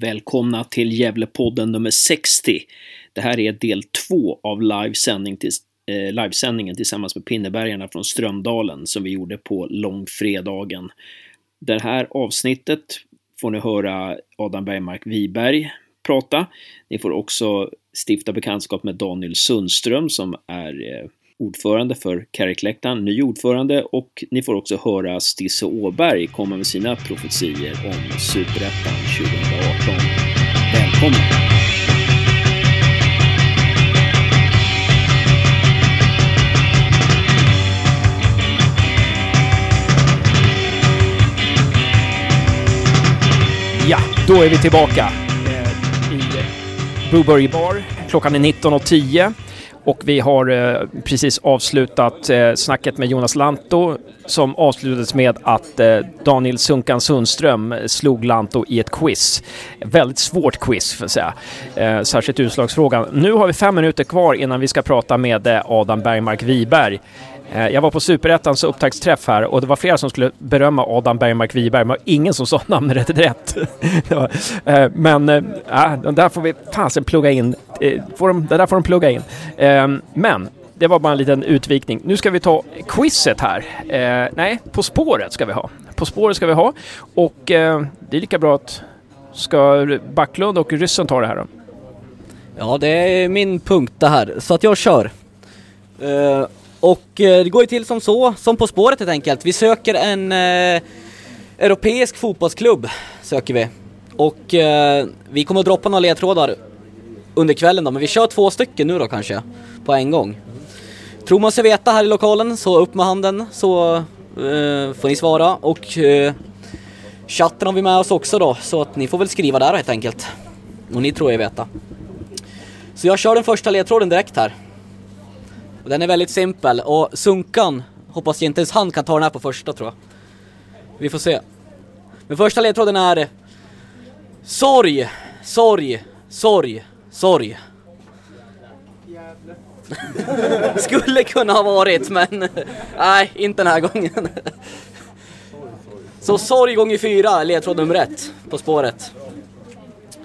Välkomna till Gävlepodden nummer 60. Det här är del två av livesändning till, eh, livesändningen tillsammans med Pinnebergarna från Strömdalen som vi gjorde på långfredagen. Det här avsnittet får ni höra Adam Bergmark Wiberg prata. Ni får också stifta bekantskap med Daniel Sundström som är eh, ordförande för Kärrekläktaren, ny ordförande och ni får också höra Stisse Åberg komma med sina profetier om Superettan 2018. Välkommen! Ja, då är vi tillbaka eh, i Blueberry Bar. Klockan är 19.10 och vi har eh, precis avslutat eh, snacket med Jonas Lanto som avslutades med att eh, Daniel Sunkan Sundström slog Lanto i ett quiz. Väldigt svårt quiz får jag säga, eh, särskilt utslagsfrågan. Nu har vi fem minuter kvar innan vi ska prata med eh, Adam Bergmark Wiberg. Eh, jag var på Superettans upptaktsträff här och det var flera som skulle berömma Adam Bergmark Wiberg, men ingen som sa namnet rätt. Var, eh, men äh, den där får vi fasen plugga in. Eh, Får de, det där får de plugga in. Eh, Men det var bara en liten utvikning. Nu ska vi ta quizet här. Eh, nej, På spåret ska vi ha. På spåret ska vi ha. Och det är lika bra att ska Backlund och ryssen ta det här då? Ja, det är min punkt det här, så att jag kör. Och eh, det går ju till som så, som På spåret helt enkelt. Vi söker en eh, europeisk fotbollsklubb, söker vi. Och eh, vi kommer att droppa några ledtrådar under kvällen då, men vi kör två stycken nu då kanske, på en gång. Tror man sig veta här i lokalen, så upp med handen så eh, får ni svara. Och eh, chatten har vi med oss också då, så att ni får väl skriva där helt enkelt. Och ni tror jag veta. Så jag kör den första ledtråden direkt här. Och den är väldigt simpel och Sunkan hoppas jag inte ens han kan ta den här på första tror jag. Vi får se. Men första ledtråden är Sorg, sorg, sorg, sorg. Skulle kunna ha varit men nej, inte den här gången. Så sorg gånger fyra, ledtråd nummer ett på spåret.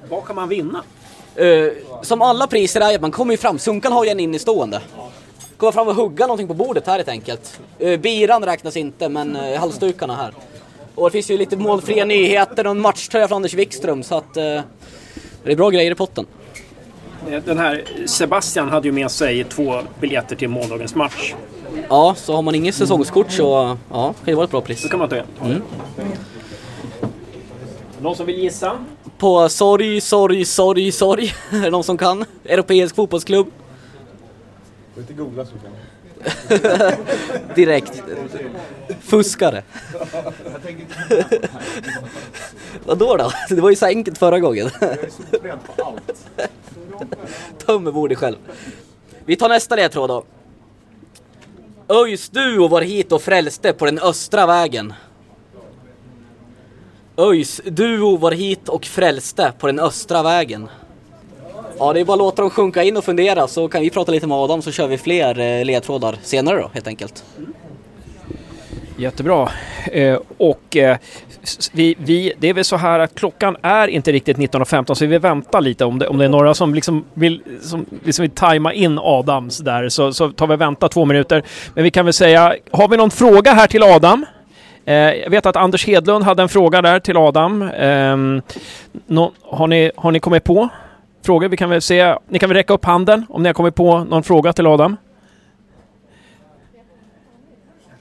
Vad kan man vinna? Eh, som alla priser är att man kommer ju fram. Sunkan har ju en innestående. Komma fram och hugga någonting på bordet här helt enkelt. Uh, biran räknas inte men uh, halsdukarna här. Och det finns ju lite målfria nyheter och en matchtröja från Anders Wikström så att uh, det är bra grejer i potten. Den här Sebastian hade ju med sig två biljetter till måndagens match. Ja, så har man inget säsongskort så ja, kan det vara ett bra pris. Då kan man ta det. Mm. Någon som vill gissa? På sorg, sorg, sorg, sorg. är det någon som kan? Europeisk fotbollsklubb. Får inte googla så kan Direkt. Fuskare. Vadå då? Det var ju så enkelt förra gången. Tömmer bordet själv. Vi tar nästa ledtråd då. ÖIS Duo var hit och frälste på den östra vägen. ÖIS Duo var hit och frälste på den östra vägen. Ja, det är bara att låta dem sjunka in och fundera så kan vi prata lite med Adam så kör vi fler eh, ledtrådar senare då helt enkelt. Jättebra. Eh, och eh, vi, vi, det är väl så här att klockan är inte riktigt 19.15 så vi väntar lite om det, om det är några som liksom vill, som liksom vill tajma in Adams där så, så tar vi och väntar två minuter. Men vi kan väl säga, har vi någon fråga här till Adam? Eh, jag vet att Anders Hedlund hade en fråga där till Adam. Ehm, har, ni, har ni kommit på frågor? Vi kan väl se, ni kan väl räcka upp handen om ni har kommit på någon fråga till Adam?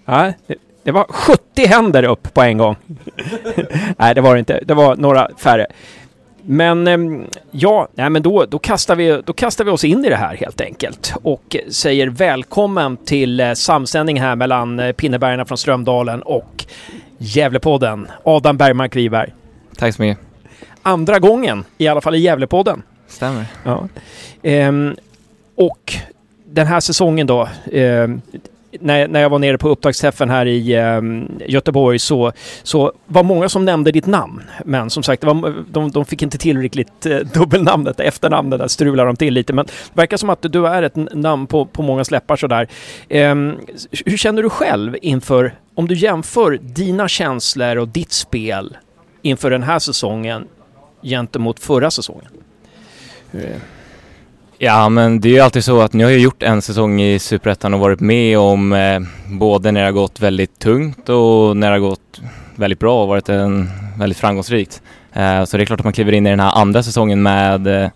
Nej, det, det var 70 händer upp på en gång. nej, det var det inte. Det var några färre. Men ehm, ja, nej, men då, då, kastar vi, då kastar vi oss in i det här helt enkelt och säger välkommen till eh, samsändning här mellan eh, Pinnebergarna från Strömdalen och Gävlepodden. Adam Bergmark Wiberg. Tack så mycket. Andra gången, i alla fall i Gävlepodden. Stämmer. Ja. Ehm, och den här säsongen då, ehm, när, när jag var nere på upptaktsträffen här i ehm, Göteborg så, så var många som nämnde ditt namn. Men som sagt, det var, de, de fick inte till riktigt eh, dubbelnamnet, efternamnet, där strulade de till lite. Men det verkar som att du är ett namn på, på många släppar sådär. Ehm, hur känner du själv inför, om du jämför dina känslor och ditt spel inför den här säsongen gentemot förra säsongen? Hur är det? Ja, men det är ju alltid så att ni har ju gjort en säsong i Superettan och varit med om eh, både när det har gått väldigt tungt och när det har gått väldigt bra och varit en, väldigt framgångsrikt. Eh, så det är klart att man kliver in i den här andra säsongen med eh,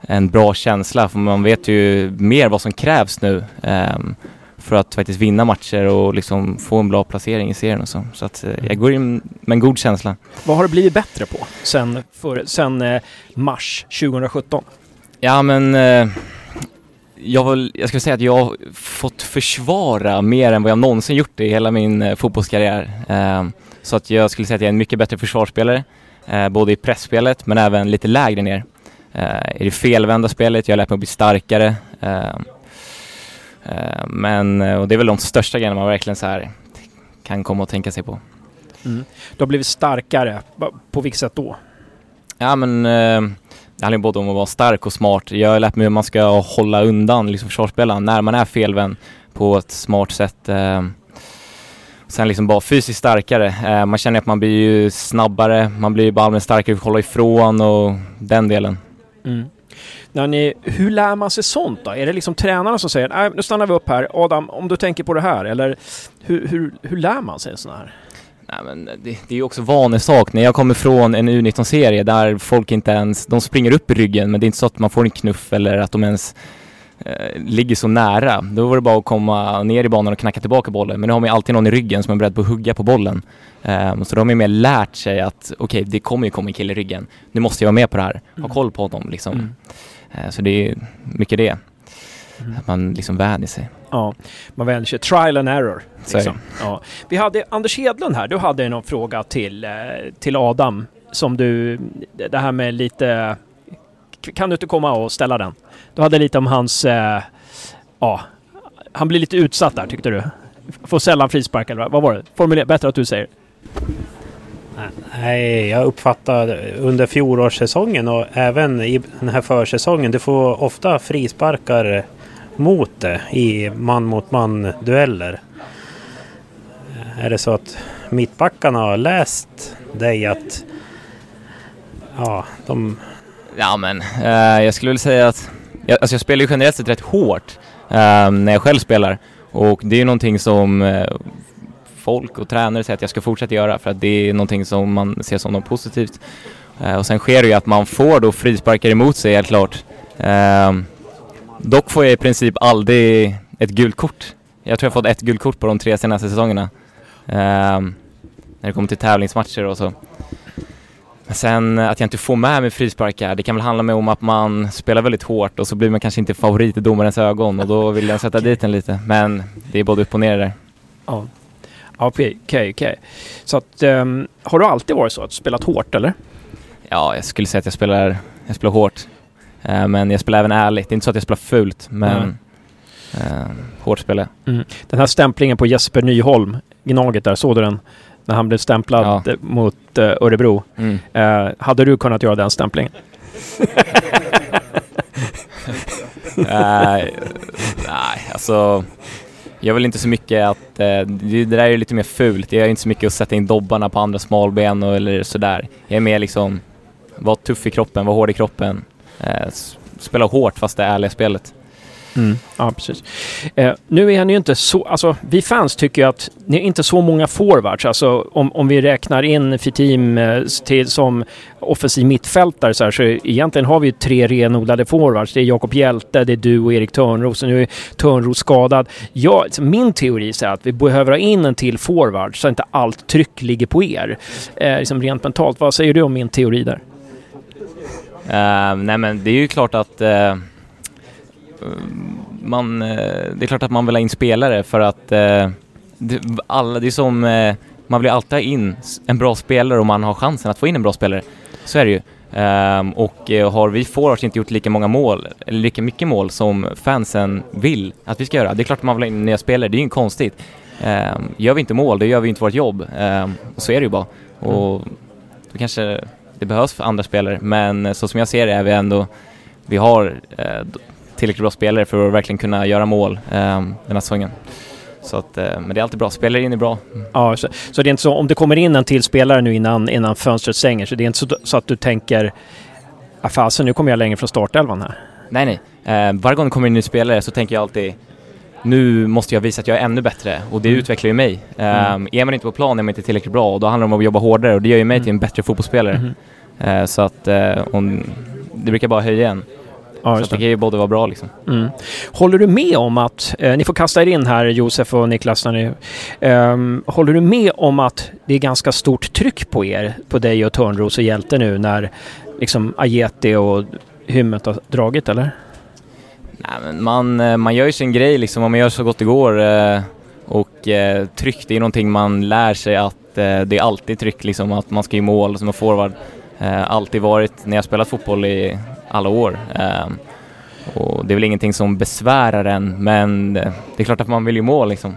en bra känsla för man vet ju mer vad som krävs nu eh, för att faktiskt vinna matcher och liksom få en bra placering i serien och så. Så att eh, jag går in med en god känsla. Vad har det blivit bättre på sen, för, sen eh, mars 2017? Ja men eh, jag, vill, jag skulle säga att jag har fått försvara mer än vad jag någonsin gjort i hela min fotbollskarriär. Så att jag skulle säga att jag är en mycket bättre försvarsspelare, både i pressspelet men även lite lägre ner. I det felvända spelet, jag har lärt mig att bli starkare. Eh, eh, men, och det är väl de största grejerna man verkligen så här kan komma och tänka sig på. Mm. Du har blivit starkare. På vilket sätt då? Ja men eh, det handlar ju både om att vara stark och smart. Jag har lärt mig hur man ska hålla undan liksom försvarsspelaren när man är felvänd på ett smart sätt. Eh, sen liksom bara fysiskt starkare. Eh, man känner att man blir ju snabbare, man blir bara allmänt starkare, hålla ifrån och den delen. Mm. När ni, hur lär man sig sånt då? Är det liksom tränarna som säger nej nu stannar vi upp här, Adam om du tänker på det här eller hur, hur, hur lär man sig sådana här? Nej, men det, det är ju också vanesak. När jag kommer från en U19-serie där folk inte ens, de springer upp i ryggen men det är inte så att man får en knuff eller att de ens eh, ligger så nära. Då var det bara att komma ner i banan och knacka tillbaka bollen. Men nu har man ju alltid någon i ryggen som är beredd på att hugga på bollen. Ehm, så då har man ju mer lärt sig att okej, det kommer ju komma en kille i ryggen. Nu måste jag vara med på det här. Ha koll på honom liksom. Mm. Eh, så det är mycket det. Mm. Att man liksom vänjer sig. Ja, man vänder sig. Trial and error. Liksom. Ja. Vi hade Anders Hedlund här. Du hade någon fråga till, eh, till Adam som du... Det här med lite... Kan du inte komma och ställa den? Du hade lite om hans... Eh, ja, han blir lite utsatt där tyckte du. Får sällan frispark eller vad var det? Formulera, bättre att du säger. Nej, jag uppfattar under fjolårssäsongen och även i den här försäsongen. Du får ofta frisparkar mot det i man mot man dueller. Är det så att mittbackarna har läst dig att ja, de Ja men, eh, jag skulle väl säga att jag, alltså jag spelar ju generellt sett rätt hårt eh, när jag själv spelar och det är ju någonting som eh, folk och tränare säger att jag ska fortsätta göra för att det är någonting som man ser som något positivt. Eh, och sen sker det ju att man får då frisparkar emot sig helt klart. Eh, dock får jag i princip aldrig ett gult kort. Jag tror jag fått ett gult kort på de tre senaste säsongerna. Eh, när det kommer till tävlingsmatcher och så. Men sen att jag inte får med mig frisparkar, det kan väl handla om att man spelar väldigt hårt och så blir man kanske inte favorit i domarens ögon och då vill jag sätta dit en lite. Men det är både upp och ner där. Ja. Ja, Okej, okej, okej. Så att... ehm, har du alltid varit så att du spelat hårt eller? Ja, jag skulle säga att jag spelar, jag spelar hårt. Eh, men jag spelar även ärligt. Det är inte så att jag spelar fult, men eh, hårt spelar jag. Den här stämplingen på Jesper Nyholm, Gnaget där, såg du den? När han blev stämplad Ja. mot eh, Örebro. Mm. Eh, hade du kunnat göra den stämplingen? Eh, nej, alltså jag vill inte så mycket att, eh, det, det där är ju lite mer fult. Jag är inte så mycket att sätta in dobbarna på andra smalben och, eller sådär. Jag är mer liksom, var tuff i kroppen, var hård i kroppen. Eh, spela hårt fast det är ärliga spelet. Ja, precis. Eh, nu är han ju inte så... Alltså, vi fans tycker ju att ni är inte så många forwards. Alltså, om, om vi räknar in Fitim eh, till, som offensiv mittfältare så, här, så egentligen har vi ju tre renodlade forwards. Det är Jakob Hjälte, det är du och Erik Törnros. Och nu är Törnros skadad. Ja, min teori är att vi behöver ha in en till forward så att inte allt tryck ligger på er. Eh, liksom rent mentalt. Vad säger du om min teori där? Eh, nej men det är ju klart att eh, man, eh, det är klart att man vill ha in spelare för att eh, det, alla, det är som, eh, man vill alltid ha in en bra spelare om man har chansen att få in en bra spelare. Så är det ju. Ehm, och eh, har vi forwards inte gjort lika många mål, eller lika mycket mål som fansen vill att vi ska göra, det är klart att man vill ha in nya spelare, det är ju inte konstigt. Um, gör vi inte mål, då gör vi inte vårt jobb. Ehm, och så är det ju bara. Och då kanske det behövs för andra spelare, men eh, så som jag ser det är vi ändå, vi har eh, tillräckligt bra spelare för att verkligen kunna göra mål eh, den här säsongen. Så att, eh, men det är alltid bra, spelar in är bra. Ja, så, så det är inte så om det kommer in en till spelare nu innan, innan fönstret stänger så det är inte så, så att du tänker ah, fasen nu kommer jag längre från startelvan här. Nej, nej. Eh, varje gång det kommer in en ny spelare så tänker jag alltid nu måste jag visa att jag är ännu bättre och det Mm. utvecklar ju mig. Eh, Mm. Är man inte på plan är man inte tillräckligt bra och då handlar det om att jobba hårdare och det gör ju mig till en bättre fotbollsspelare. Mhm. Eh, så att eh, om, det brukar bara höja en. Ja, så det det. kan ju både vara bra liksom. Mm. Håller du med om att, eh, ni får kasta er in här Josef och Niklas, när ni, ehm, håller du med om att det är ganska stort tryck på er, på dig och Törnros och Hjälte nu när liksom Ajeti och Hymmet har dragit eller? Nej, men man, eh, man gör ju sin grej liksom och man gör så gott det går. eh, Och eh, tryck, det är någonting man lär sig att eh, det är alltid tryck liksom, att man ska i mål som en forward. Eh, Alltid varit när jag spelat fotboll i alla år. Eh, Och det är väl ingenting som besvärar en, men eh, det är klart att man vill ju mål liksom.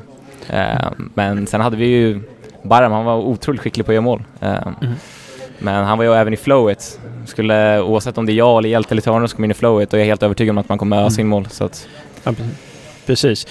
Eh, Men sen hade vi ju Baram, han var otroligt skicklig på att göra mål. Eh, Men han var ju även i flowet. Skulle, oavsett om det är jag eller Hjälte eller Törnros som kommer in i flowet och jag är helt övertygad om att man kommer ösa in mål. Så att, Ja, pre- precis.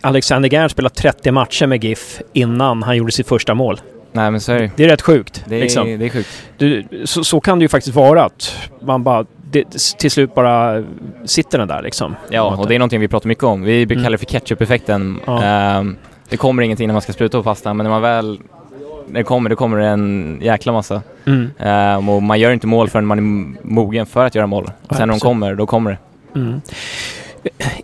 Alexander Gerd spelade 30 matcher med GIF innan han gjorde sitt första mål. nej men så är det Det är rätt sjukt. det. Är, liksom. det är sjukt. du, så, så kan det ju faktiskt vara att man bara det, till slut bara sitter den där liksom. Ja, och det är någonting vi pratar mycket om. Vi Mm. kalla det för ketchup-effekten. Ja. Ehm, det kommer ingenting när man ska spruta på pastan, men när man väl när det kommer, det kommer en jäkla massa. Mm. Ehm, och man gör inte mål förrän man är mogen för att göra mål. Ja, Sen när de kommer, då kommer det. Mm.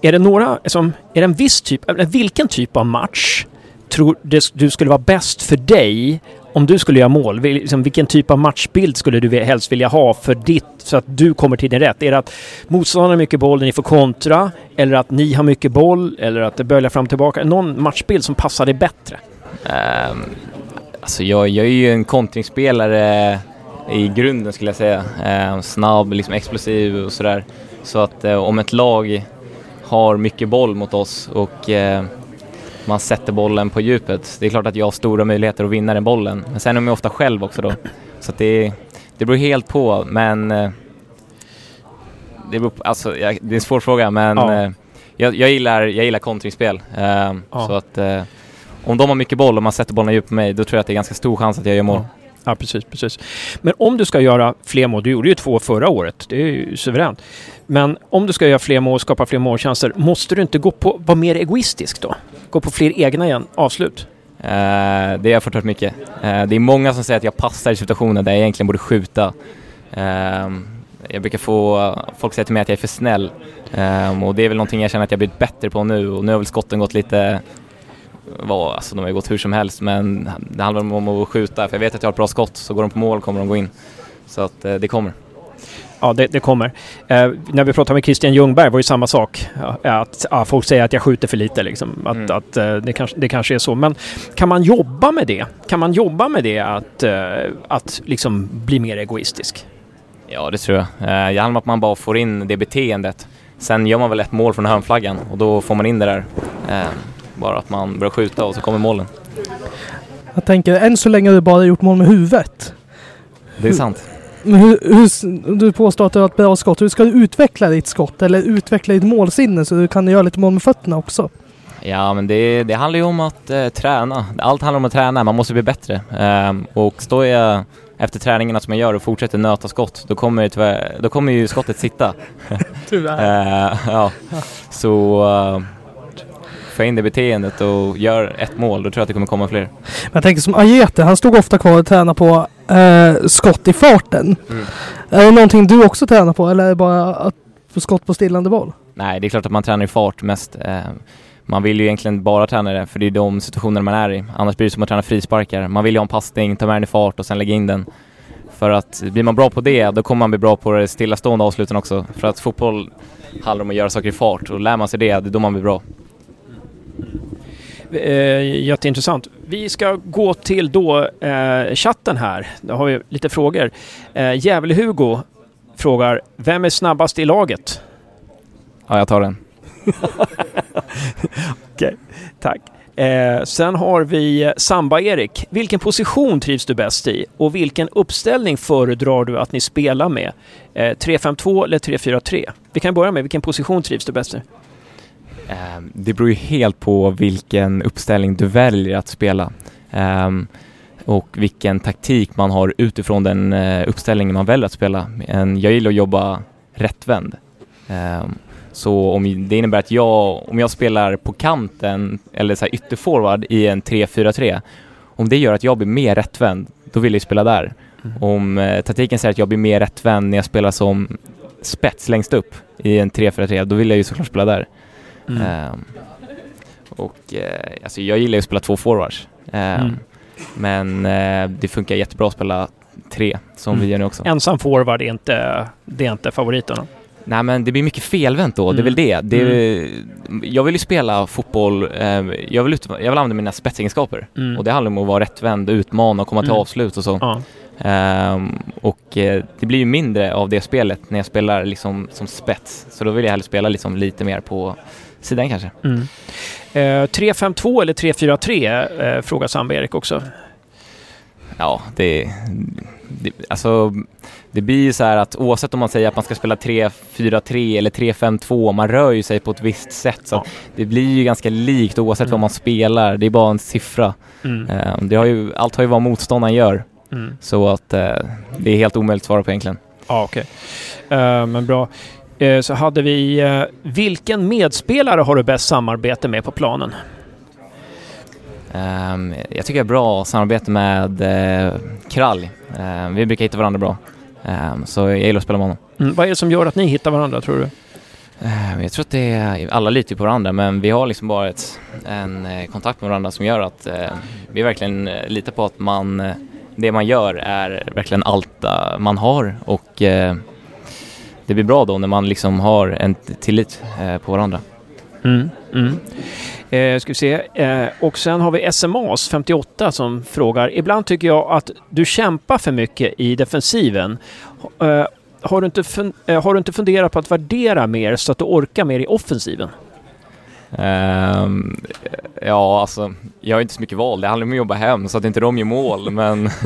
Är det några, som, är det en viss typ, vilken typ av match tror det, du skulle vara bäst för dig om du skulle göra mål? Liksom, vilken typ av matchbild skulle du helst vilja ha för ditt, så att du kommer till din rätt? Är det att motståndaren har mycket boll och ni får kontra? Eller att ni har mycket boll? Eller att det böljar fram och tillbaka? Någon matchbild som passar dig bättre? Um, alltså jag, jag är ju en kontringsspelare i grunden skulle jag säga. Um, snabb, liksom explosiv och sådär. Så att um, om ett lag har mycket boll mot oss och eh, man sätter bollen på djupet. Det är klart att jag har stora möjligheter att vinna den bollen. Men sen är man ofta själv också då. Så det, det beror helt på, men eh, det, beror alltså, det är en svår fråga, men Ja. eh, jag, jag, gillar, jag gillar kontringsspel. Ehm, Ja. Så att eh, om de har mycket boll och man sätter bollen djupt på mig, då tror jag att det är ganska stor chans att jag gör mål. Ja. Ja, precis, precis. Men om du ska göra fler mål, du gjorde ju två förra året, det är ju suveränt. Men om du ska göra fler mål, skapa fler målchanser, måste du inte gå på, vara mer egoistisk då? Gå på fler egna igen, avslut? Eh, det har jag fått hört mycket. Eh, det är många som säger att jag passar i situationer där jag egentligen borde skjuta. Ehm, jag brukar få folk säga till mig att jag är för snäll. Ehm, och det är väl någonting jag känner att jag blivit bättre på nu och nu har väl skotten gått lite vad, alltså de har ju gått hur som helst men det handlar om att skjuta för jag vet att jag har ett bra skott så går de på mål kommer de gå in. Så att eh, det kommer. Ja, det, det kommer. Eh, när vi pratade med Christian Ljungberg var det samma sak. Ja, att, ja, folk säger att jag skjuter för lite liksom. Att, Mm. att eh, det, kanske, det kanske är så. Men kan man jobba med det? Kan man jobba med det att, eh, att liksom bli mer egoistisk? Ja, det tror jag. Eh, Det handlar om att man bara får in det beteendet. Sen gör man väl ett mål från hörnflaggan och då får man in det där. Eh, Bara att man börjar skjuta och så kommer målen. Jag tänker, än så länge har du bara gjort mål med huvudet. Det är sant. Men hur, hur, du påstår att du har ett bra skott. Hur ska du utveckla ditt skott? Eller utveckla ditt målsinne så du kan göra lite mål med fötterna också? Ja, men det, det handlar ju om att eh, träna. Allt handlar om att träna, man måste bli bättre. Ehm, och står jag efter träningarna som jag gör och fortsätter nöta skott, då kommer, tyvärr, då kommer ju skottet sitta. Tyvärr. Eh, ja. Så uh, få in det beteendet och gör ett mål, då tror jag att det kommer komma fler. Men jag tänker som Ajete, han stod ofta kvar och tränade på eh, skott i farten. Mm. Är det någonting du också tränar på eller är det bara att få skott på stillande boll? Nej, det är klart att man tränar i fart mest. Eh, man vill ju egentligen bara träna det, för det är de situationer man är i. Annars blir det som att träna frisparkar. Man vill ju ha en passning, ta med den i fart och sen lägga in den. För att blir man bra på det, då kommer man bli bra på det stillastående avsluten också. För att fotboll handlar om att göra saker i fart och lär man sig det, det är då man blir bra. Eh, jätteintressant. Vi ska gå till då eh, chatten här. Då har vi lite frågor. Eh, Gävle-Hugo frågar, vem är snabbast i laget? Ja, jag tar den. Tack. Eh, sen har vi eh, Samba-Erik. Vilken position trivs du bäst i? Och vilken uppställning föredrar du att ni spelar med? Eh, 3-5-2 eller 3-4-3? Vi kan börja med vilken position trivs du bäst i? Ehm, Det beror ju helt på vilken uppställning du väljer att spela Ehm, och vilken taktik man har utifrån den eh, uppställningen man väljer att spela. Jag gillar att jobba rättvänd. Ehm, Så om det innebär att jag, om jag spelar på kanten eller så här ytterforward i en 3-4-3, om det gör att jag blir mer rättvänd, då vill jag spela där. Om eh, taktiken säger att jag blir mer rättvänd när jag spelar som spets längst upp i en 3-4-3, då vill jag ju såklart spela där. Mm. Ehm, och eh, alltså jag gillar ju att spela två forwards. Ehm, Mm. Men eh, det funkar jättebra att spela tre, som Mm. vi gör nu också. Ensam forward är inte, det är inte favoriten. då. Nej men det blir mycket felvänt då, det är Mm. väl det. det är, Jag vill ju spela fotboll, eh, jag, vill ut, jag vill använda mina spetsegenskaper. Mm. Och det handlar om att vara rättvänd, utmana och komma till Mm. avslut och så. Ja. Ehm, och eh, det blir ju mindre av det spelet när jag spelar liksom som spets. Så då vill jag hellre spela liksom lite mer på sidan kanske. Mm. Eh, 3-5-2 eller 3-4-3 eh, frågar Sandberg också. Ja, det, det, alltså, det blir ju så här att oavsett om man säger att man ska spela 3-4-3 eller 3-5-2, man rör ju sig på ett visst sätt. Så Ja. det blir ju ganska likt oavsett Mm. vad man spelar. Det är bara en siffra. Mm. Eh, det har ju, allt har ju vad motståndaren gör. Mm. Så att eh, det är helt omöjligt att svara på egentligen. Ja, okej. Eh, men bra. Eh, så hade vi... eh, vilken medspelare har du bäst samarbete med på planen? Ehm, jag tycker jag har bra samarbete med eh, Krall. Ehm, vi brukar hitta varandra bra. Ehm, så jag gillar att spela med honom. Mm. Vad är det som gör att ni hittar varandra, tror du? Ehm, jag tror att det är, alla litar på varandra men vi har liksom bara ett, en kontakt med varandra som gör att vi verkligen litar på att man, det man gör är verkligen allt man har och det blir bra då när man liksom har en tillit eh, på varandra. Mm. Mm. Eh, ska vi se. Eh, och sen har vi SMAs 58 som frågar. Ibland tycker jag att du kämpar för mycket i defensiven. Eh, har, du inte fun- eh, har du inte funderat på att värdera mer så att du orkar mer i offensiven? Ehm, ja, alltså jag har inte så mycket val. Det handlar om att jobba hem så att inte de gör mål men...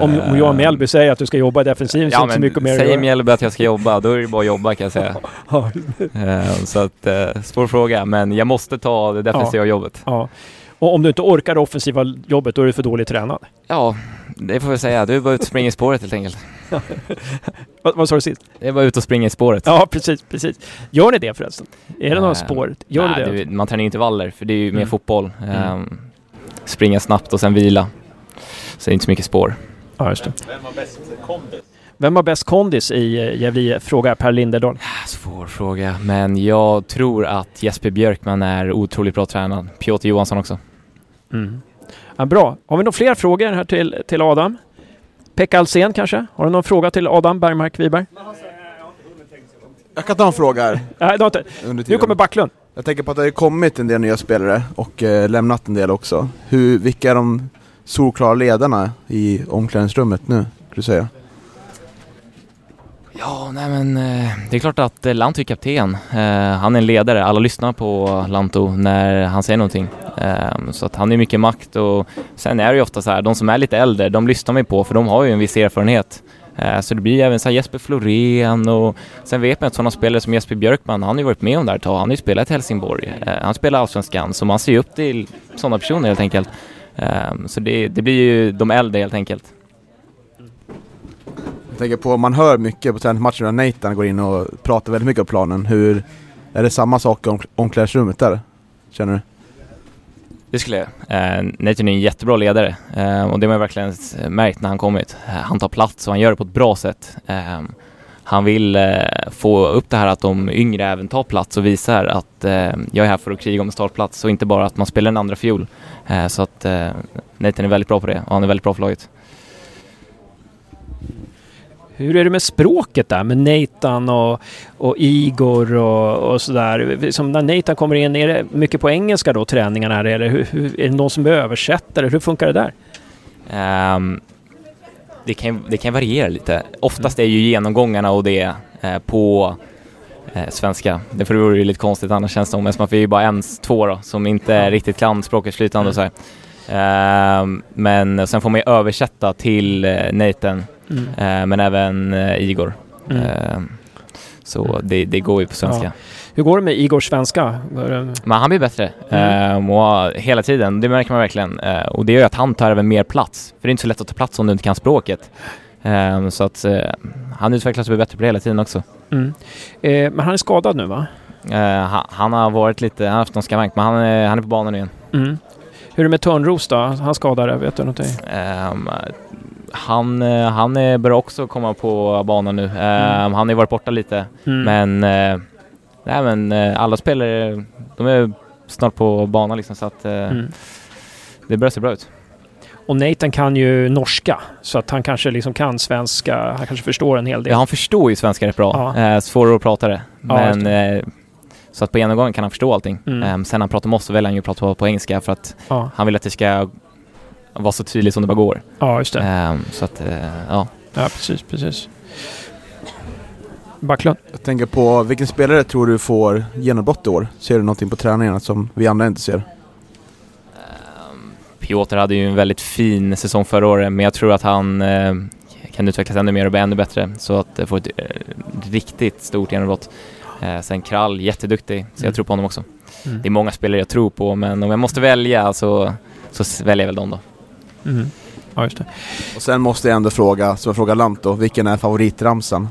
Om, om Johan Mjällby säger att du ska jobba i defensiven så är Ja det inte så mycket mer att säger. Mjällby att jag ska jobba, då är det bara att jobba kan jag säga. Ehm, så att, eh, svår fråga, men jag måste ta det defensiva jobbet. Ja. Och om du inte orkar det offensiva jobbet, då är du för dåligt tränad. Ja, det får jag säga. Du är bara ute och springer i spåret helt enkelt. Vad, vad sa du sist? Det är bara ute och springa i spåret. Ja, precis, precis. Gör ni det förresten? Är det Ehm, spår? Gör nej, det? det- Man tränar intervaller, för det är ju mer Mm. fotboll. Mm. Ehm, springa snabbt och sen vila. Så det är inte så mycket spår. Ja, just det. Vem har bäst kondis i eh, Gävle IF? Frågar Per Linderdahl. Svår fråga, men jag tror att Jesper Björkman är otroligt bra tränad. Piotr Johansson också. Mm. Ja, bra. Har vi några fler frågor här till, till Adam? Pekka Alsen kanske? Har du någon fråga till Adam Bergmark Wiberg? Jag kan ta en fråga här. Nej, har inte. Nu kommer Backlund. Jag tänker på att det har kommit en del nya spelare och eh, lämnat en del också. Hur, vilka är de solklara ledarna i omklädningsrummet nu, skulle du säga? Ja, nej men eh, det är klart att eh, Lantto Lanto är kapten. Eh, han är en ledare. Alla lyssnar på Lanto när han säger någonting. Ehm, så att han är mycket makt och sen är det ju ofta så här, de som är lite äldre, de lyssnar man ju på för de har ju en viss erfarenhet. Så det blir även så här Jesper Florén och sen vet man att sådana spelare som Jesper Björkman, han har ju varit med om det här ett tag. Han har ju spelat i Helsingborg. Han spelar Allsvenskan, så man ser ju upp till sådana personer helt enkelt. Eh, så det, det blir ju de äldre helt enkelt. Jag tänker på, man hör mycket på träningsmatcher när Nathan går in och pratar väldigt mycket om planen. Hur, är det samma sak i omk- omklädningsrummet där? Känner du? Det skulle jag. Eh, Nathan är en jättebra ledare eh, och det har man verkligen märkt när han kommit. Eh, han tar plats och han gör det på ett bra sätt. Eh, han vill eh, få upp det här att de yngre även tar plats och visar att eh, jag är här för att kriga om startplats och inte bara att man spelar en andra fiol. Eh, så att eh, Nathan är väldigt bra på det och han är väldigt bra för laget. Hur är det med språket där? Med Nathan och, och Igor och, och sådär. Som när Nathan kommer in, är det mycket på engelska då träningarna? Eller hur, hur, är det någon som är översättare? Hur funkar det där? Ehm, det, kan, det kan variera lite. Oftast är ju genomgångarna och det eh, på eh, svenska. Det vore ju lite konstigt annars känns det som, eftersom att vi är ju bara en, två då, som inte riktigt kan språket flytande och så här. Ehm, men sen får man ju översätta till eh, Nathan, Mm. eh, men även eh, Igor. Mm. Så det, det går ju på svenska. Ja. Hur går det med Igors svenska? Men han blir bättre Mm. ehm, och hela tiden, det märker man verkligen. Eh, och det gör att han tar även mer plats. För det är inte så lätt att ta plats om du inte kan språket. Ehm, så att eh, han utvecklas och blir bättre på det hela tiden också. Mm. Eh, men han är skadad nu va? Eh, han, har varit lite, han har haft någon skavank men han är, han är på banan igen. Mm. Hur är det med Törnros då? Han skadade, vet du någonting? Ehm, han, eh, han börjar också komma på banan nu. Ehm, Han har ju varit borta lite Mm. men, eh, nej, men eh, alla spelare, de är snart på banan liksom så att eh, Mm. det börjar se bra ut. Och Nathan kan ju norska, så att han kanske liksom kan svenska. Han kanske förstår en hel del. Ja, han förstår ju svenska rätt bra. Ja. Eh, svårare att prata det. Ja, Men, eh, så att på ena gången kan han förstå allting. Mm. Eh, sen när han pratar med oss så väljer han ju att prata på, på engelska för att Ja, han vill att det ska vara så tydligt som det bara går. ja just det. Eh, så att, eh, ja. Ja, precis, precis. Backlund? Jag tänker på, vilken spelare tror du får genombrott i år? Ser du någonting på träningarna som vi andra inte ser? Ehm, Piotr hade ju en väldigt fin säsong förra året men jag tror att han eh, kan utvecklas ännu mer och bli ännu bättre så att det får ett eh, riktigt stort genombrott. Eh, sen Krall, jätteduktig så Mm. jag tror på honom också. Mm. Det är många spelare jag tror på men om jag måste välja så, så väljer jag väl dem då. Mm. Ja, just det. Och sen måste jag ändå fråga, som jag frågar Lanto, vilken är favoritramsan?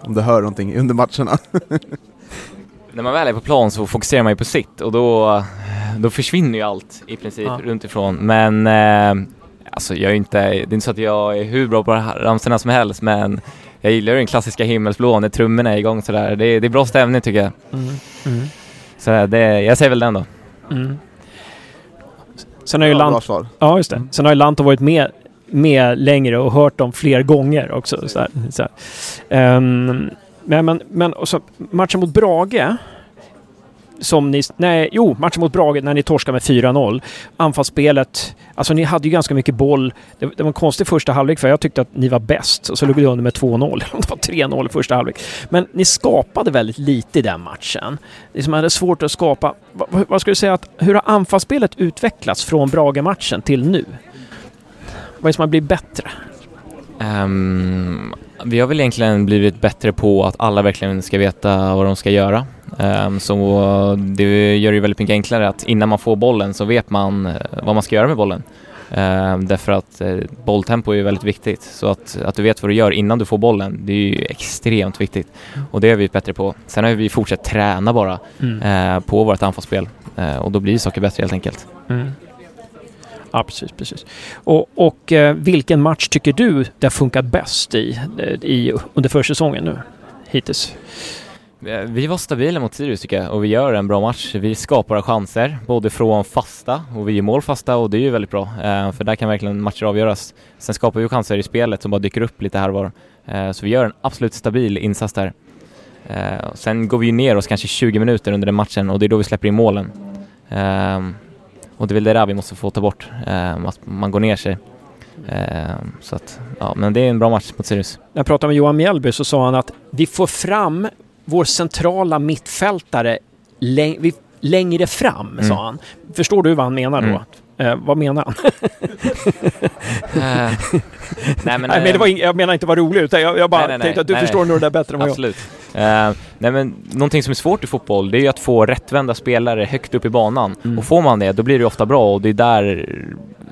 Om du hör någonting under matcherna? När man väl är på plan så fokuserar man ju på sitt och då, då försvinner ju allt i princip Ja. runt ifrån. Men eh, alltså jag är inte, det är inte så att jag är hur bra på ramsorna som helst men jag gillar ju den klassiska himmelsblå när trummorna är igång sådär. Det, är- det är bra stämning tycker jag. Mm. Mm. Så det, jag säger väl den då. Mm. Sen har ju bra Lant... svar. Ja, just det. Mm. Sen har ju Lanto varit med, med längre och hört dem fler gånger också. Så här, så här. Ehm, men, men, men och så, matchen mot Brage som ni, nej, jo, matchen mot Brage när ni torskade med 4-0. Anfallsspelet, alltså ni hade ju ganska mycket boll. Det, det var en konstig första halvlek för jag tyckte att ni var bäst och så låg vi under med 2-0. Det var 3-0 i första halvlek. Men ni skapade väldigt lite i den matchen. Det som hade svårt att skapa. Vad, vad skulle du säga att, hur har anfallsspelet utvecklats från Brage-matchen till nu? Vad är det som har blivit bättre? Um, vi har väl egentligen blivit bättre på att alla verkligen ska veta vad de ska göra. Ehm, så det gör det ju väldigt mycket enklare att innan man får bollen så vet man eh, vad man ska göra med bollen. Ehm, därför att eh, bolltempo är ju väldigt viktigt. Så att, att du vet vad du gör innan du får bollen, det är ju extremt viktigt. Och det har vi bättre på. Sen har vi fortsatt träna bara eh, på vårt anfallsspel. Och då blir saker bättre helt enkelt. Mm. Ja, precis, precis. Och, och eh, vilken match tycker du det har funkat bäst i, eh, i under försäsongen nu? Hittills? Eh, vi var stabila mot Sirius tycker jag och vi gör en bra match. Vi skapar chanser, både från fasta och vi gör mål fasta och det är ju väldigt bra. För där kan verkligen matcher avgöras. Sen skapar vi chanser i spelet som bara dyker upp lite här och var. Så vi gör en absolut stabil insats där. Sen går vi ju ner oss kanske 20 minuter under den matchen och det är då vi släpper in målen. Ehm, och det är väl det där vi måste få ta bort, eh, att man går ner sig. Eh, så att, ja, men det är en bra match mot Sirius. När jag pratade med Johan Mjällby så sa han att vi får fram vår centrala mittfältare läng- längre fram, Mm. sa han. Förstår du vad han menar då? Mm. Eh, vad menar han? Eh, nej men, nej, men det eh, var ing- jag menar inte vara rolig, utan jag, jag bara Nej, nej, tänkte att du förstår nog det där bättre än vad jag Absolut. Eh, nej men någonting som är svårt i fotboll det är ju att få rättvända spelare högt upp i banan. Mm. Och får man det då blir det ofta bra och det är där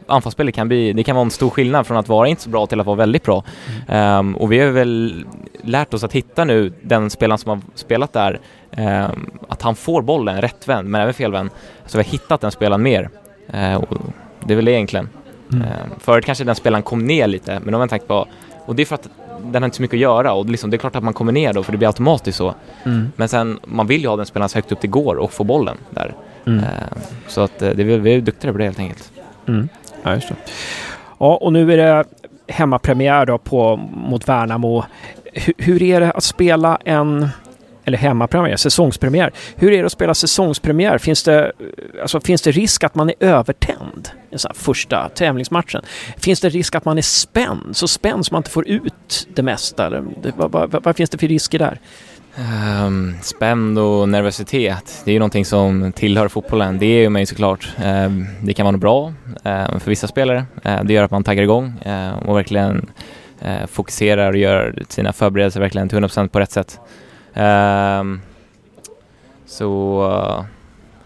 anfallsspelet kan bli, det kan vara en stor skillnad från att vara inte så bra till att vara väldigt bra. Ehm, och vi har väl lärt oss att hitta nu den spelaren som har spelat där, ehm, att han får bollen rättvänd men även felvänd. Så vi har hittat den spelaren mer. Eh, och det är väl det egentligen. Mm. Ehm, förut kanske den spelaren kom ner lite men då har tänkt på, och det är för att den har inte så mycket att göra och liksom, det är klart att man kommer ner då för det blir automatiskt så. Mm. Men sen, man vill ju ha den spelaren så högt upp det går och få bollen där. Mm. Eh, så att eh, det är, väl- vi är duktigare på det helt enkelt. Mm. Ja, just det. Ja, och nu är det hemmapremiär då på, mot Värnamo. Hur, hur är det att spela en, eller hemmapremiär, säsongspremiär. Hur är det att spela säsongspremiär? Finns det, alltså, finns det risk att man är övertänd i sån första tävlingsmatchen? Finns det risk att man är spänd, så spänd så man inte får ut det mesta? Eller, vad, vad, vad finns det för risker där? Um, ehm, spänd och nervositet, det är ju någonting som tillhör fotbollen. Det är ju mig såklart. Um, det kan vara något bra um, för vissa spelare. Um, det gör att man taggar igång och verkligen eh, fokuserar och gör sina förberedelser verkligen till 100% på rätt sätt. Ehm, så uh,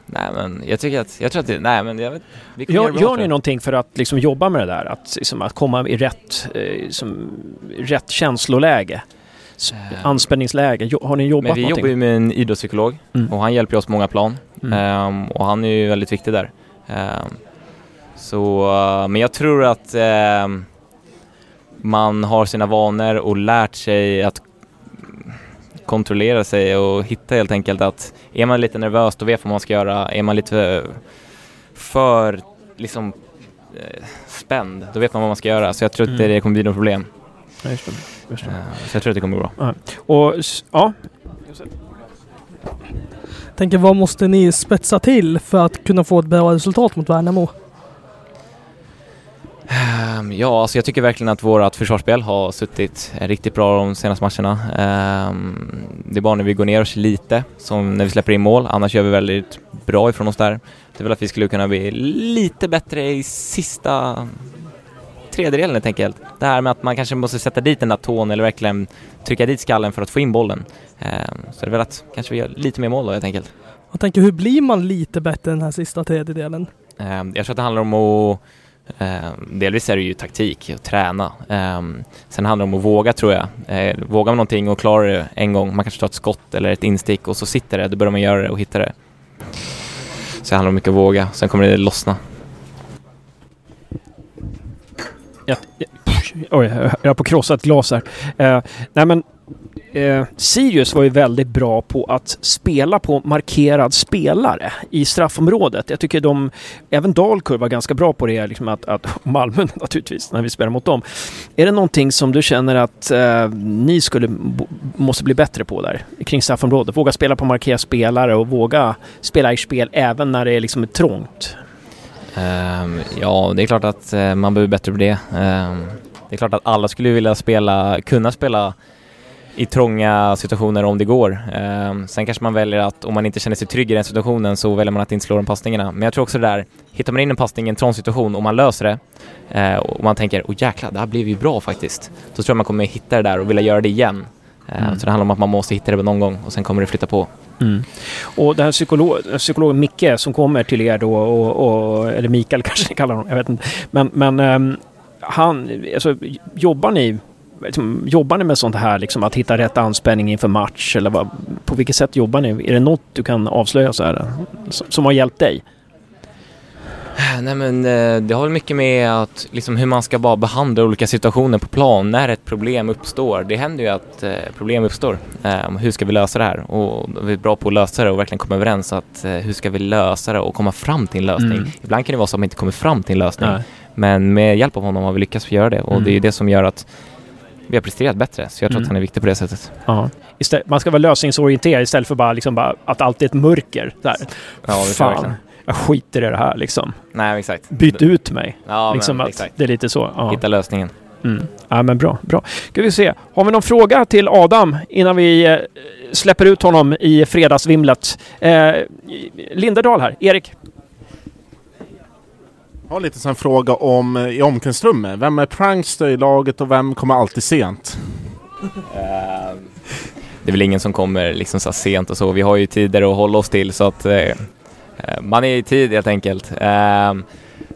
nej men jag tycker att, jag tror att det, nej men jag vet, vi kommer Gör, gör ni någonting för att liksom jobba med det där? Att, liksom, att komma i rätt, eh, som, rätt känsloläge? S- Eh, Anspänningsläge? Har ni jobbat Men vi någonting? jobbar ju med en idrottspsykolog Mm. och han hjälper oss på många plan. Mm. Ehm, och han är ju väldigt viktig där. Ehm, så, eh, men jag tror att ehm, man har sina vanor och lärt sig att kontrollera sig och hitta helt enkelt att är man lite nervös då vet man vad man ska göra. Är man lite för liksom eh, spänd då vet man vad man ska göra. Så jag tror inte Mm. det kommer bli något problem. Ja, just det. Just det. Ehm, så jag tror att det kommer gå bra. Och ja, Tänker vad måste ni spetsa till för att kunna få ett bra resultat mot Värnamo? Ehm, Ja, alltså jag tycker verkligen att vårt försvarsspel har suttit riktigt bra de senaste matcherna. Ehm, Det är bara när vi går ner oss lite, som när vi släpper in mål. Annars gör vi väldigt bra ifrån oss där. Det är väl att vi skulle kunna bli lite bättre i sista tredjedelen helt enkelt. Det här med att man kanske måste sätta dit den där tån eller verkligen trycka dit skallen för att få in bollen. Ehm, Så det är väl att kanske vi gör lite mer mål då helt enkelt. Jag tänker hur blir man lite bättre den här sista tredjedelen? Jag tror att det handlar om att Ehm, delvis är det ju taktik och träna. Ehm, sen handlar det om att våga tror jag. Eh, Vågar man någonting och klarar det en gång, man kanske tar ett skott eller ett instick och så sitter det, då börjar man göra det och hitta det. Så det handlar om mycket att våga, sen kommer det lossna. Ja, ja, oj, jag har på att krossa ett glas här. Eh, nej men, eh, Sirius var ju väldigt bra på att spela på markerad spelare i straffområdet. Jag tycker de, även Dalkurd var ganska bra på det, liksom att, att Malmö naturligtvis, när vi spelar mot dem. Är det någonting som du känner att eh, ni skulle, måste bli bättre på där, kring straffområdet? Våga spela på markerad spelare och våga spela i spel även när det är liksom trångt. Ehm, ja, det är klart att eh, man behöver bättre på det. Ehm, det är klart att alla skulle vilja spela, kunna spela i trånga situationer om det går. Ehm, sen kanske man väljer att om man inte känner sig trygg i den situationen så väljer man att inte slå de passningarna. Men jag tror också det där, hittar man in en passning i en trång situation och man löser det eh, och man tänker åh jäklar, det här blev ju bra faktiskt. Då tror jag man kommer hitta det där och vilja göra det igen. Ehm, Mm. Så det handlar om att man måste hitta det någon gång och sen kommer det flytta på. Och den här psykolog, psykologen Micke som kommer till er då, och, och, eller Mikael kanske ni kallar honom, jag vet inte. Men, men ehm, han, alltså, jobbar ni liksom, Jobbar ni med sånt här, liksom, att hitta rätt anspänning inför match? Eller vad, på vilket sätt jobbar ni? Är det något du kan avslöja så här, som, som har hjälpt dig? Nej men eh, det har väl mycket med att liksom hur man ska bara behandla olika situationer på plan när ett problem uppstår. Det händer ju att eh, problem uppstår. Eh, hur ska vi lösa det här? Och vi är bra på att lösa det och verkligen komma överens att eh, hur ska vi lösa det och komma fram till en lösning. Mm. Ibland kan det vara så att man inte kommer fram till en lösning. Nej. Men med hjälp av honom har vi lyckats göra det och Mm. det är det som gör att vi har presterat bättre. Så jag tror Mm. att han är viktig på det sättet. Ja. Istället, man ska vara lösningsorienterad istället för bara, liksom, bara att allt är ett mörker. Där. Ja, det jag Fan, verkligen. jag skiter i det här liksom. Nej, exakt. Byt ut mig. Ja, liksom men, exakt. det är lite så. Ja. Hitta lösningen. Mm. Ja, men bra, bra. Ska vi se. Har vi någon fråga till Adam innan vi eh, släpper ut honom i fredagsvimlet? Eh, Linderdal här. Erik? Jag har lite sån fråga om eh, i omklädningsrummet. Vem är prankster i laget och vem kommer alltid sent? Det är väl ingen som kommer liksom så sent och så. Vi har ju tider att hålla oss till så att eh, eh, man är i tid helt enkelt. Eh,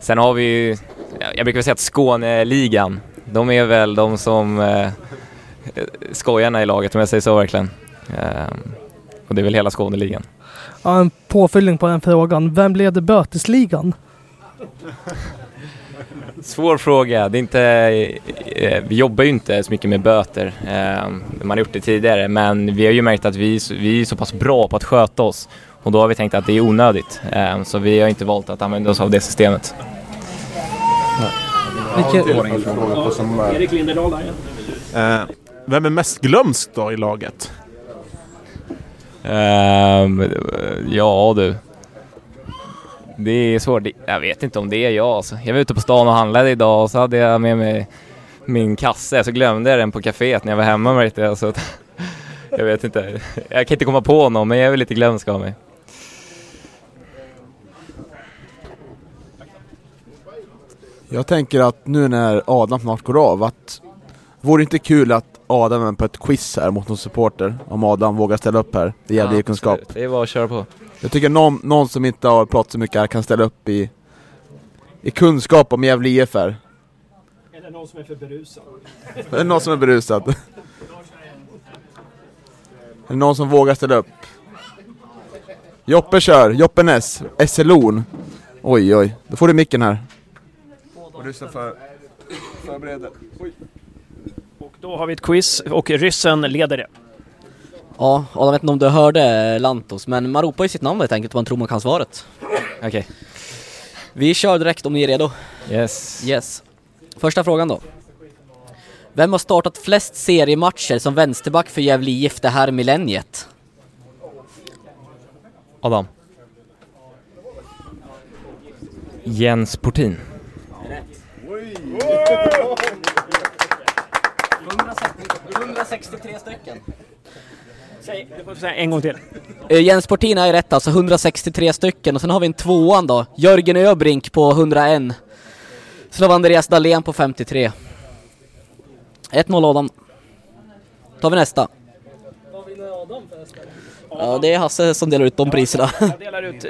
sen har vi ju, jag brukar väl säga att Skåneligan, de är väl de som eh, skojarna i laget om jag säger så verkligen. Eh, och det är väl hela Skåneligan. Ja, en påfyllning på den frågan. Vem leder bötesligan? Svår fråga. Det är inte, eh, vi jobbar ju inte så mycket med böter. Eh, man har gjort det tidigare men vi har ju märkt att vi, är så- vi är så pass bra på att sköta oss och då har vi tänkt att det är onödigt. Eh, så vi har inte valt att använda oss av det systemet. Erik Linderdal där. Vem är mest glömsk då i laget? Ja du. Det är svårt. Jag vet inte om det är jag alltså. Jag var ute på stan och handlade idag och så hade jag med mig min kasse så glömde jag den på kaféet när jag var hemma med det. Så att, jag vet inte. Jag kan inte komma på någon men jag är väl lite glömsk av mig. Jag tänker att nu när Adam snart går av, att Vore det inte kul att Adam är på ett quiz här mot någon supporter? Om Adam vågar ställa upp här. Det gäller ja, kunskap. Det är bara att köra på. Jag tycker någon, någon som inte har pratat så mycket här kan ställa upp i, i kunskap om Gävle IF här. Eller någon som är för berusad. Eller någon som är berusad. Eller någon som vågar ställa upp. Joppe kör, Joppe Ness, SLO'n. Oj oj, då får du micken här. Och lyssna för... Förbered Och då har vi ett quiz och ryssen leder det. Ja, Adam vet inte om du hörde Lantos, men man ropar ju sitt namn helt enkelt, man tror man kan svaret. Okej. Okay. Vi kör direkt om ni är redo. Yes. Yes. Första frågan då. Vem har startat flest seriematcher som vänsterback för Gävle IF det här millenniet? Adam. Jens Portin. Rätt. 163 stycken. Säg, du får säga en gång till. Uh, Jens Portina är rätt alltså, 163 stycken. Och sen har vi en tvåan då, Jörgen Öbrink på 101. Sen har vi Andreas Dahlén på 53. 1-0 Adam. tar vi nästa. Vad vinner Adam förresten? Ja, det är Hasse som delar ut de priserna. Jag delar ut.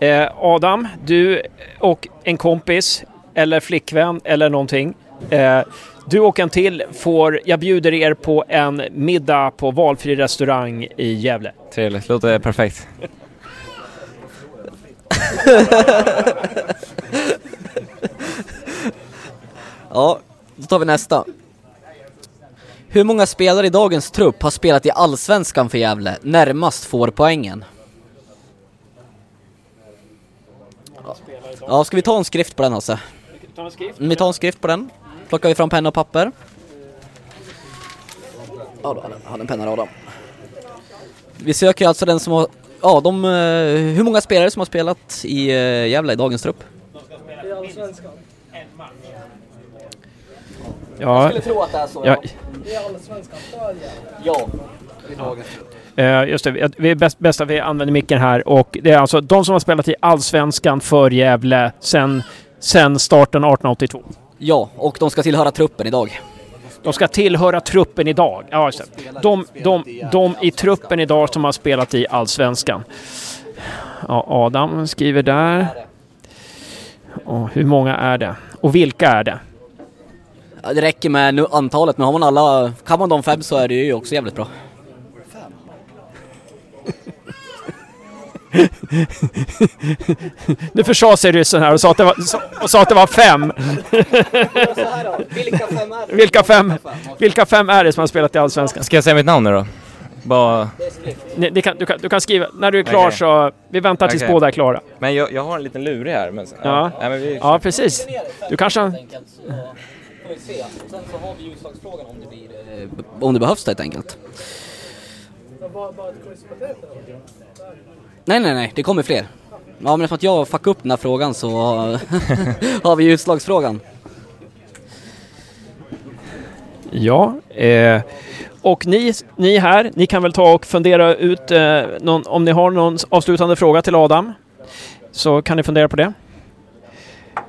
Eh, Adam, du och en kompis eller flickvän eller någonting. Eh, du och en till får, jag bjuder er på en middag på valfri restaurang i Gävle. Trevligt, låter perfekt. ja, då tar vi nästa. Hur många spelare i dagens trupp har spelat i Allsvenskan för Gävle? Närmast får poängen. Ja, ska vi ta en skrift på den Hasse? Vi tar en skrift på den. Plockar vi fram penna och papper. Ja, då hade en penna Adam. Vi söker alltså den som har, ja de, hur många spelare som har spelat i Gävle i dagens trupp? I Allsvenskan. Ja. Jag skulle tro att det är så. Ja. I Allsvenskan för Ja. Uh, just det, vi är bäst, bäst att vi använder micken här och det är alltså de som har spelat i Allsvenskan för Gävle sen, sen starten 1882. Ja, och de ska tillhöra truppen idag. De ska tillhöra truppen idag. Ja, just. De, de, de i truppen idag som har spelat i Allsvenskan. Ja, Adam skriver där. Och hur många är det? Och vilka är det? Ja, det räcker med nu antalet, men har man alla, kan man de fem så är det ju också jävligt bra. nu försade sig ryssen här och sa att det var, och sa att det var fem. vilka fem är det? Vilka fem, vilka fem är det som har spelat i Allsvenskan? Ska jag säga mitt namn nu då? Bara... Ni, kan, du, kan, du kan skriva, när du är klar okay. så, vi väntar tills okay. båda är klara. Men jag, jag har en liten lurig här. Men, ja, ja. ja, men vi... ja precis. Du kanske... Sen så har vi utslagsfrågan om det blir... Om det behövs helt enkelt. Nej, nej, nej, det kommer fler. Ja, men eftersom att jag fuckade upp den här frågan så har vi utslagsfrågan. Ja, eh, och ni, ni här, ni kan väl ta och fundera ut eh, någon, om ni har någon avslutande fråga till Adam. Så kan ni fundera på det.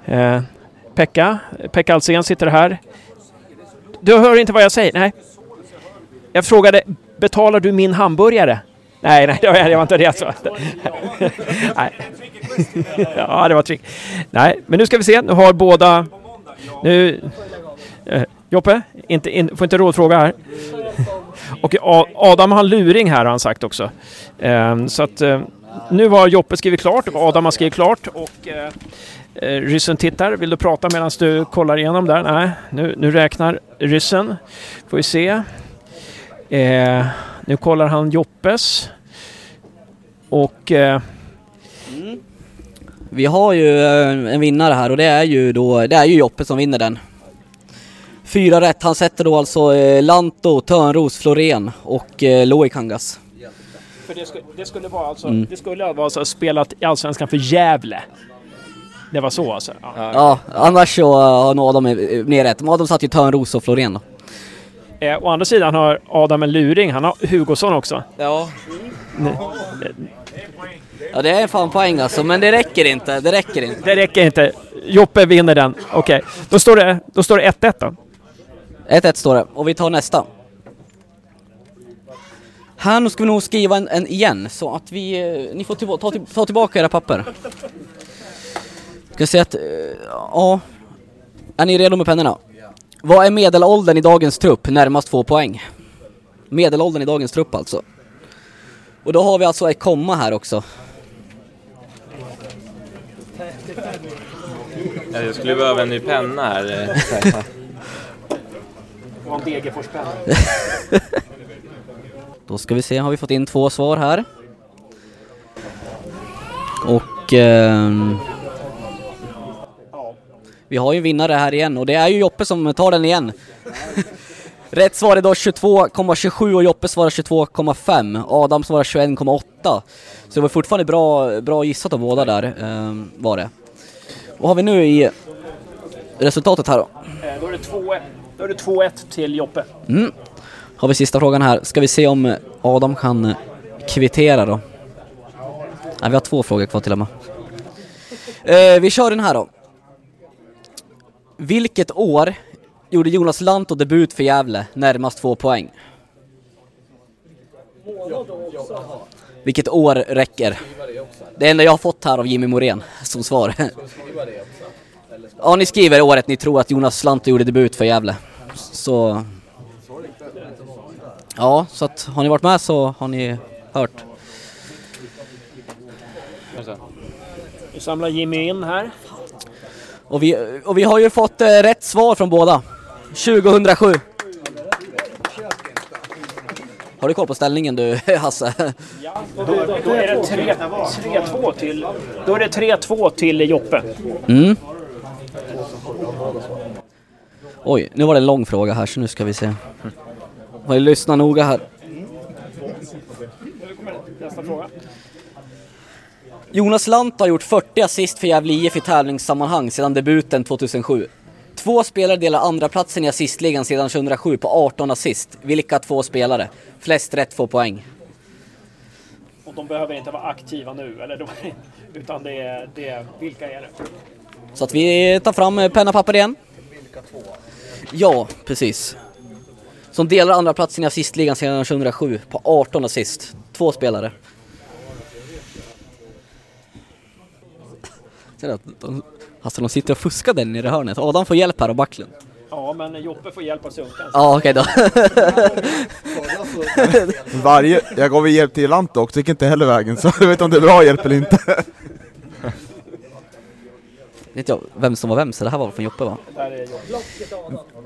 Eh, Pekka, Pekka Alsen sitter här. Du hör inte vad jag säger? Nej. Jag frågade, betalar du min hamburgare? Nej, nej, det var, det var inte det jag sa. nej. ja, det var trick. Nej, men nu ska vi se. Nu har båda... Nu... Eh, Joppe, inte, in, får inte rådfråga här. Och Adam har en luring här har han sagt också. Ehm, så att eh, nu har Joppe skrivit klart och Adam har skrivit klart och eh, ryssen tittar. Vill du prata medan du kollar igenom där? Nej, nu, nu räknar ryssen. Får vi se. Eh, nu kollar han Joppes. Och... Eh, mm. Vi har ju eh, en vinnare här och det är ju då, det är ju Joppe som vinner den. Fyra rätt, han sätter då alltså eh, Lanto, Törnros, Florén och eh, Loic Kangas. För det, skulle, det skulle vara alltså, mm. det skulle vara alltså spelat i Allsvenskan för Gävle. Det var så alltså? Ja, ja annars så har nog Adam mer rätt. Adam satt ju Törnros och Florén då. Eh, å andra sidan har Adam en luring, han har Hugosson också. Ja. Ja det är fan poäng alltså, men det räcker inte. Det räcker inte. Det räcker inte. Joppe vinner den. Okej, okay. då står det 1-1 då. 1-1 står det, och vi tar nästa. Här nu ska vi nog skriva en, en igen, så att vi... eh, Ni får tillba- ta, till, ta tillbaka era papper. Ska se att... eh, Ja... Är ni redo med pennorna? Vad är medelåldern i dagens trupp? Närmast två poäng. Medelåldern i dagens trupp alltså. Och då har vi alltså ett komma här också. Jag skulle behöva en ny penna här. Och en Degerforspenna. Då ska vi se, har vi fått in två svar här. Och... ehm, vi har ju en vinnare här igen och det är ju Joppe som tar den igen. Rätt svar är då 22,27 och Joppe svarar 22,5. Adam svarar 21,8. Så det var fortfarande bra, bra gissat av båda där, ehm, var det. Vad har vi nu i resultatet här då? Eh, Då är det 2-1 då är det 2-1 till Joppe. Mm. Har vi sista frågan här. Ska vi se om Adam kan kvittera då? Nej, vi har två frågor kvar till och med. Eh, vi kör den här då. Vilket år gjorde Jonas Lantto debut för Gävle? Närmast två poäng. Vilket år räcker? Det enda jag har fått här av Jimmy Morén som svar. Ja, ni skriver året ni tror att Jonas Lantto gjorde debut för Gävle. Så... Ja, så att har ni varit med så har ni hört. Nu samlar Jimmy in här. Och vi, och vi har ju fått eh, rätt svar från båda. 2007. Har du koll på ställningen du, Hasse? Då, då, då är det 3 3-2 till... Då är det 3-2 till Joppe. Mm. Oj, nu var det en lång fråga här så nu ska vi se. Lyssna noga här. Nästa fråga. Jonas Lant har gjort 40 assist för Gävle IF i tävlingssammanhang sedan debuten 2007. Två spelare delar andra platsen i assistligan sedan 2007 på 18 assist. Vilka två spelare? Flest rätt får poäng. Och de behöver inte vara aktiva nu, eller de, utan det är, det är... Vilka är det? Så att vi tar fram eh, penna och papper igen. Ja, precis. Som delar andra platsen i assistligan sedan 2007 på 18 assist. Två spelare. Ser du att de, alltså de sitter och fuskar den nere i hörnet. Adam får hjälp här av Backlund. Ja, men Joppe får hjälp av Sunkan. Ja, okej då. Varje, jag gav ju hjälp till Lanto också, gick inte heller vägen så jag vet inte om det är bra hjälp eller inte. vet jag vem som var vem, så det här var från Joppe va? Där.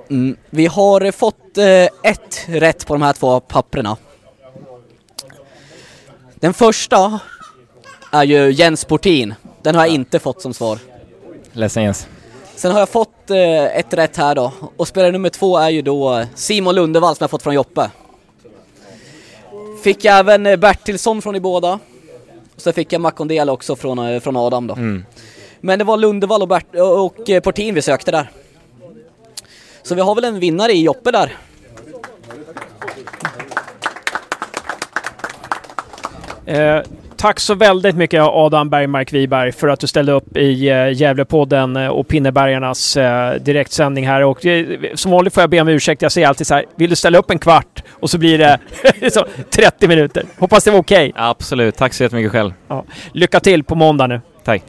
Mm. Vi har fått eh, ett rätt på de här två papperna. Den första är ju Jens Portin. Den har jag inte fått som svar. Ledsen Jens. Sen har jag fått eh, ett rätt här då. Och spelare nummer två är ju då eh, Simon Lundevall som jag fått från Joppe. Fick jag även eh, Bertilsson från i båda. Och så fick jag Makondel också från, eh, från Adam då. Mm. Men det var Lundevall och, Bert och, och eh, Portin vi sökte där. Så vi har väl en vinnare i Joppe där. Eh, tack så väldigt mycket Adam Bergmark Wiberg för att du ställde upp i eh, Gävlepodden eh, och Pinnebergarnas eh, direktsändning här. Och som vanligt får jag be om ursäkt. Jag säger alltid så här, vill du ställa upp en kvart? Och så blir det så, 30 minuter. Hoppas det var okej. Absolut, tack så jättemycket själv. Ja. Lycka till på måndag nu. Tack.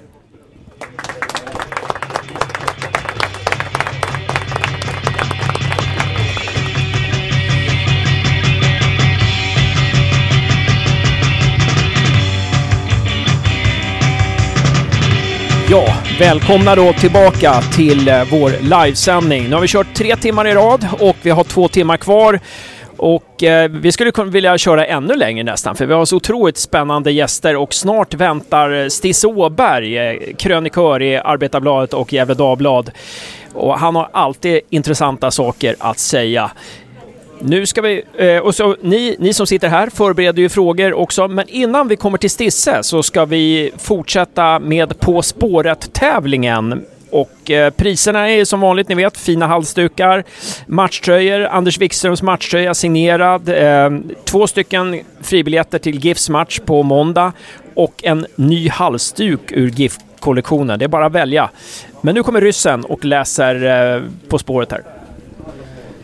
Ja, välkomna då tillbaka till eh, vår livesändning. Nu har vi kört tre timmar i rad och vi har två timmar kvar. Och eh, vi skulle kunna vilja köra ännu längre nästan, för vi har så otroligt spännande gäster och snart väntar eh, Stisse Åberg, eh, krönikör i Arbetarbladet och Gefle Dagblad. Och han har alltid intressanta saker att säga. Nu ska vi, eh, och så ni, ni som sitter här förbereder ju frågor också, men innan vi kommer till Stisse så ska vi fortsätta med På spåret-tävlingen. Och eh, priserna är som vanligt, ni vet, fina halsdukar, matchtröjor, Anders Wikströms matchtröja signerad, eh, två stycken fribiljetter till GIFs match på måndag och en ny halsduk ur GIF-kollektionen. Det är bara att välja. Men nu kommer ryssen och läser eh, På spåret här.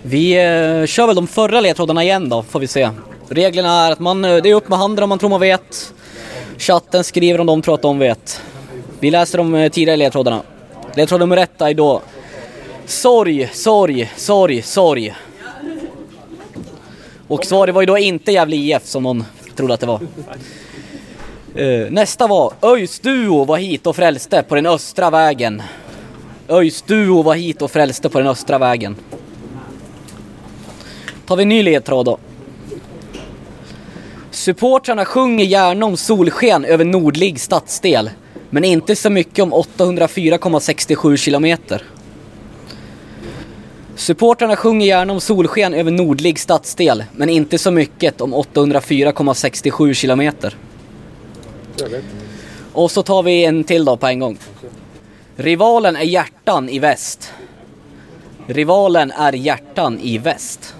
Vi eh, kör väl de förra ledtrådarna igen då, får vi se. Reglerna är att man, eh, det är upp med handen om man tror man vet. Chatten skriver om de tror att de vet. Vi läser de eh, tidigare ledtrådarna. Ledtråd nummer ett är då Sorg, sorg, sorg, sorg. Och svaret var ju då inte Gävle IF som någon trodde att det var. Eh, nästa var ÖIS Duo var hit och frälste på den östra vägen. ÖIS Duo var hit och frälste på den östra vägen. Tar vi en ny ledtråd då. Supportrarna sjunger gärna om solsken över nordlig stadsdel, men inte så mycket om 804,67 kilometer. Supportrarna sjunger gärna om solsken över nordlig stadsdel, men inte så mycket om 804,67 kilometer. Och så tar vi en till då på en gång. Rivalen är hjärtan i väst. Rivalen är hjärtan i väst.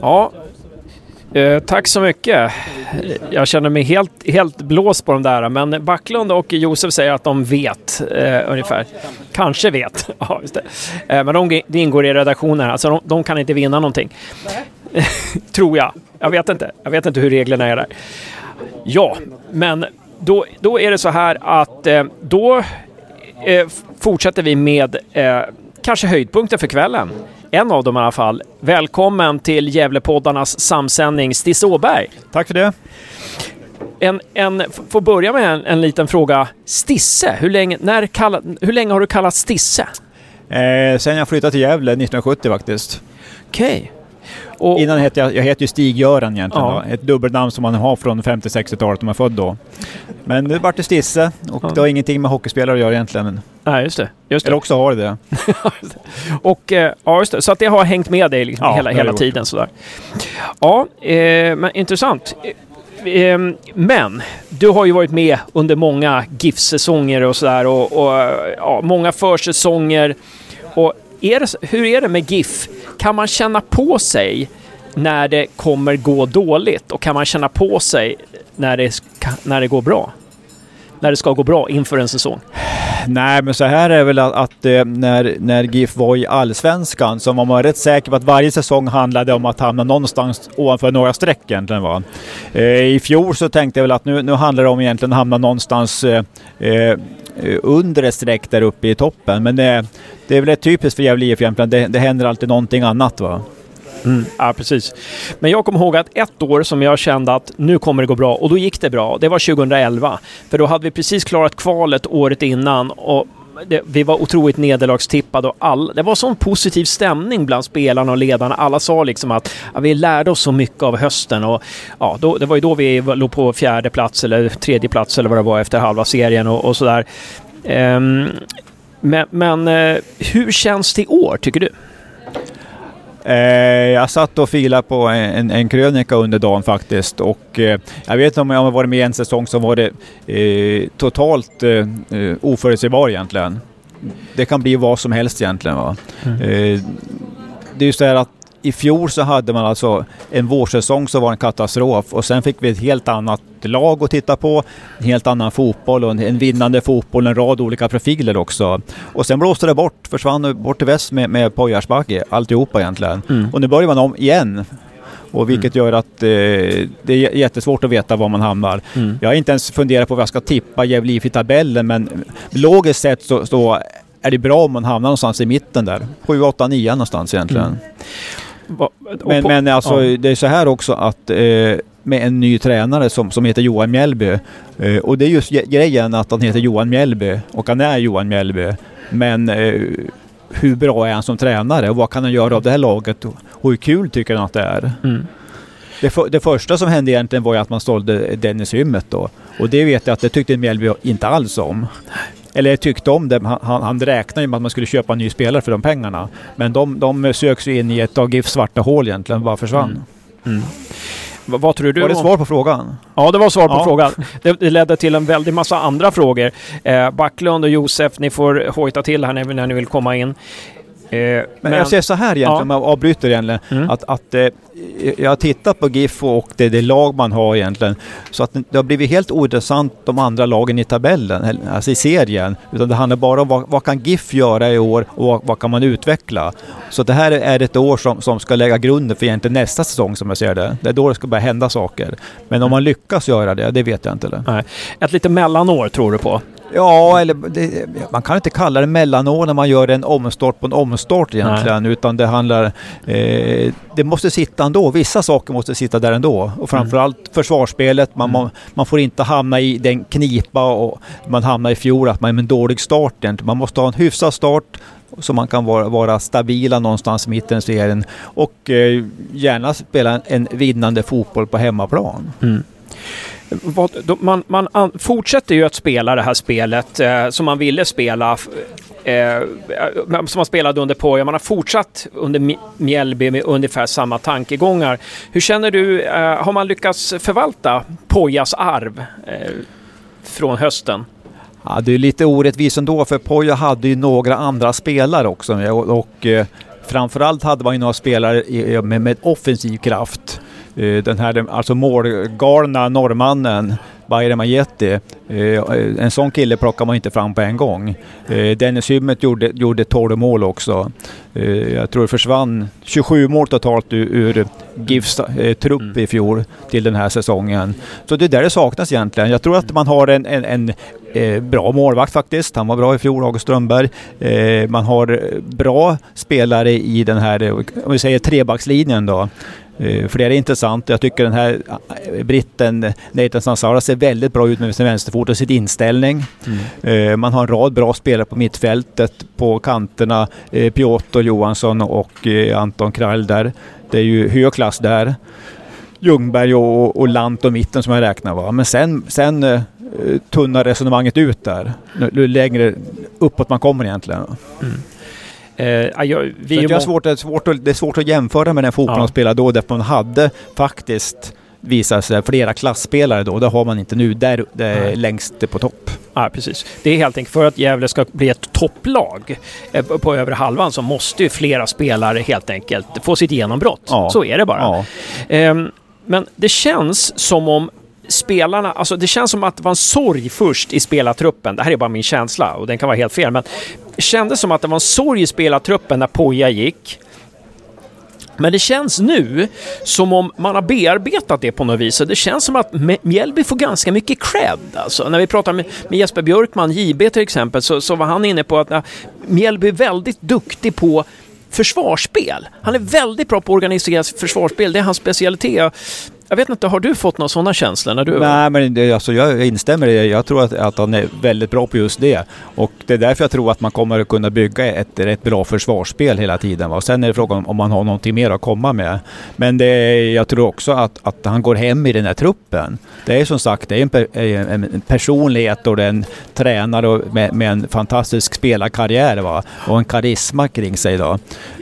Ja, eh, tack så mycket. Jag känner mig helt, helt blåst på de där, men Backlund och Josef säger att de vet eh, ungefär. Kanske vet. Ja, just det. Eh, men de, det ingår i redaktionen, alltså de, de kan inte vinna någonting. Tror jag. Jag vet inte. Jag vet inte hur reglerna är där. Ja, men då, då är det så här att eh, då eh, fortsätter vi med eh, kanske höjdpunkten för kvällen. En av dem i alla fall. Välkommen till Gävlepoddarnas samsändning, Stisse Åberg. Tack för det. En, en, får börja med en, en liten fråga. Stisse, hur länge, när kalla, hur länge har du kallats Stisse? Eh, sen jag flyttade till Gävle 1970 faktiskt. Okej. Och, Innan hette jag, jag heter ju Stig-Göran egentligen Ja. då. Ett dubbelnamn som man har från 50-60-talet om man är född då. Men det vart det Stisse och Ja. det har ingenting med hockeyspelare att göra egentligen. Nej, just det. Just det. eller också har det det. Och, eh, ja, just det. Så att det har hängt med dig liksom Ja, hela, hela det tiden. Sådär. Ja, eh, men intressant. Eh, eh, men du har ju varit med under många GIF-säsonger och sådär och, och ja, många försäsonger. Och är det, hur är det med GIF? Kan man känna på sig när det kommer gå dåligt och kan man känna på sig när det, när det går bra? När det ska gå bra inför en säsong? Nej, men så här är väl att, att eh, när, när GIF var i Allsvenskan så var man rätt säker på att varje säsong handlade om att hamna någonstans ovanför några streck egentligen. Va? Eh, I fjol så tänkte jag väl att nu, nu handlar det om egentligen att hamna någonstans eh, eh Eh, undre streck där uppe i toppen. Men det, det är väl rätt typiskt för Gävle IF Jämtland. Det, det händer alltid någonting annat. Va? Mm, ja, precis. Men jag kommer ihåg att ett år som jag kände att nu kommer det gå bra och då gick det bra. Det var 2011. För då hade vi precis klarat kvalet året innan och det, vi var otroligt nederlagstippade och all, det var sån positiv stämning bland spelarna och ledarna. Alla sa liksom att ja, vi lärde oss så mycket av hösten och ja, då, det var ju då vi låg på fjärde plats eller tredje plats eller vad det var efter halva serien och, och sådär. Um, men men eh, hur känns det i år, tycker du? Eh, jag satt och filade på en, en krönika under dagen faktiskt och eh, jag vet inte om jag har varit med i en säsong som var det eh, totalt eh, oförutsägbar egentligen. Det kan bli vad som helst egentligen. Va? Eh, det är ju så här att i fjol så hade man alltså en vårsäsong som var en katastrof och sen fick vi ett helt annat lag att titta på, en helt annan fotboll och en, en vinnande fotboll, en rad olika profiler också. Och sen blåste det bort, försvann bort till väst med, med Pojarsbacke, alltihopa egentligen. Mm. Och nu börjar man om igen. Och vilket gör att eh, det är jättesvårt att veta var man hamnar. Mm. Jag har inte ens funderat på vad jag ska tippa Gävle i tabellen men logiskt sett så, så är det bra om man hamnar någonstans i mitten där. 7, 8, 9 någonstans egentligen. Mm. Va- Men, på- men alltså ja. det är så här också att eh, med en ny tränare som, som heter Johan Mjällby. Eh, och det är just grejen att han heter Johan Mjällby och han är Johan Mjällby. Men eh, hur bra är han som tränare och vad kan han göra av det här laget och, och hur kul tycker han att det är? Mm. Det, för, det första som hände egentligen var ju att man sålde Dennis Hymmet då. Och det vet jag att det tyckte Mjällby inte alls om. Eller tyckte om det, han, han räknade ju med att man skulle köpa en ny spelare för de pengarna. Men de, de söks ju in i ett av GIFs svarta hål egentligen, bara försvann. Mm. Va- Vad tror du? Var det svar på frågan? Ja, det var svar på Ja. frågan. Det, det ledde till en väldig massa andra frågor. Eh, Backlund och Josef, ni får hojta till här när, när ni vill komma in. Eh, Men, men- jag säger så här egentligen, Ja. om jag avbryter egentligen. Mm. Att, att, eh, jag har tittat på GIF och det, det lag man har egentligen. Så att det har blivit helt ointressant de andra lagen i tabellen, alltså i serien. Utan det handlar bara om vad, vad kan GIF göra i år och vad, vad kan man utveckla. Så det här är ett år som, som ska lägga grunden för egentligen nästa säsong som jag ser det. Det är då det ska börja hända saker. Men om man lyckas göra det, det vet jag inte. Eller? Nej. Ett lite mellanår tror du på? Ja, eller det, man kan inte kalla det mellanår när man gör en omstart på en omstart egentligen. Utan det handlar... Eh, det måste sitta ändå. Vissa saker måste sitta där ändå. Och framförallt försvarsspelet. Man, man, man får inte hamna i den knipa och man hamnade i fjol att man är med en dålig start. egentligen. Man måste ha en hyfsad start så man kan vara, vara stabila någonstans i mitten i serien. Och eh, gärna spela en, vinnande fotboll på hemmaplan. Då, man, man an, fortsätter ju att spela det här spelet eh, som man ville spela. Eh, eh, som man spelade under Poja. Man har fortsatt under Mjällby med ungefär samma tankegångar. Hur känner du, eh, har man lyckats förvalta Pojas arv eh, från hösten? Ja, det är lite orättvist ändå för Poja hade ju några andra spelare också och, och eh, framförallt hade man ju några spelare med, med offensiv kraft. Eh, den här alltså målgalna norrmannen Bayram Ajeti. Eh, en sån kille plockar man inte fram på en gång. Eh, Dennis Hymmet gjorde, gjorde 12 mål också. Jag tror det försvann 27 mål totalt ur, GIFs trupp i fjol till den här säsongen. Så det är där det saknas egentligen. Jag tror att man har en, en, en bra målvakt faktiskt. Han var bra i fjol, August Strömberg. Man har bra spelare i den här, om vi säger trebackslinjen då. Eh, För det är intressant. Jag tycker den här eh, britten Nathan Sansara ser väldigt bra ut med sin vänsterfot och sin inställning. Eh, Man har en rad bra spelare på mittfältet, på kanterna. Piotr Johansson och Anton Krall där. Det är ju hög klass där. Ljungberg och, och Lant och mitten som jag räknar va. Men sen, sen tunnar resonemanget ut där. Nu längre uppåt man kommer egentligen. Eh, ja, jag, vi jag har svårt, det, är svårt att, det är svårt att jämföra med den fotbollen Ja. de spelade då, därför man hade faktiskt visat sig flera klassspelare då. Det har man inte nu. Där det är Nej. längst på topp. Ja, precis. Det är helt enkelt för att Gävle ska bli ett topplag eh, på övre halvan så måste ju flera spelare helt enkelt få sitt genombrott. Ja. Så är det bara. Ja. Ehm, men det känns som om spelarna, alltså det känns som att det var en sorg först i spelartruppen. Det här är bara min känsla och den kan vara helt fel, men det kändes som att det var en sorg i spelartruppen när Poja gick. Men det känns nu som om man har bearbetat det på något vis. Och det känns som att Mjällby får ganska mycket cred. Alltså. När vi pratar med, med Jesper Björkman, JB till exempel, så, så var han inne på att ja, Mjällby är väldigt duktig på försvarsspel. Han är väldigt bra på att organisera försvarsspel. Det är hans specialitet. Jag vet inte, har du fått några sådana känslor? När du... Nej, men det, alltså, jag instämmer i det. Jag tror att, att han är väldigt bra på just det. Och det är därför jag tror att man kommer att kunna bygga ett rätt bra försvarsspel hela tiden. Va? Sen är det frågan om, man har någonting mer att komma med. Men det, jag tror också att, att han går hem i den här truppen. Det är som sagt det är en, per, en, personlighet och det är en tränare med, med en fantastisk spelarkarriär va? och en karisma kring sig. Då.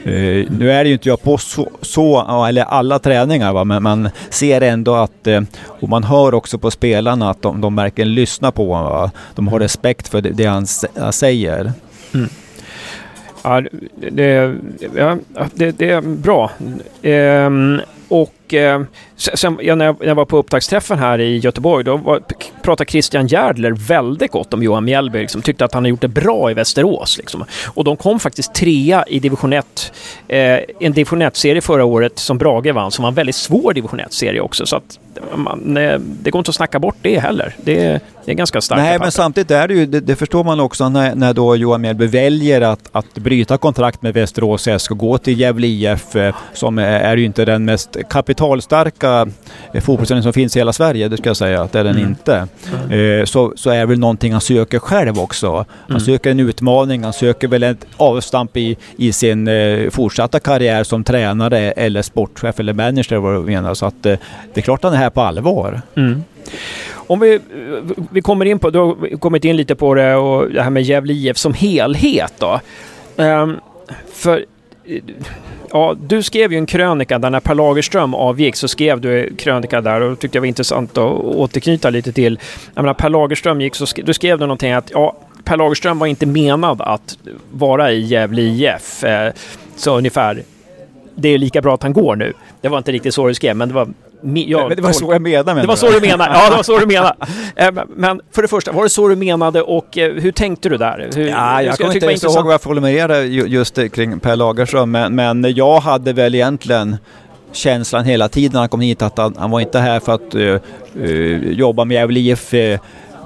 Uh, nu är det ju inte jag på så, så eller alla träningar, va? men man ser ser ändå att, eh, och man hör också på spelarna att de, de verkligen lyssnar på honom. Va? De har respekt för det, det han, säger. Mm. säger. Ja, det, ja, det, det är bra. Ehm, och eh, sen, ja, när, jag, när jag var på upptaktsträffen här i Göteborg, då var, pratade Christian Järdler väldigt gott om Johan Mjällby. Liksom, tyckte att han har gjort det bra i Västerås. Liksom. Och de kom faktiskt trea i division 1. Eh, en division 1-serie förra året som Brage vann, som var en väldigt svår division 1-serie också. Så att man, det går inte att snacka bort det heller. Det, det är ganska starkt. Nej, men samtidigt är det ju, det, det förstår man också när, när då Johan Mjällby väljer att, att bryta kontrakt med Västerås SK och gå till Gävle IF eh, som är, är ju inte den mest kapitalstarka eh, fotbollsföreningen som finns i hela Sverige, det ska jag säga att det är den Mm. inte. Eh, så, så är väl någonting han söker själv också. Han Mm. söker en utmaning, han söker väl ett avstamp i, i sin eh, fortsatta karriär som tränare eller sportchef eller manager vad du menar. Så att det är klart han är här på allvar. Mm. Om vi, vi kommer in på, du har kommit in lite på det och det här med Gävle IF som helhet då. Ehm, för Ja, du skrev ju en krönika där när Per Lagerström avgick så skrev du en krönika där och tyckte jag var intressant att återknyta lite till. Jag menar, Per Lagerström gick så skrev, du skrev du någonting att ja, Per Lagerström var inte menad att vara i Gävle IF. Eh, så ungefär, det är lika bra att han går nu. Det var inte riktigt så du skrev, men det var... Jag, Men det var så jag menade. det var så du menade. Ja, det var så du menade. Eh, men- för det första, var det så du menade och eh, hur tänkte du där? Hur, Ja, jag kommer inte ens ihåg vad jag formulerade ju- just det kring Per Lagerström, men, men jag hade väl egentligen känslan hela tiden när han kom hit att han, han var inte här för att eh, eh, jobba med Gävle IF eh,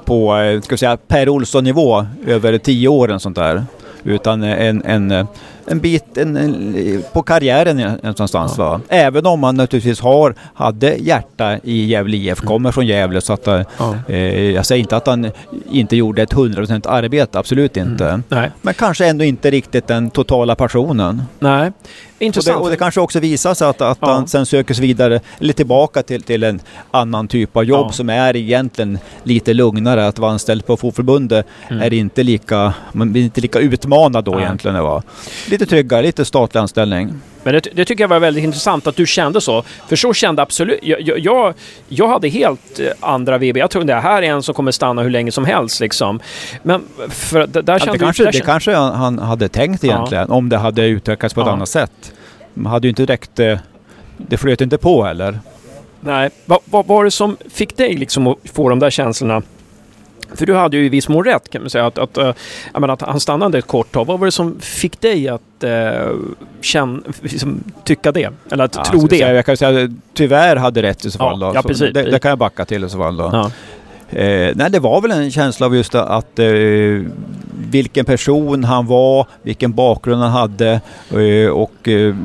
på eh, ska säga, Per Olsson-nivå över tio år och sånt där. Utan en, en, eh, en bit en, en, på karriären någonstans. Va? Även om man naturligtvis har, hade hjärta i Gävle IF, kommer från Gävle. Så att, eh, Ja. eh, jag säger inte att han inte gjorde ett 100% arbete, absolut inte. Nej, Men kanske ändå inte riktigt den totala passionen. nej. Och det, Intressant. och det kanske också visar sig att, att Ja. han sen söker sig vidare, eller tillbaka till, till en annan typ av jobb Ja. som är egentligen lite lugnare. Att vara anställd på Fotbollförbundet Mm. är inte lika, man blir inte lika utmanad då egentligen. Va? Lite tryggare, lite statlig anställning. Men det, det tycker jag var väldigt intressant att du kände så. För så kände absolut... Jag, jag- jag, hade helt eh, andra VB. Jag trodde det här är en som kommer stanna hur länge som helst liksom. Men för, där Ja, kände det du- kanske, där det kanske han, hade tänkt Ja. egentligen, om det hade utökats på ett Ja. annat sätt. Man hade ju inte direkt... eh, Det flöt inte på heller. Nej. Vad, vad var det som fick dig liksom att få de där känslorna? För du hade ju i viss mån rätt kan man säga. Att, att, eh, menar, att han stannade ett kort tag. Vad var det som fick dig att eh, känna, liksom, tycka det? Eller att Ja, tro det? Säga, jag kan säga tyvärr hade rätt i så Ja, fall. då. ja, precis. det, det kan jag backa till i så fall. Då. Ja. Eh, nej, det var väl en känsla av just att eh, vilken person han var, vilken bakgrund han hade eh, och eh,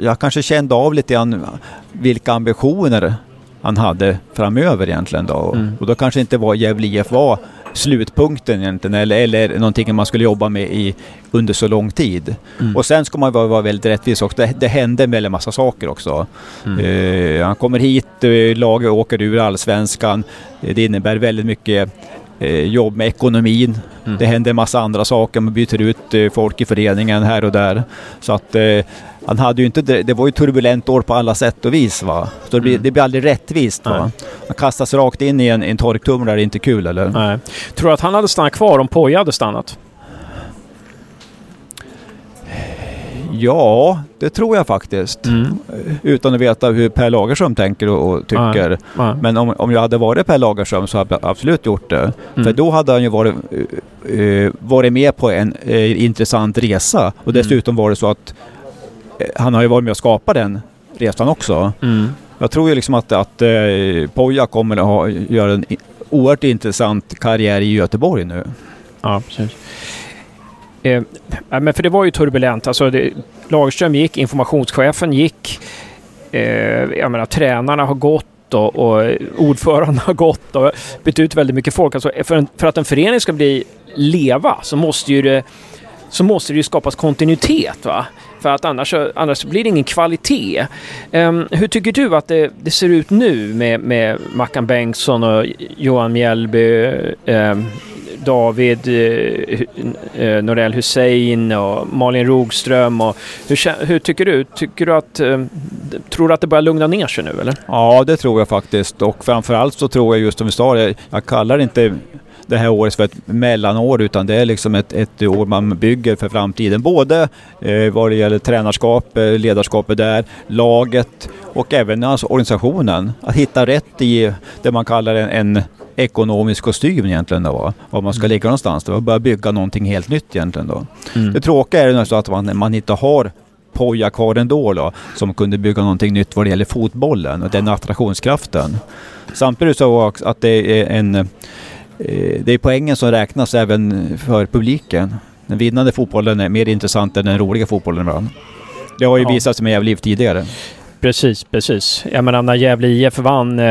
jag kanske kände av lite grann vilka ambitioner han hade framöver egentligen då. Mm. Och då kanske inte var Gävle IF var slutpunkten egentligen eller, eller någonting man skulle jobba med i, under så lång tid. Mm. Och sen ska man vara, vara väldigt rättvis också. Det, det hände en väldig massa saker också. Mm. Eh, han kommer hit, eh, laget åker ur allsvenskan. Det innebär väldigt mycket jobb med ekonomin. Mm. Det händer en massa andra saker. Man byter ut eh, folk i föreningen här och där. Så att eh, han hade ju inte, det, var ju turbulent år på alla sätt och vis. Va? Så det blir, Mm. det blir aldrig rättvist. Nej. Va? Han kastas rakt in i en, en torktumlare, det är inte kul eller? Nej. Tror du att han hade stannat kvar om Poja hade stannat? Ja, det tror jag faktiskt. Mm. Utan att veta hur Per Lagerström tänker och, och tycker. Ja. Men om, om jag hade varit Per Lagerström så hade jag absolut gjort det. Mm. För då hade han ju varit, eh, varit med på en eh, intressant resa. Och dessutom var det så att eh, han har ju varit med och skapat den resan också. Mm. Jag tror ju liksom att, att Poja kommer att ha, göra en oerhört intressant karriär i Göteborg nu. Ja, precis. Eh, men för det var ju turbulent. Alltså det, Lagerström gick, informationschefen gick. Eh, jag menar, tränarna har gått och, och ordföranden har gått och bytt ut väldigt mycket folk. Alltså, för, en, för att en förening ska bli leva så måste ju det så måste det ju skapas kontinuitet. Va? För att annars, annars blir det ingen kvalitet. Um, hur tycker du att det, det ser ut nu med, med Mackan Bengtsson och Johan Mjällby, um, David eh, uh, Norell Hussein och Malin Rogström. Och hur, hur tycker du? Tycker du att, eh, tror du att det börjar lugna ner sig nu eller? Ja, det tror jag faktiskt. Och framförallt så tror jag just som vi sa, jag, jag kallar inte det här året för ett mellanår utan det är liksom ett, ett år man bygger för framtiden. Både eh, vad det gäller tränarskap, eh, ledarskapet där, laget och även alltså organisationen. Att hitta rätt i det man kallar en, en ekonomisk kostym egentligen då. va? Var man ska ligga någonstans. Då. Börja bygga någonting helt nytt egentligen då. Det tråkiga är ju att man, man inte har Poja kvar ändå då, som kunde bygga någonting nytt vad det gäller fotbollen och den attraktionskraften. Samtidigt så att det är en det är poängen som räknas även för publiken. Den vinnande fotbollen är mer intressant än den roliga fotbollen ibland. Det har ju Ja. visat sig med Gävle tidigare. Precis, precis. Jag menar när Gävle IF vann, eh,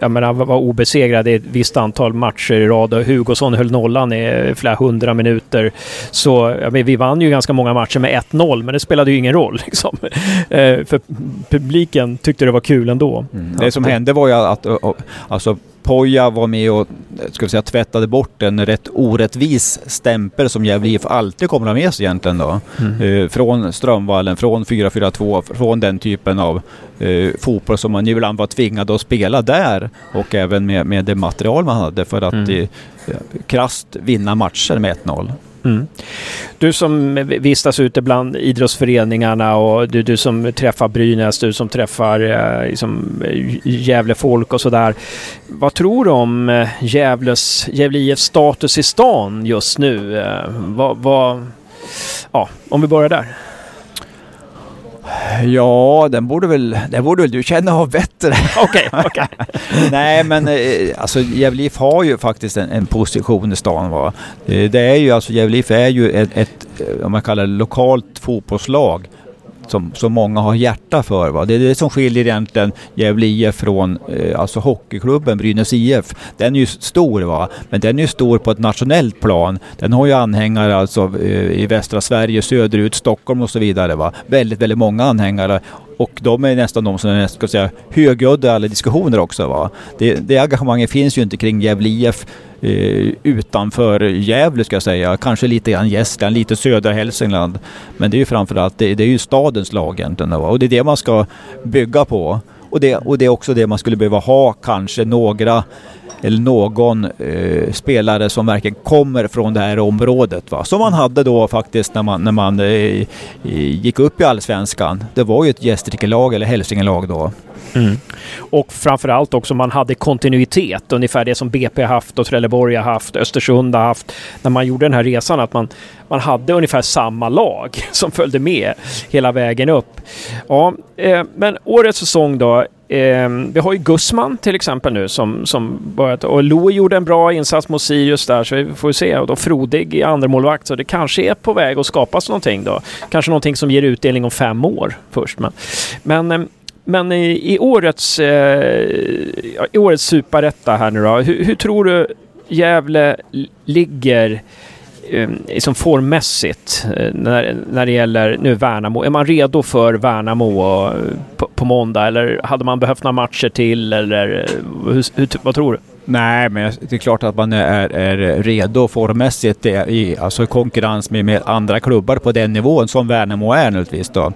jag menar var obesegrade i ett visst antal matcher i rad och Hugosson höll nollan i flera hundra minuter. Så jag menar, vi vann ju ganska många matcher med 1-0, men det spelade ju ingen roll. Liksom. Eh, För publiken tyckte det var kul ändå. Det som hände var ju att alltså Poja var med och ska vi säga, tvättade bort en rätt orättvis stämpel som Gävle IF alltid kommer att ha med sig egentligen då. Mm. Eh, från Strömvallen, från 4-4-2, från den typen av eh, fotboll som man ibland var tvingad att spela där och även med, med det material man hade för att Mm. eh, krasst vinna matcher med 1-0. Mm. Du som vistas ute bland idrottsföreningarna och du, du som träffar Brynäs, du som träffar eh, liksom, eh, Gävlefolk och sådär. Vad tror du om eh, Gävles, Gävle IFs status i stan just nu? Eh, vad, vad, ja, om vi börjar där. Ja, den borde väl, den borde väl du känna av bättre. Okej, okej. Nej, men eh, alltså Gävle IF har ju faktiskt en, en position i stan. Va? Eh, Det är ju alltså, Gävle IF är ju ett, ett, eh, om man kallar det lokalt fotbollslag som, som många har hjärta för. Va? Det är det som skiljer egentligen Gävle IF från eh, alltså hockeyklubben Brynäs IF. Den är ju stor va, men den är ju stor på ett nationellt plan. Den har ju anhängare alltså eh, i västra Sverige, söderut, Stockholm och så vidare. Va? Väldigt, väldigt många anhängare. Och de är nästan de som är ska säga, högljudda i alla diskussioner också. Va? Det, det engagemanget finns ju inte kring Gävle IF eh, utanför Gävle ska jag säga. Kanske lite grann Gästland, lite södra Hälsingland. Men det är ju framförallt det, det är ju stadens lag egentligen. Va? Och det är det man ska bygga på. Och det, och det är också det man skulle behöva ha kanske några eller någon eh, spelare som verkligen kommer från det här området. Va? Som man hade då faktiskt när man, när man eh, gick upp i Allsvenskan. Det var ju ett Gästrikelag eller Hälsingelag då. Mm. Och framförallt också man hade kontinuitet, ungefär det som BP har haft och Trelleborg har haft, Östersund har haft. När man gjorde den här resan att man, man hade ungefär samma lag som följde med hela vägen upp. Ja, eh, men årets säsong då. Eh, vi har ju Gussman till exempel nu som, som börjat och Lo gjorde en bra insats mot Sirius där så vi får se. Och då Frodig i andra målvakt så det kanske är på väg att skapas någonting då. Kanske någonting som ger utdelning om fem år först. Men, men eh, men i, i årets, eh, i årets superetta här nu då, hur, hur tror du Gävle ligger eh, liksom formmässigt eh, när, när det gäller nu Värnamo? Är man redo för Värnamo eh, på, på måndag eller hade man behövt några matcher till eller hur, hur, vad tror du? Nej, men det är klart att man är, är redo formmässigt i, alltså konkurrens med, med andra klubbar på den nivån som Värnamo är naturligtvis. Då.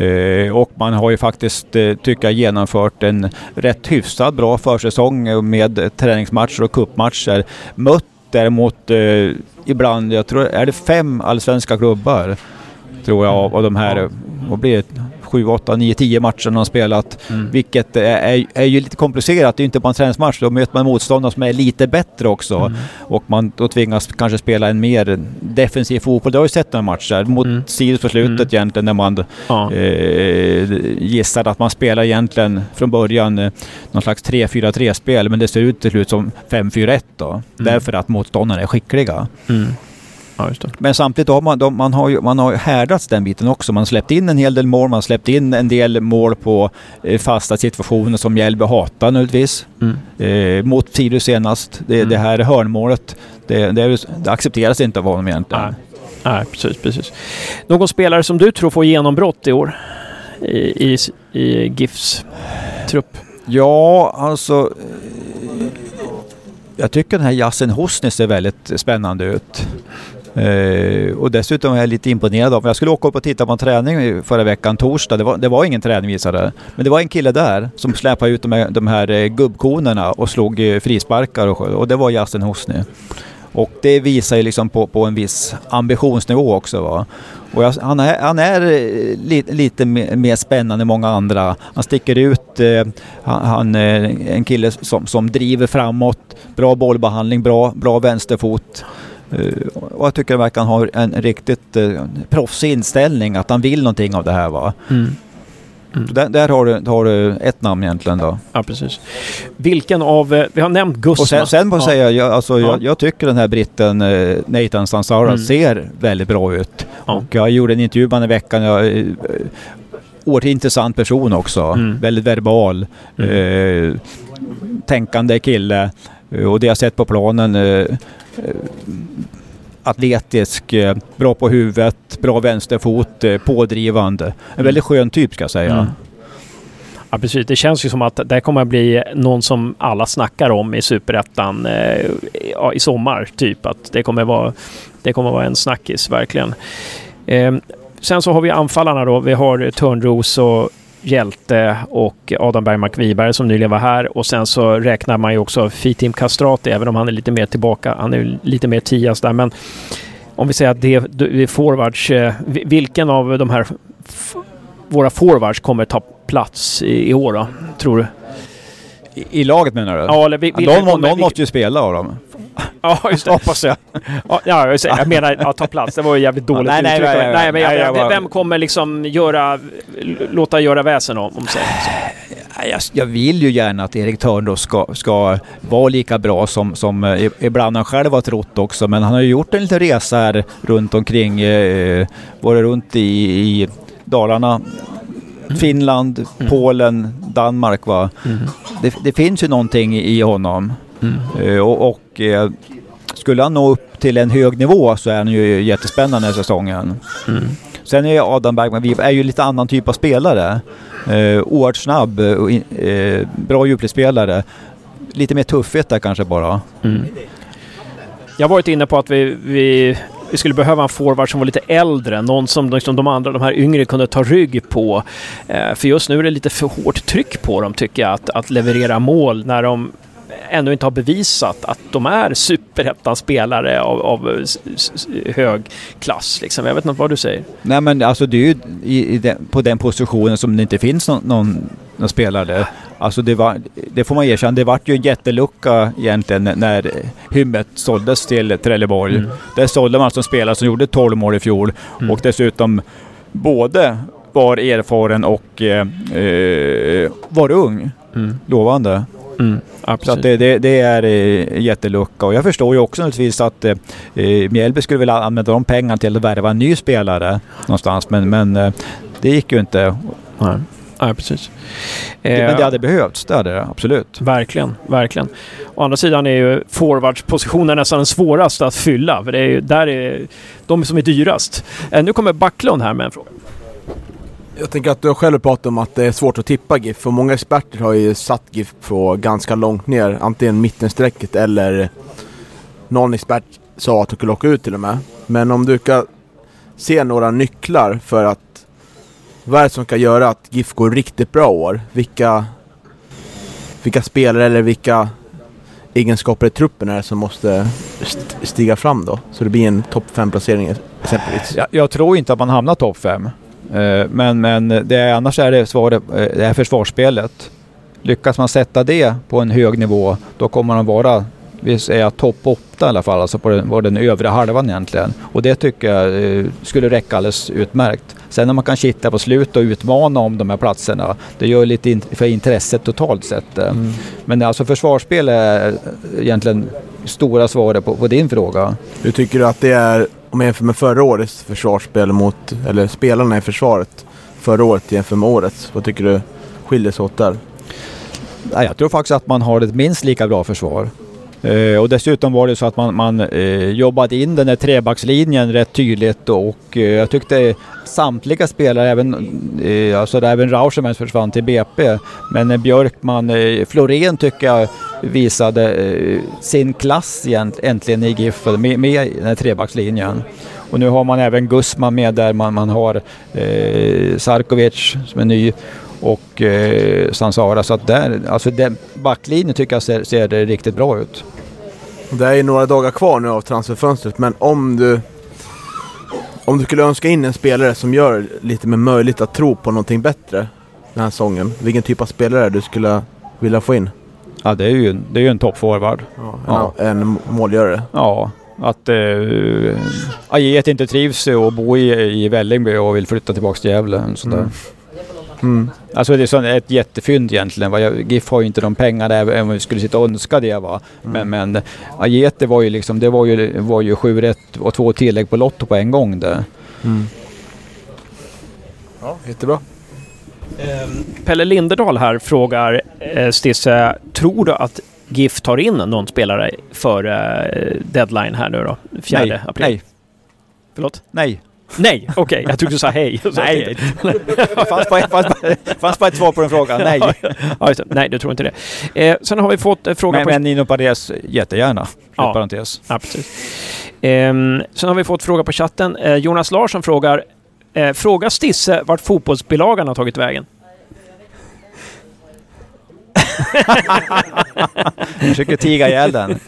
Eh, och man har ju faktiskt, eh, tycker jag, genomfört en rätt hyfsad bra försäsong med träningsmatcher och cupmatcher. Mött däremot eh, ibland, jag tror, är det fem allsvenska klubbar? Tror jag av, av de här, vad blir det? 7, 8, 9, 10 matcher de har spelat. Vilket är, är, är ju lite komplicerat. Det är ju inte bara en träningsmatch. Då möter man motståndare som är lite bättre också. Och man då tvingas kanske spela en mer defensiv fotboll. Det har ju sett några matcher. Mot Mm. Sirius på slutet Mm. egentligen när man Ja. eh, gissade att man spelar egentligen från början eh, någon slags 3-4-3-spel. Men det ser ut till slut som 5-4-1 då. Därför att motståndarna är skickliga. Mm. Ja. Men samtidigt har man, de, man har ju man har härdats den biten också. Man har släppt in en hel del mål, man har släppt in en del mål på eh, fasta situationer som Mjällby hatar naturligtvis. Mm. Eh, mot Sirius senast, det, Mm. det här hörnmålet, det, det, det accepteras inte av honom egentligen. Nej. Nej, precis, precis. Någon spelare som du tror får genombrott i år? I, i, i GIFs trupp? Ja, alltså... eh, Jag tycker den här Yasin Hosni ser väldigt spännande ut. Eh, och dessutom är jag lite imponerad av, jag skulle åka upp och titta på en träning förra veckan, torsdag. Det var, det var ingen träning visade Men det var en kille där som släpade ut de här, de här eh, gubbkonerna och slog eh, frisparkar och, och det var Justin Hosni. Och det visar ju liksom på, på en viss ambitionsnivå också. Va? Och jag, han är, han är eh, li, lite mer, mer spännande än många andra. Han sticker ut. Eh, han, han är en kille som, som driver framåt. Bra bollbehandling, bra, bra vänsterfot. Eh, och jag tycker han har en riktigt eh, proffsig inställning. Att han vill någonting av det här. Va? Mm. Så Där, där har, du, har du ett namn egentligen då. Ja, precis. Vilken av... eh, Vi har nämnt Gussman. Och sen, sen får Ja. säga, jag, alltså, Ja. jag, jag tycker den här britten Nathan Sansara Mm. ser väldigt bra ut. Ja. Och jag gjorde en intervju med i veckan. Jag, oerhört intressant person också. Mm. Väldigt verbal. Eh, tänkande kille. Eh, Och det jag sett på planen eh, eh, atletisk, bra på huvudet, bra vänsterfot, pådrivande. En väldigt skön typ ska jag säga. Mm. Ja, precis. Det känns ju som att det kommer att bli någon som alla snackar om i Superettan eh, i sommar, typ. Att det kommer vara, det kommer vara en snackis, verkligen. Eh, sen så har vi anfallarna då. Vi har Törnros och Hjälte och Adam Bergmark Wiberg som nyligen var här. Och sen så räknar man ju också Fitim Kastrati, även om han är lite mer tillbaka. Han är lite mer tias där, men om vi säger att det, är forwards, eh, vi- vilken av de här våra forwards kommer ta plats i, i år då, tror du? I, I laget menar du? Ja, eller vi- någon kommer- någon måste ju spela av dem. Ja, just det. Hoppas jag. Ja, ja, jag, menar ja, ta plats. Det var ju jävligt dåligt nej, uttryck. nej, nej, nej, men jag, nej, vem- kommer liksom göra, låta göra väsen om, om sig? Nej, Jag, jag vill ju gärna att Erik Törnros ska, ska vara lika bra som, som eh, ibland han själv har trott också. Men han har ju gjort en liten resa här runt omkring. Eh, varit runt i, i Dalarna, Finland, Polen, Danmark. Va? Det, det finns ju någonting i honom. Mm. och och eh, skulle han nå upp till en hög nivå så är han ju jättespännande den här säsongen. Sen är ju Adam Bergman, vi är ju lite annan typ av spelare. Eh, oerhört snabb, eh, eh, bra djupledsspelare. Lite mer tuffhet där kanske bara. Jag har varit inne på att vi, vi, vi skulle behöva en forward som var lite äldre. Någon som liksom de andra, de här yngre, kunde ta rygg på. Eh, för just nu är det lite för hårt tryck på dem, tycker jag, att, att leverera mål när de ännu inte har bevisat att de är superettan-spelare av, av hög klass. Liksom. Jag vet inte vad du säger. Nej men alltså det är ju i, i den, på den positionen som det inte finns någon, någon, någon spelare. Alltså det, var, det får man erkänna, det vart ju en jättelucka egentligen när Hymmet såldes till Trelleborg. Mm. Där sålde man alltså en spelare som gjorde 12 mål i fjol och dessutom både var erfaren och eh, eh, var ung. Lovande. Mm. Ja, Så det, det, det är eh, jättelucka och jag förstår ju också naturligtvis att eh, eh, Mjällby skulle vilja använda de pengarna till att värva en ny spelare någonstans men, men eh, det gick ju inte. Nej, Nej precis. Men det hade behövts, det hade det absolut. Verkligen, verkligen. Å andra sidan är ju forwardspositionen nästan den svåraste att fylla. För det är ju där är de som är dyrast. Nu kommer Backlund här med en fråga. Jag tänker att du har själv pratat om att det är svårt att tippa GIF och många experter har ju satt GIF på ganska långt ner, antingen mittenstrecket eller någon expert sa att de kunde åka ut till och med. Men om du kan se några nycklar för att vad är det som kan göra att GIF går riktigt bra år? Vilka, vilka spelare eller vilka egenskaper i truppen är det som måste stiga fram då? Så det blir en topp 5-placering exempelvis. Jag, jag tror inte att man hamnar topp 5 men men det, är- annars är det svaret, eh, det här försvarsspelet. Lyckas man sätta det på en hög nivå, då kommer man vara vi säger topp 8 i alla fall, alltså på den, på den övre halvan egentligen. Och det tycker jag eh, skulle räcka alldeles utmärkt. Sen när man kan kitta på slut och utmana om de här platserna, det gör lite in, för intresset totalt sett. eh. Men alltså försvarsspel är egentligen stora svaret på, på din fråga. Hur tycker du att det är, om man jämför med förra årets försvarsspel mot, eller spelarna i försvaret förra året jämfört med årets? Vad tycker du skiljer sig åt där? Jag tror faktiskt att man har ett minst lika bra försvar. Eh, och dessutom var det så att man, man eh, jobbade in den där trebackslinjen rätt tydligt och eh, jag tyckte samtliga spelare, även, eh, alltså där även Rauschenberg försvann till BP, men eh, Björkman, eh, Florén tycker jag visade eh, sin klass egent, äntligen i Giffel, med, med den här trebackslinjen. Och nu har man även Gusman med där, man, man har eh, Sarkovic som är ny och eh, Sansara. Så att där, alltså den backlinjen tycker jag ser, ser riktigt bra ut. Det är ju några dagar kvar nu av transferfönstret men om du om du skulle önska in en spelare som gör lite mer möjligt att tro på någonting bättre den här säsongen. Vilken typ av spelare är du skulle vilja få in? Ja, det är ju, det är ju en toppforward. Ja. En, en målgörare. Ja, att eh, Ajet inte trivs och bor i, i Vällingby och vill flytta tillbaka till Gävle. Sådär. Mm. Mm. Alltså det är sån, ett jättefynd egentligen. va. GIF har ju inte de pengarna även om vi skulle sitta och önska det. Va? Men, men Ajet det var ju liksom, det var ju, var ju sju rätt och två tillägg på Lotto på en gång det. Mm. Ja, jättebra. Pelle Linderdal här frågar eh, Stisse, tror du att GIF tar in någon spelare för eh, deadline här nu då? 4 nej, april? nej, Förlåt? nej. Nej, okej. Jag trodde du sa hej. Nej, fanns bara, fanns, bara, fanns bara ett svar på den frågan. Nej. Ja, just det. Nej, du tror inte det. Eh, sen har vi fått en fråga Men, på... men Nino Paredes, jättegärna. Ja. Parentes. Ja, precis. Ehm, sen har vi fått fråga på chatten. Eh, Jonas Larsson frågar eh, Fråga Stisse vart fotbollsbilagan har tagit vägen. Jag försöker tiga ihjäl den.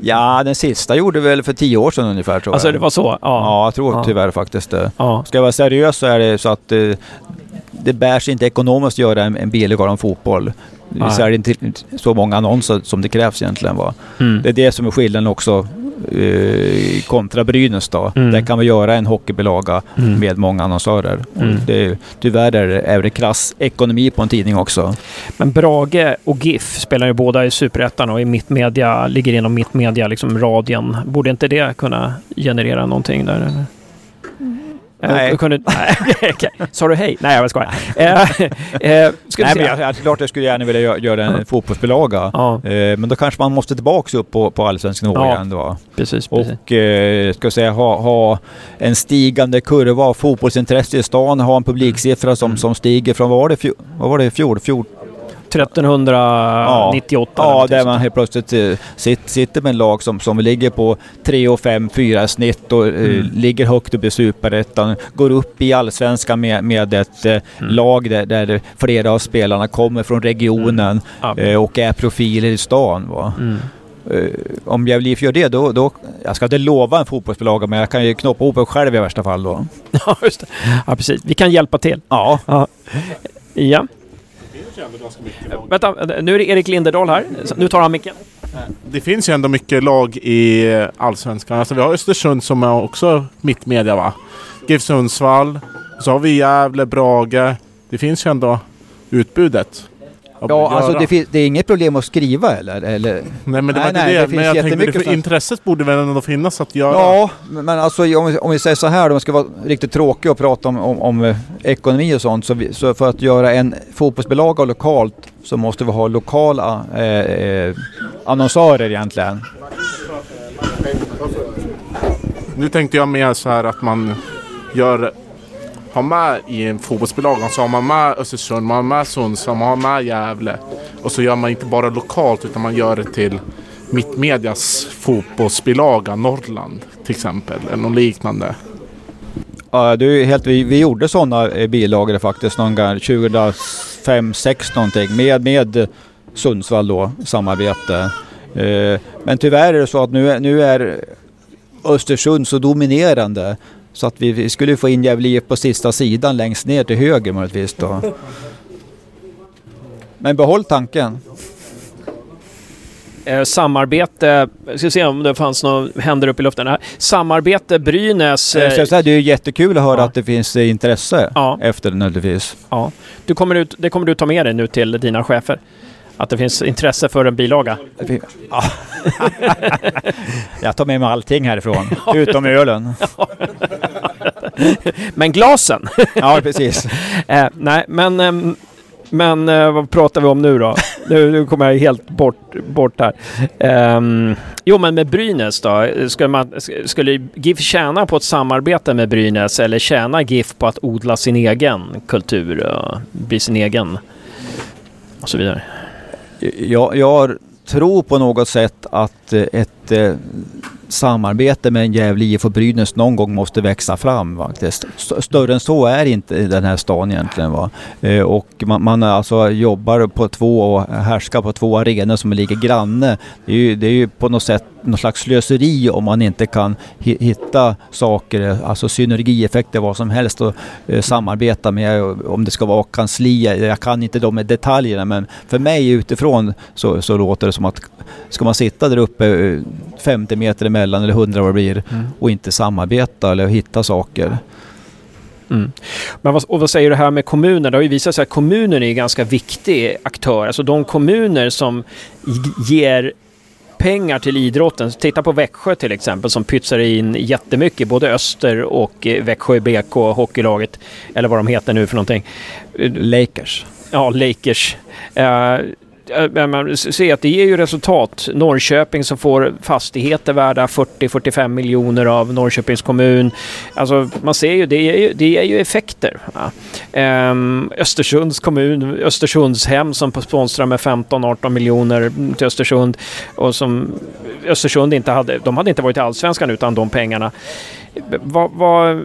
Ja, den sista gjorde väl för tio år sedan ungefär tror Alltså jag. det var så? Ja. Ja, jag tror Ja. tyvärr faktiskt det. ja. Ska jag vara seriös så är det så att eh, det bärs inte ekonomiskt att göra en, en billig om fotboll. Vi Nej. säljer inte så många annonser som det krävs egentligen. Va? Mm. Det är det som är skillnaden också eh, kontra Brynäs då. Mm. Där kan vi göra en hockeybilaga Mm. med många annonsörer. Mm. Det är, tyvärr är det, är det krass ekonomi på en tidning också. Men Brage och GIF spelar ju båda i Superettan och i Mittmedia, ligger inom Mittmedia, liksom radien. Borde inte det kunna generera någonting där? Eller? Nej. Kunde, nej, okej. Sa du hej? Nej, jag skojar. Eh, eh, ska Nej, men jag, jag, klart jag skulle gärna vilja gö- göra en fotbollsbilaga. Ja, Eh, men då kanske man måste tillbaka upp på, på allsvensk nivå Ja. igen. Då. precis. precis. Och eh, ska säga, ha, ha en stigande kurva av fotbollsintresse i stan, ha en publiksiffra som, som stiger från, vad var det, fjol, vad var det i fjol? fjol 1398 eller Ja, där man helt plötsligt eh, sit, sitter med en lag som, som ligger på 3 och 5, 4 snitt och eh, Mm. ligger högt upp i superettan. Går upp i allsvenskan med, med ett eh, Mm. lag där, där flera av spelarna kommer från regionen Ja. eh, och är profiler i stan. Va? Mm. Om Gävle IF gör det, då, då... Jag ska inte lova en fotbollsbilaga, men jag kan ju knoppa ihop en själv i värsta fall då. Ja, just det. Ja, precis. Vi kan hjälpa till. Ja. Ja. Vänta, nu är det Erik Linderdahl här. Nu tar han micken. Det finns ju ändå mycket lag i Allsvenskan. Alltså vi har Östersund som är också mittmedia va? GIF Sundsvall. Så har vi Gävle, Brage. Det finns ju ändå utbudet. Ja, alltså det, fin- det är inget problem att skriva eller? eller? Nej men det Nej, var nej, det. det men finns jag tänkte för intresset borde väl ändå finnas att göra. Ja, men alltså om vi, om vi säger så här då, om vi ska vara riktigt tråkiga och prata om, om, om eh, ekonomi och sånt. Så, vi, så för att göra en fotbollsbilaga lokalt så måste vi ha lokala eh, eh, annonsörer egentligen. Nu tänkte jag mer så här att man gör har med i en fotbollsbilaga så har man med Östersund, man har med Sundsvall, man har med Gävle. Och så gör man inte bara lokalt utan man gör det till Mittmedias fotbollsbilaga Norrland till exempel. Eller något liknande. Ja, du helt, vi, vi gjorde sådana eh, bilagor faktiskt någon gång 2005, 6 någonting med, med Sundsvall då, samarbete. Eh, men tyvärr är det så att nu, nu är Östersund så dominerande så att vi, vi skulle få in Gävle på sista sidan längst ner till höger möjligtvis då. Men behåll tanken. Eh, samarbete, jag ska se om det fanns några händer upp i luften. här. Samarbete Brynäs. Eh, så, så här, det är ju jättekul att höra ja. att det finns eh, intresse ja, efter det naturligtvis. ja. Du kommer ut, det kommer du ta med dig nu till dina chefer. Att det finns intresse för en bilaga. Ja. Jag tar med mig allting härifrån, utom ölen. Men glasen! Ja, precis. eh, nej, men, ehm, men eh, vad pratar vi om nu då? nu, nu kommer jag helt bort, bort här. Ehm, jo, men med Brynäs då? Skulle, man, skulle GIF tjäna på ett samarbete med Brynäs eller tjäna GIF på att odla sin egen kultur och bli sin egen och så vidare? Jag, jag tror på något sätt att eh, ett eh, samarbete med en Gävle IF och Brynäs någon gång måste växa fram faktiskt. Större än så är inte den här stan egentligen. Va? Eh, Och man, man alltså jobbar på två och härskar på två arenor som ligger granne. Det är ju, det är ju på något sätt något slags slöseri om man inte kan hi- hitta saker, alltså synergieffekter, vad som helst och eh, samarbeta med om det ska vara kansli. Jag kan inte de detaljerna men för mig utifrån så, så låter det som att ska man sitta där uppe eh, 50 meter emellan eller 100 vad det blir Mm. och inte samarbeta eller hitta saker. Mm. Men vad, och vad säger du här med kommuner? Det har ju visat sig att kommunen är en ganska viktig aktör. Alltså de kommuner som ger pengar till idrotten. Titta på Växjö till exempel som pytsar in jättemycket. Både Öster och eh, Växjö BK, hockeylaget. Eller vad de heter nu för någonting. Lakers. Ja, Lakers. Eh, Eh, se man ser att det ger ju resultat. Norrköping som får fastigheter värda 40-45 miljoner av Norrköpings kommun. Alltså man ser ju, det ger ju, det ger ju effekter. Ja. Ehm, Östersunds kommun, Östersundshem som sponsrar med 15-18 miljoner till Östersund och som Östersund inte hade, de hade inte varit i Allsvenskan utan de pengarna. Vad, vad,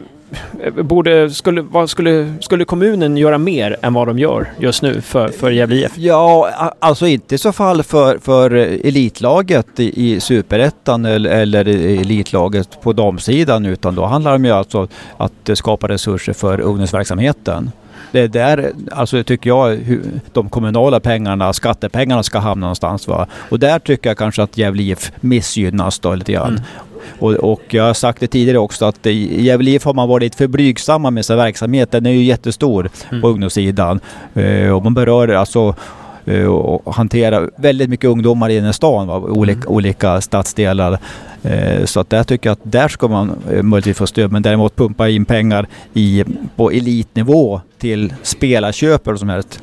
borde, skulle, vad skulle, skulle kommunen göra mer än vad de gör just nu för, för Gävle IF? Ja, alltså inte i så fall för, för elitlaget i, i superettan eller, eller elitlaget på damsidan utan då handlar det ju alltså att skapa resurser för ungdomsverksamheten. Det är där, alltså tycker jag, de kommunala pengarna, skattepengarna ska hamna någonstans. Va? Och där tycker jag kanske att Gävle IF missgynnas då lite grann. Och, och jag har sagt det tidigare också att i Gävle IF har man varit för blygsamma med sin verksamhet. Den är ju jättestor på ungdomssidan. Eh, och man berör alltså eh, och hanterar väldigt mycket ungdomar i den här stan, va? Olika, olika stadsdelar. Eh, Så att där tycker jag att där ska man eh, möjligtvis få stöd. Men däremot pumpa in pengar i, på elitnivå till spelarköp eller som helst.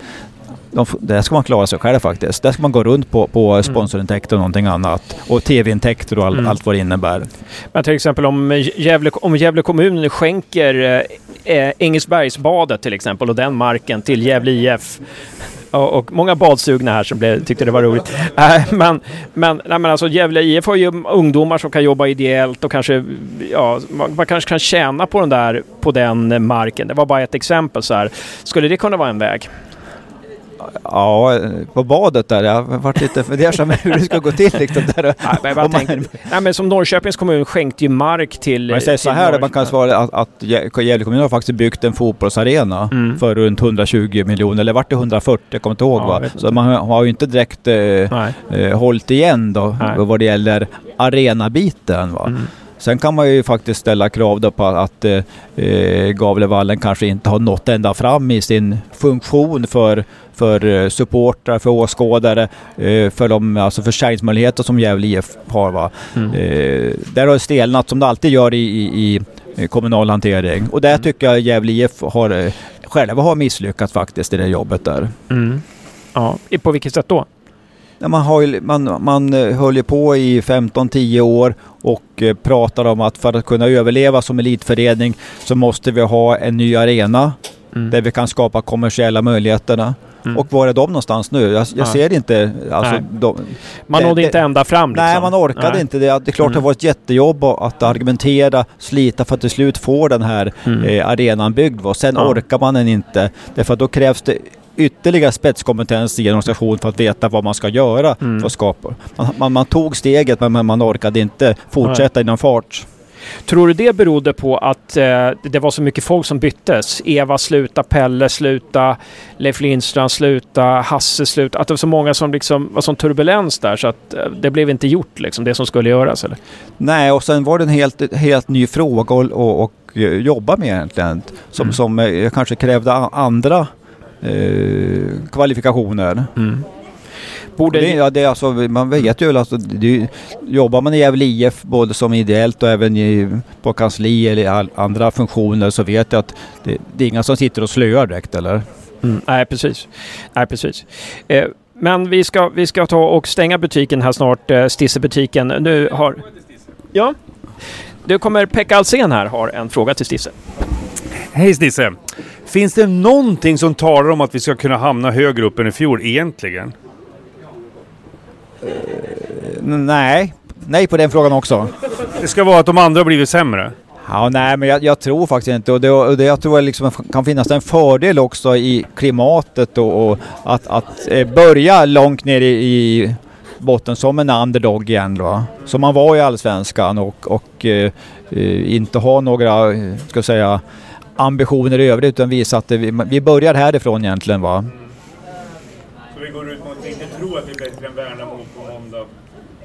De, där ska man klara sig själv faktiskt. Där ska man gå runt på, på sponsorintäkter och någonting annat. Och tv-intäkter och all, Mm. allt vad det innebär. Men till exempel om Gävle, om Gävle kommun skänker eh, eh, Engelsbergsbadet till exempel och den marken till Gävle IF. Och, och många badsugna här som blev, tyckte det var roligt. Äh, men men, nej, men alltså, Gävle IF har ju ungdomar som kan jobba ideellt och kanske, ja, man, man kanske kan tjäna på den där, på den marken. Det var bara ett exempel så här. Skulle det kunna vara en väg? Ja, på badet där. Jag har varit lite fundersam hur det ska gå till. Liksom, där. Nej, men tänkte, nej, men som Norrköpings kommun skänkte ju mark till... Man säger så här, man kan svara att, att Gä- Gävle kommun har faktiskt byggt en fotbollsarena Mm. för runt 120 miljoner, eller vart det 140? Jag kommer inte ihåg. Ja, va? Så man har- ju inte direkt eh, eh, hållit igen då Nej. vad det gäller arenabiten. Va? Mm. Sen kan man ju faktiskt ställa krav då på att eh, eh, Gavlevallen kanske inte har nått ända fram i sin funktion för, för eh, supportrar, för åskådare, eh, för de alltså försäljningsmöjligheter som Gävle IF har. Va? Mm. Eh, där har det stelnat som det alltid gör i, i, i kommunal hantering. Och där tycker jag Gävle IF har, eh, själva har misslyckats faktiskt i det jobbet där. Mm. Ja, på vilket sätt då? Man, har man, man eh, höll ju på i 15-10 år och eh, pratade om att för att kunna överleva som elitförening så måste vi ha en ny arena Mm. där vi kan skapa kommersiella möjligheterna. Mm. Och var är de någonstans nu? Jag, jag ser inte... Alltså, de, Man det- nådde det- inte ända fram liksom. Nej, man orkade Nej. inte det. Det är klart Mm. det var ett jättejobb att argumentera, slita för att till slut få den här Mm. eh, arenan byggd. va. Sen Ja. orkar man den inte. Därför att då krävs det ytterligare spetskompetens i en organisation för att veta vad man ska göra Mm. för att skapa. Man, man, man tog steget men man, orkade inte fortsätta inom fart. Tror du det berodde på att eh, det var så mycket folk som byttes? Eva sluta, Pelle sluta, Leif Lindstrand sluta, Hasse sluta. Att det var så många som liksom var sån turbulens där så att eh, det blev inte gjort liksom, det som skulle göras eller? Nej, och sen var det en helt, helt ny fråga att och, och, jobba med egentligen. Som, Mm. som eh, kanske krävde andra eh, kvalifikationer. Borde... Det, ja, det är alltså, man vet ju alltså, det, jobbar man i Gävle IF både som ideellt och även i, på kansli eller i all, andra funktioner så vet jag att det, det är inga som sitter och slöar direkt eller? Mm, nej, precis. Nej, precis. Eh, men vi ska, vi ska ta och stänga butiken här snart, eh, Stisse-butiken. Nu har... Ja? Nu kommer Pekka Alsen här har en fråga till Stisse. Hej Stisse! Finns det någonting som talar om att vi ska kunna hamna högre upp än i fjol egentligen? N- Nej, nej på den frågan också. Det ska vara att de andra har blivit sämre. Ja, nej, men jag, jag tror faktiskt inte. Och det, och det jag tror att liksom kan finnas en fördel också i klimatet och, och att, att eh, börja långt ner i, i botten som en underdog igen då. Som man var i Allsvenskan och, och eh, eh, inte ha några, eh, ska jag säga, ambitioner i övrigt utan visa att det, vi, vi börjar härifrån egentligen va. Så vi går ut mot att inte tro att vi är bättre än Värnamo på måndag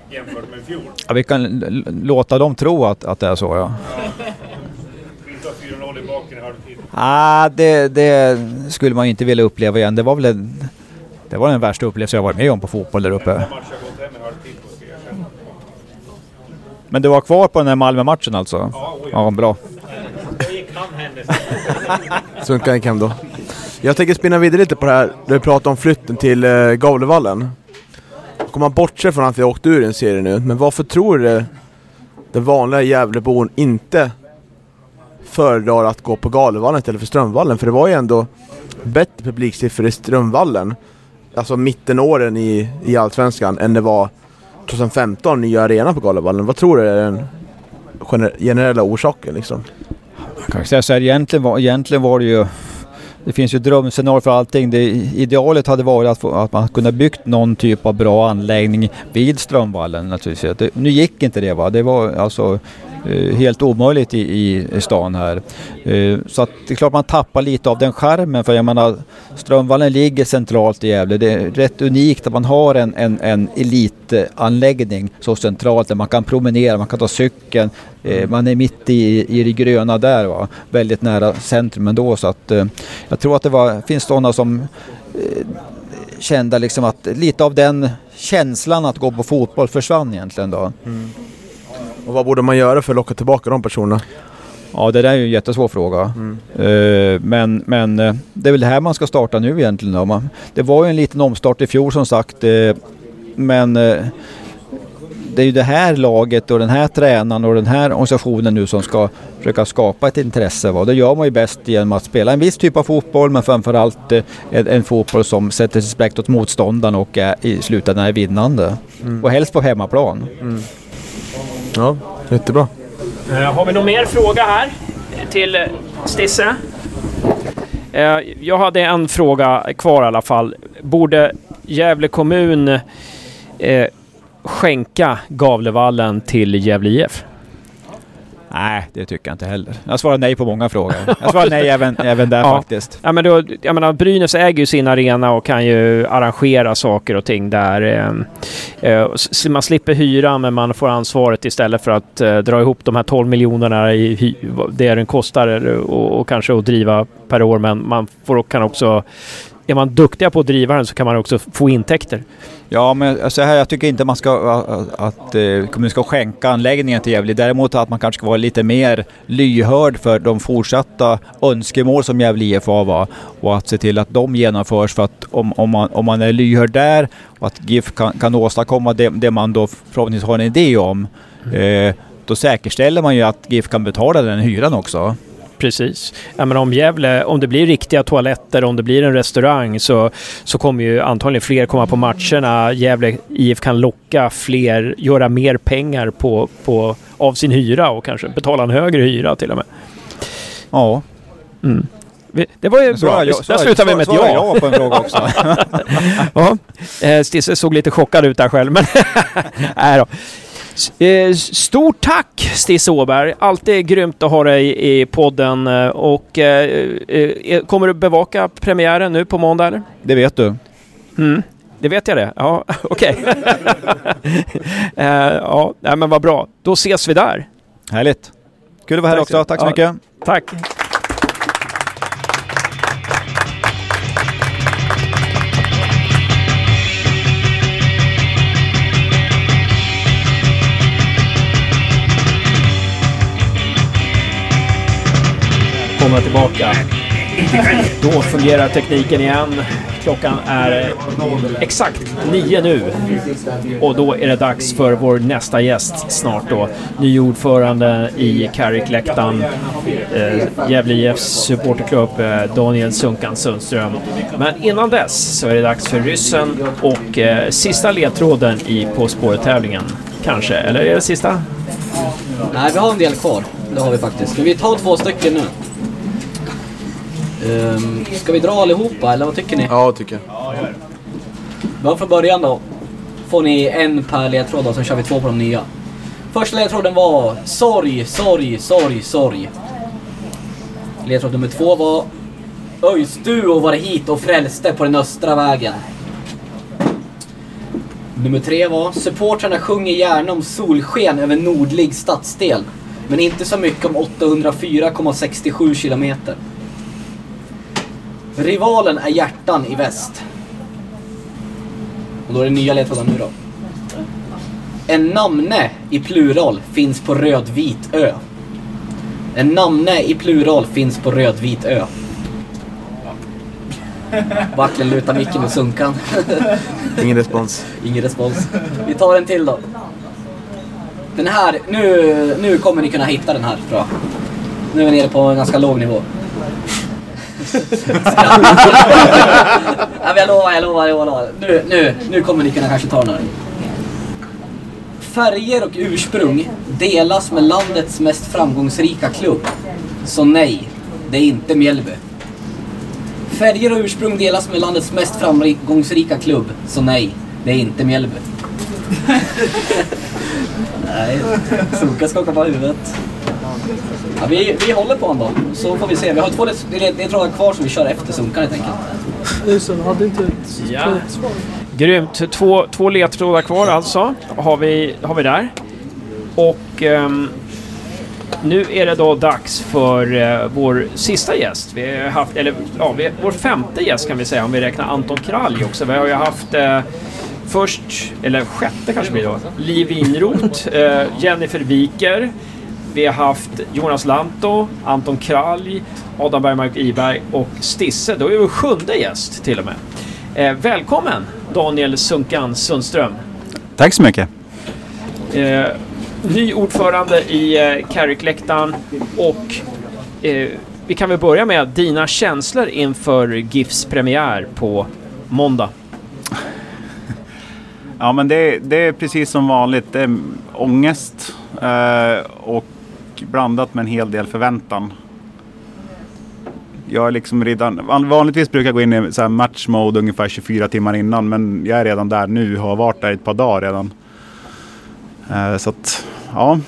jämfört med fjol? Ja, vi kan låta dem tro att, att det är så ja. Inte ha 4-0 i baken i halvtid. Ah, det, det skulle man inte vilja uppleva igen. Det var väl en, det var den värsta upplevelsen jag varit med om på fotboll där uppe. Men du var kvar på den här Malmö-matchen alltså? Ja, bra. Sunkan gick hem då. Jag tänker spinna vidare lite på det här, när vi pratar om flytten till eh, Gavlevallen. Om man bortser från att vi åkte åkt ur en serie nu, men varför tror du den vanliga Gävlebon inte föredrar att gå på Galevallen istället för Strömvallen? För det var ju ändå bättre publiksiffror i Strömvallen, alltså mittenåren i, i Allsvenskan, än det var 2015, nya arena på Galevallen. Vad tror du är den generella orsaken liksom? Jag kan säga så här, egentligen var, egentligen var det ju det finns ju drömscenarier för allting. Det, idealet hade varit att, få, att man kunde byggt någon typ av bra anläggning vid Strömvallen naturligtvis. Det, nu gick inte det va. Det var alltså Eh, helt omöjligt i, i stan här. Eh, så att det är klart man tappar lite av den skärmen för jag menar Strömvallen ligger centralt i Gävle. Det är rätt unikt att man har en, en, en elitanläggning så centralt där man kan promenera, man kan ta cykeln. Eh, man är mitt i, i det gröna där va. Väldigt nära centrum ändå så att eh, jag tror att det var, finns sådana som eh, kände liksom att lite av den känslan att gå på fotboll försvann egentligen då. Mm. Och vad borde man göra för att locka tillbaka de personerna? Ja, det där är ju en jättesvår fråga. Eh, men men eh, det är väl det här man ska starta nu egentligen. Då. Man, det var ju en liten omstart i fjol som sagt. eh, men det är ju det här laget och den här tränaren och den här organisationen nu som ska försöka skapa ett intresse. Va? Det gör man ju bäst genom att spela en viss typ av fotboll men framförallt en, en fotboll som sätter respekt åt motståndaren och är, i slutändan är vinnande. Och helst på hemmaplan. Ja, jättebra. Eh, Har vi någon mer fråga här till Stisse? Eh, Jag hade en fråga kvar i alla fall. Borde Gävle kommun eh, skänka Gavlevallen till Gävle IF? Nej, det tycker jag inte heller. Jag svarar nej på många frågor. Jag svarar nej även, även där Ja. faktiskt. Ja, men då, jag menar, Brynäs äger ju sin arena och kan ju arrangera saker och ting där. Eh, eh, man slipper hyra men man får ansvaret istället för att eh, dra ihop de här 12 miljonerna i det den kostar eh, och, och kanske att driva per år. Men man får, kan också... Är man duktiga på att driva den så kan man också få intäkter. Ja, men alltså här, jag tycker inte man ska, att, att eh, kommunen ska skänka anläggningen till Gävle. Däremot att man kanske ska vara lite mer lyhörd för de fortsatta önskemål som Gävle IF har och att se till att de genomförs. För att om, om, man, om man är lyhörd där och att GIF kan, kan åstadkomma det, det man då förhoppningsvis har en idé om, eh, då säkerställer man ju att GIF kan betala den hyran också. Precis. Ja, men om Gävle, om det blir riktiga toaletter, om det blir en restaurang så, så kommer ju antagligen fler komma på matcherna. Gävle IF kan locka fler, göra mer pengar på, på, av sin hyra och kanske betala en högre hyra till och med. Ja. Mm. Det var ju bra. Svarar jag- Där slutar vi med ett ja. jag på en fråga också. ja. Eh, Stisse såg lite chockad ut där själv, men nej då. Eh, Stort tack Stisse Åberg! Alltid grymt att ha dig i podden eh, och eh, kommer du bevaka premiären nu på måndag eller? Det vet du. Mm. Det vet jag det? Ja, okej. ja, men vad bra. Då ses vi där. Härligt. Kul att vara här Tack också. så- Tack så mycket. Tack! Komma tillbaka. Då fungerar tekniken igen. Klockan är eh, exakt nio nu. Och då är det dags för vår nästa gäst snart då. Ny ordförande i Carrick-läktaren. Eh, Gävle IFs supporterklubb eh, Daniel Sunkan Sundström. Men innan dess så är det dags för ryssen och eh, sista ledtråden i På spåret-tävlingen. Kanske, eller är det sista? Nej, vi har en del kvar. Det har vi faktiskt. Ska vi ta två stycken nu? Um, ska vi dra allihopa, eller vad tycker ni? Ja, tycker jag. Har från början då. Får ni en per ledtråd och sen kör vi två på de nya. Första ledtråden var sorg, sorg, sorg, sorg. Ledtråd nummer två var Öjsduo var hit och frälste på den östra vägen. Nummer tre var supportrarna sjunger gärna om solsken över nordlig stadsdel. Men inte så mycket om 804,67 kilometer. Rivalen är hjärtan i väst. Och då är det nya ledtrådar nu då. En namne i plural finns på rödvit ö. En namne i plural finns på rödvit ö. Backlund lutar micken mot Sunkan. Ingen respons. Ingen respons. Vi tar en till då. Den här, nu, nu kommer ni kunna hitta den här tror jag. Nu är vi nere på en ganska låg nivå ja, jag lovar, jag lovar, jag lovar. Nu, nu, nu kommer ni kunna kanske ta den här. Färger och ursprung delas med landets mest framgångsrika klubb. Så nej, det är inte Mjällby. Färger och ursprung delas med landets mest framgångsrika klubb. Så nej, det är inte Mjällby. nej, Soka skakar på huvudet. Ja, vi, vi håller på honom då, så får vi se. Vi har två ledtrådar kvar som vi kör efter Sunkan helt enkelt. Just det, hade inte ett Ja. svar. Grymt. Två, två ledtrådar kvar alltså, har vi, har vi där. Och ehm, nu är det då dags för eh, vår sista gäst. Vi har haft, eller ja, vi, vår femte gäst kan vi säga om vi räknar Anton Kralj också. Vi har ju haft eh, först, eller sjätte kanske blir det då, Liv Winroth, eh, Jennifer Wiker. Vi har haft Jonas Lanto, Anton Kralj, Adam Bergmark Iberg och Stisse. Då är vi sjunde gäst till och med. Eh, välkommen Daniel Sunkan Sundström. Tack så mycket. Eh, ny ordförande i eh, Carrick-läktaren och eh, vi kan väl börja med dina känslor inför GIFs premiär på måndag. Ja, men det, det är precis som vanligt. Det är ångest eh, och blandat med en hel del förväntan. Jag är liksom redan, vanligtvis brukar jag gå in i så här match mode ungefär 24 timmar innan, men jag är redan där nu, har varit där i ett par dagar redan. Eh, så att, ja.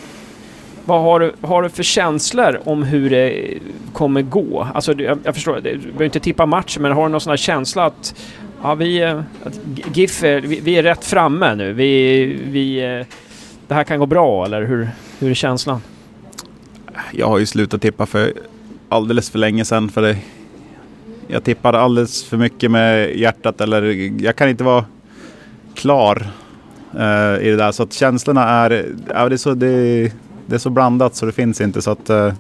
Vad har du, har du för känslor om hur det kommer gå? Alltså, jag, jag förstår, du behöver inte tippa matchen, men har du någon sån här känsla att ja, vi, eh, att GIF är, vi, vi är rätt framme nu? Vi, vi, eh, det här kan gå bra, eller hur, hur är känslan? Jag har ju slutat tippa för alldeles för länge sedan. För det, jag tippar alldeles för mycket med hjärtat eller jag kan inte vara klar eh, i det där. Så att känslorna är, ja, det, är så, det, det är så blandat så det finns inte. Så att eh,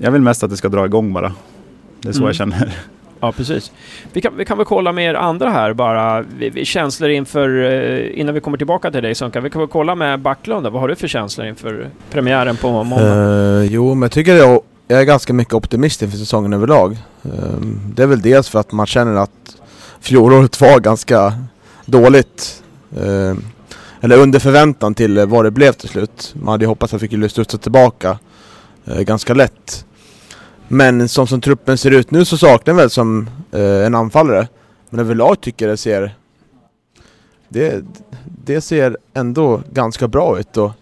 jag vill mest att det ska dra igång bara. Det är så Mm. jag känner. Ja, precis. Vi kan, vi kan väl kolla med er andra här bara. Vi, vi, känslor inför, eh, innan vi kommer tillbaka till dig Sunkan. Vi kan väl kolla med Backlund. Vad har du för känslor inför premiären på måndag? Uh, jo, men jag tycker jag, jag är ganska mycket optimist inför säsongen överlag. Uh, det är väl dels för att man känner att fjolåret var ganska dåligt. Uh, eller under förväntan till vad det blev till slut. Man hade ju hoppats att vi skulle studsa tillbaka eh, ganska lätt. Men som, som truppen ser ut nu så saknar väl som eh, en anfallare. Men överlag tycker jag det ser det, det ser ändå ganska bra ut och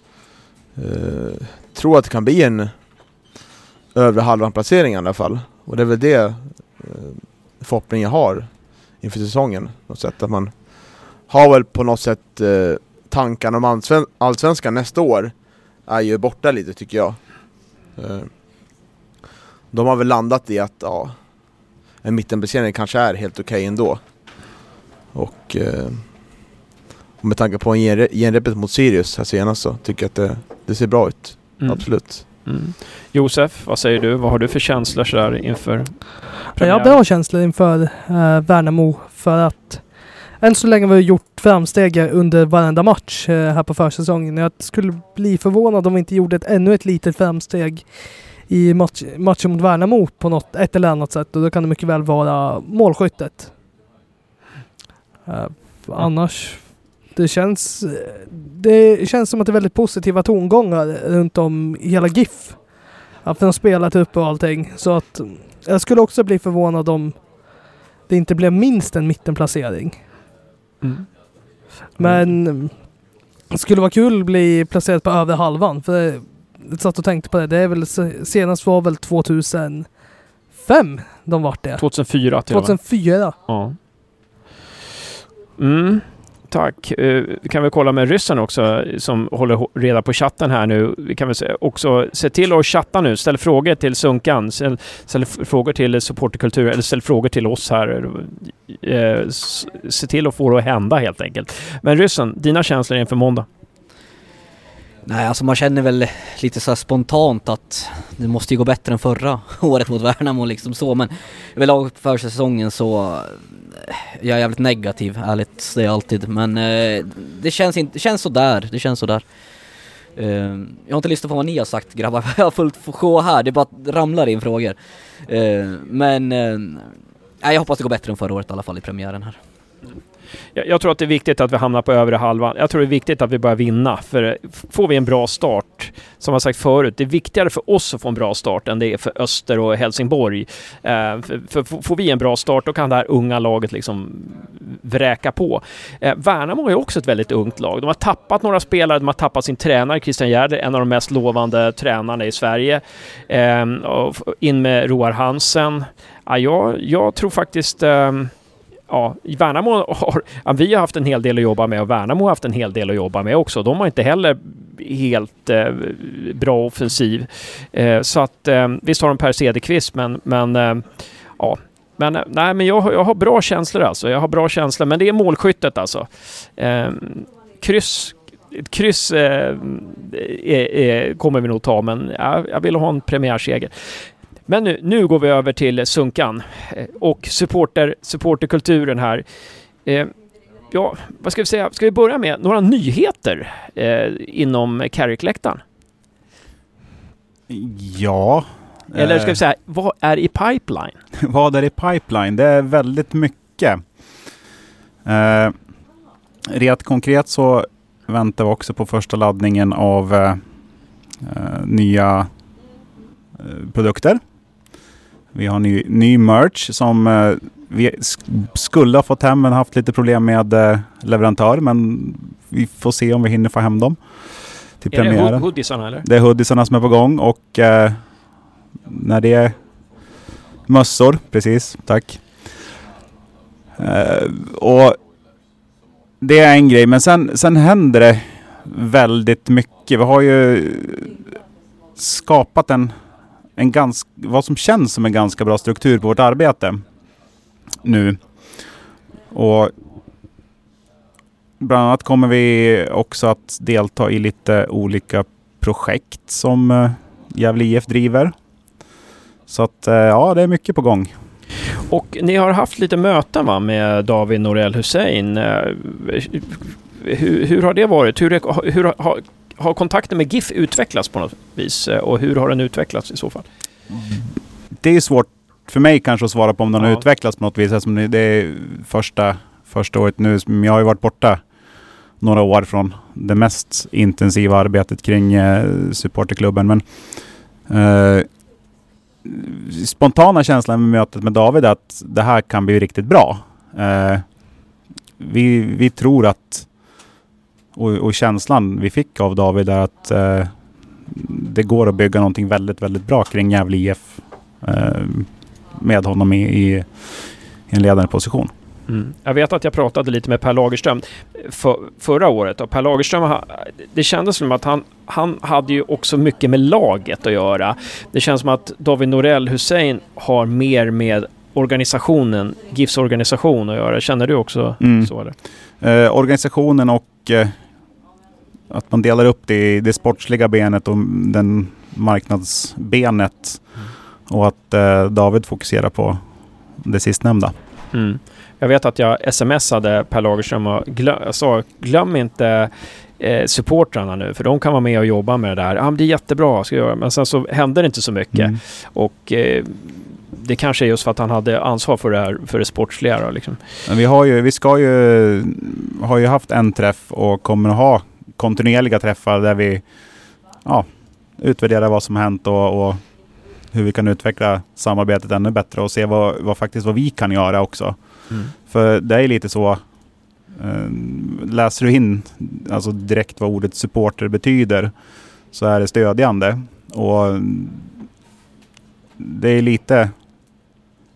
eh, tror att det kan bli en övre halvan placering i alla fall. Och det är väl det eh, förhoppningen jag har inför säsongen. På något sätt. Att man har väl på något sätt eh, tankarna om allsven allsvenskan nästa år är ju borta lite tycker jag. Eh, de har väl landat i att ja, en mittenplacering kanske är helt okej ändå. Och eh, och med tanke på en genre- genrepet mot Sirius här senast så tycker jag att det, det ser bra ut. Mm. Absolut. Mm. Josef, vad säger du? Vad har du för känslor sådär inför Jag har bra känslor inför eh, Värnamo för att än så länge har vi gjort framsteg under varenda match eh, här på försäsongen. Jag skulle bli förvånad om vi inte gjorde ett, ännu ett litet framsteg i match, matchen mot Värnamo på något, ett eller annat sätt och då kan det mycket väl vara målskyttet. Eh, annars, det känns, det känns som att det är väldigt positiva tongångar runt om i hela GIF. Att de har spelat upp och allting. Så att jag skulle också bli förvånad om det inte blev minst en mittenplacering. Mm. Men det skulle vara kul att bli placerad på över halvan. För satt och tänkte på det. Det är väl se- senast var väl 2005 de vart det. 2004 till och med. 2004. Ja. Mm, tack. Eh, vi kan väl kolla med ryssen också som håller reda på chatten här nu. Vi kan väl också se till att chatta nu. Ställ frågor till Sunkan. Ställ, ställ frågor till supporterkultur eller ställ frågor till oss här. Eh, se till att få det att hända helt enkelt. Men ryssen, dina känslor inför måndag? Nej, alltså man känner väl lite så här spontant att det måste ju gå bättre än förra året mot Värnamo liksom så men överlag för säsongen så eh, jag är jävligt negativ, ärligt, det är jag alltid. Men eh, det känns inte, känns sådär, det känns sådär. Eh, jag har inte lyssnat på vad ni har sagt grabbar, jag har fullt sjå här, det bara ramlar in frågor. Eh, men eh, nej, jag hoppas det går bättre än förra året i alla fall i premiären här. Jag, jag tror att det är viktigt att vi hamnar på övre halvan. Jag tror det är viktigt att vi börjar vinna. För får vi en bra start, som jag sagt förut, det är viktigare för oss att få en bra start än det är för Öster och Helsingborg. Eh, för, för får vi en bra start, då kan det här unga laget liksom vräka på. Eh, Värnamo är också ett väldigt ungt lag. De har tappat några spelare, de har tappat sin tränare Christian Gärder, en av de mest lovande tränarna i Sverige. Eh, in med Roar Hansen. Ja, jag, jag tror faktiskt ehm, ja, Värnamo har, ja, vi har haft en hel del att jobba med och Värnamo har haft en hel del att jobba med också. De har inte heller helt eh, bra offensiv. Eh, så att eh, visst har de Per Cederqvist men, men eh, ja. Men eh, nej, men jag, har- jag har bra känslor alltså. Jag har bra känslor, men det är målskyttet alltså. Ehm, eh, kryss ett kryss eh, kommer vi nog ta, men ja, jag vill ha en premiärseger. Men nu, nu går vi över till Sunkan eh, och supporter, supporterkulturen här. Eh, ja, vad ska vi säga? Ska vi börja med några nyheter eh, inom Carrick-läktaren? Ja. Eller ska vi eh, säga, vad är i pipeline? vad är i pipeline? Det är väldigt mycket. Eh, rent konkret så väntar vi också på första laddningen av eh, eh, nya produkter. Vi har ny, ny merch som eh, vi sk- skulle ha fått hem men haft lite problem med eh, leverantör. Men vi får se om vi hinner få hem dem till Är det premiären. hood- hoodiesarna eller? Det är hoodiesarna som är på gång och eh, när det är mössor, precis, tack. Eh, och det är en grej, men sen, sen händer det väldigt mycket. Vi har ju skapat en, en ganska, vad som känns som en ganska bra struktur på vårt arbete nu. Och bland annat kommer vi också att delta i lite olika projekt som eh, Gävle IF driver. Så att eh, ja, det är mycket på gång. Och ni har haft lite möten va, med David Norell Hussein. Eh, hur, hur har det varit? Hur, hur har, har, har kontakten med GIF utvecklats på något vis? Eh, Och hur har den utvecklats i så fall? Det är svårt för mig kanske att svara på om den har Ja. utvecklats på något vis eftersom det- är första, första året nu. Jag har ju varit borta några år från det mest intensiva arbetet kring eh, supporterklubben. Men eh, spontana känslan med mötet med David är att det här kan bli riktigt bra. Eh, vi, vi tror att och, och känslan vi fick av David är att eh, det går att bygga någonting väldigt, väldigt bra kring Gävle IF eh, med honom i, i, i en ledande position. Mm. Jag vet att jag pratade lite med Per Lagerström för, förra året och Per Lagerström, det kändes som att han, han hade ju också mycket med laget att göra. Det känns som att David Norell Hussein har mer med organisationen, GIFs organisation att göra. Känner du också Mm. så? Eller? Eh, organisationen och eh, att man delar upp det i det sportsliga benet och den marknadsbenet. Och att eh, David fokuserar på det sistnämnda. Mm. Jag vet att jag smsade Per Lagerström och jag sa glöm inte eh, supportrarna nu för de kan vara med och jobba med det där. Ja, men det är jättebra, ska jag göra. men sen så hände det inte så mycket. Mm. Och eh, det kanske är just för att han hade ansvar för det här, för det sportsliga då, liksom. Men vi, har ju, vi ska ju, har ju haft en träff och kommer att ha kontinuerliga träffar där vi ja, utvärderar vad som har hänt och, och hur vi kan utveckla samarbetet ännu bättre och se vad, vad faktiskt vad vi kan göra också. Mm. För det är lite så, eh, läser du in alltså direkt vad ordet supporter betyder så är det stödjande. Och det är lite,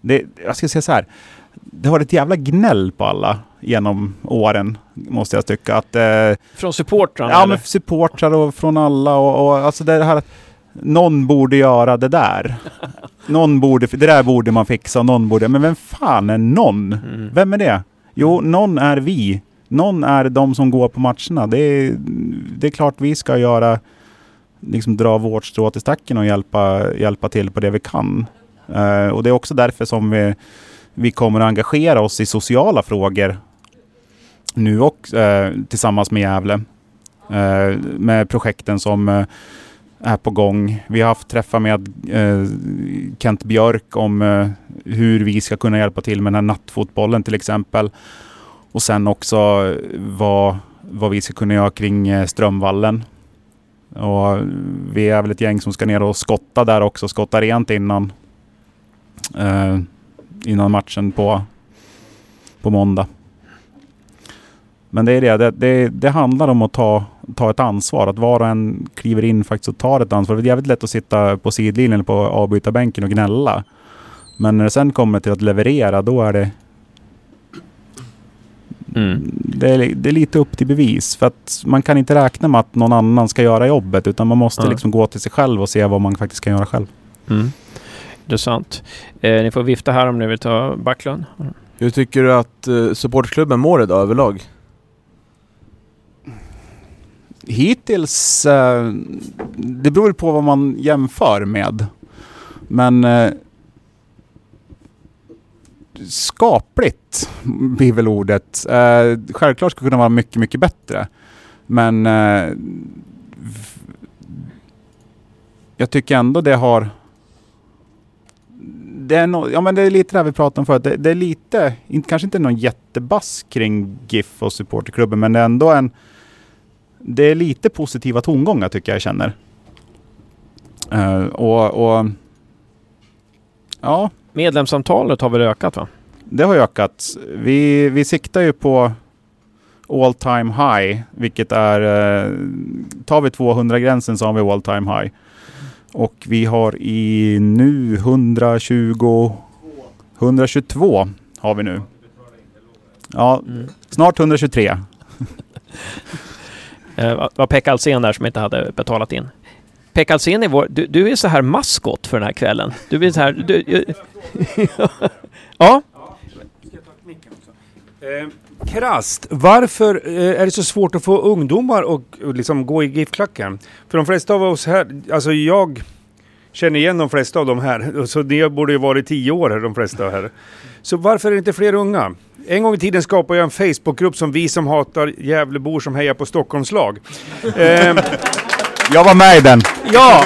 det, jag ska säga så här, det har varit ett jävla gnäll på alla genom åren, måste jag tycka. Att, eh, Från supportrarna? Ja, eller? men supportrar och från alla och, och alltså det här att någon borde göra det där. Någon borde, det där borde man fixa och någon borde, men vem fan är någon? Mm. Vem är det? Jo, någon är vi. Någon är de som går på matcherna. Det är, det är klart vi ska göra, liksom dra vårt strå till stacken och hjälpa, hjälpa till på det vi kan. Eh, och det är också därför som vi, vi kommer att engagera oss i sociala frågor nu och eh, tillsammans med Gävle. Eh, med projekten som eh, är på gång. Vi har haft träffar med eh, Kent Björk om eh, hur vi ska kunna hjälpa till med den här nattfotbollen till exempel. Och sen också eh, vad, vad vi ska kunna göra kring eh, Strömvallen. Och eh, vi är väl ett gäng som ska ner och skotta där också, skotta rent innan, eh, innan matchen på, på måndag. Men det är det, det, det, det handlar om att ta, ta ett ansvar. Att var och en kliver in faktiskt och tar ett ansvar. Det är jävligt lätt att sitta på sidlinjen eller på avbytarbänken och gnälla. Men när det sen kommer till att leverera, då är det... Mm. Det, är, det är lite upp till bevis. För att man kan inte räkna med att någon annan ska göra jobbet. Utan man måste Nej. liksom gå till sig själv och se vad man faktiskt kan göra själv. Mm. Intressant. Eh, ni får vifta här om ni vill ta Backlund. Hur tycker du att uh, supportklubben mår idag överlag? Hittills, eh, det beror på vad man jämför med. Men eh, skapligt blir väl ordet. Eh, självklart ska det kunna vara mycket, mycket bättre. Men eh, jag tycker ändå det har det är, no, ja, men det är lite det här vi pratade om förut. Det, det är lite, inte, kanske inte någon jättebass kring GIF och supporterklubben, men det är ändå en det är lite positiva tongångar tycker jag jag känner. Eh, och, och ja, Medlemsantalet har väl ökat va? det har ökat. Vi, vi siktar ju på all time high, vilket är... Eh, tar vi 200-gränsen så har vi all time high. Och vi har i nu 120... 122 har vi nu. Ja, snart 123. Eh, var- var Pekka Alsen där som inte hade betalat in. Pekka Alsen är vår, du, du är så här maskot för den här kvällen. Du är så här... Du, ja, Eh, krasst, varför eh, är det så svårt att få ungdomar att och liksom gå i GIF-klacken? För de flesta av oss här, alltså jag känner igen de flesta av de här. Så ni borde ju varit tio år här, de flesta här. Så varför är det inte fler unga? En gång i tiden skapade jag en Facebookgrupp som vi som hatar Gävlebor som hejar på Stockholmslag. Eh, Jag var med i den. Ja!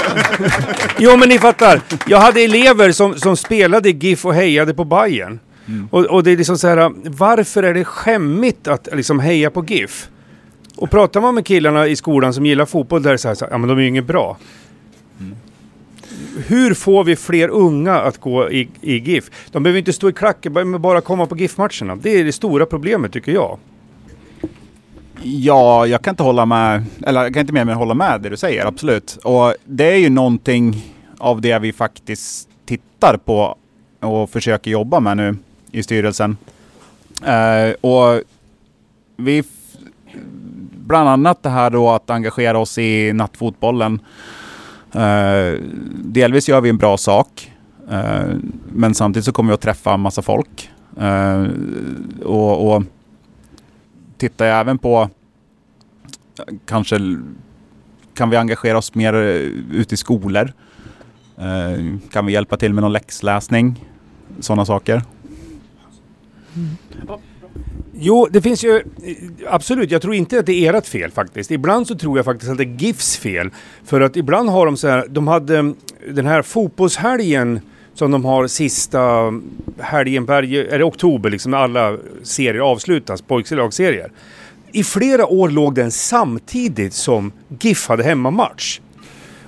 Jo men ni fattar. Jag hade elever som, som spelade GIF och hejade på Bayern. Och, och det är liksom så här, varför är det skämmigt att liksom heja på GIF? Och pratar man med killarna i skolan som gillar fotboll där är det så här, ja men de är ju inget bra. Hur får vi fler unga att gå i, i GIF? De behöver inte stå i klacken, bara- bara komma på GIF-matcherna. Det är det stora problemet tycker jag. Ja, jag kan inte hålla med, eller jag kan inte mer än hålla med det du säger, absolut. Och det är ju någonting av det vi faktiskt tittar på och försöker jobba med nu i styrelsen. Eh, och vi, bland annat det här då att engagera oss i nattfotbollen. Eh, delvis gör vi en bra sak, eh, men samtidigt så kommer vi att träffa en massa folk. Eh, och, och tittar jag även på kanske kan vi engagera oss mer eh, ute i skolor? Eh, kan vi hjälpa till med någon läxläsning? Sådana saker. Jo, det finns ju... Eh, absolut, jag tror inte att det är ert fel faktiskt. Ibland så tror jag faktiskt att det är GIFs fel. För att ibland har de så här... De hade mm, den här fotbollshelgen som de har sista mm, helgen. Är det oktober liksom när alla serier avslutas, pojklagsserier. I flera år låg den samtidigt som GIF hade hemmamatch.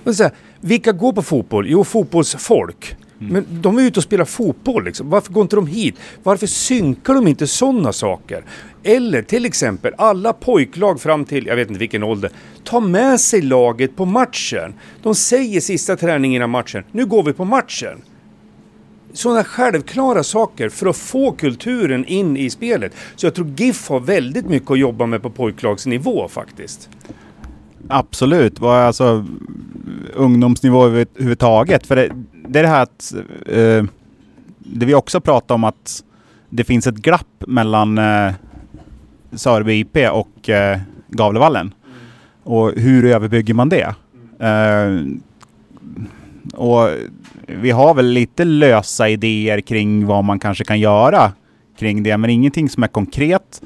Och så här, vilka går på fotboll? Jo, fotbollsfolk. Mm. Men de är ute och spelar fotboll liksom. Varför går inte de hit? Varför synkar de inte sådana saker? Eller till exempel alla pojklag fram till, jag vet inte vilken ålder, ta med sig laget på matchen. De säger sista träningen innan matchen, nu går vi på matchen. Sådana självklara saker för att få kulturen in i spelet. Så jag tror GIF har väldigt mycket att jobba med på pojklagsnivå faktiskt. Absolut, alltså ungdomsnivå överhuvudtaget? För det, det är det här att eh, det vi också pratar om att det finns ett glapp mellan eh, Sörby IP och eh, Gavlevallen. Och hur överbygger man det? Eh, och vi har väl lite lösa idéer kring vad man kanske kan göra kring det, men ingenting som är konkret.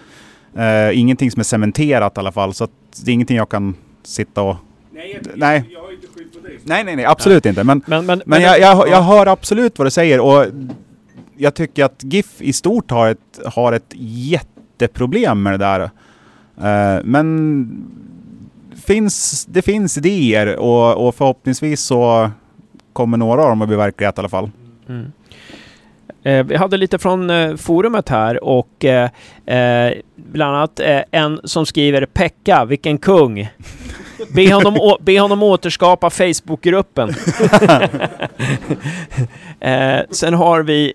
Eh, ingenting som är cementerat i alla fall, så att det är ingenting jag kan sitta och... Nej, jag, Nej. jag har inte skydd på dig. Nej, nej, nej, absolut inte. Men, Men, men, men jag, jag, jag hör absolut vad du säger och jag tycker att GIF i stort har ett, har ett jätteproblem med det där. Eh, men finns, det finns idéer och, och förhoppningsvis så kommer några av dem att bli verklighet i alla fall. Mm. Eh, vi hade lite från eh, forumet här och eh, eh, bland annat eh, en som skriver Pekka, vilken kung! Be honom, å- be honom återskapa Facebookgruppen. eh, sen har vi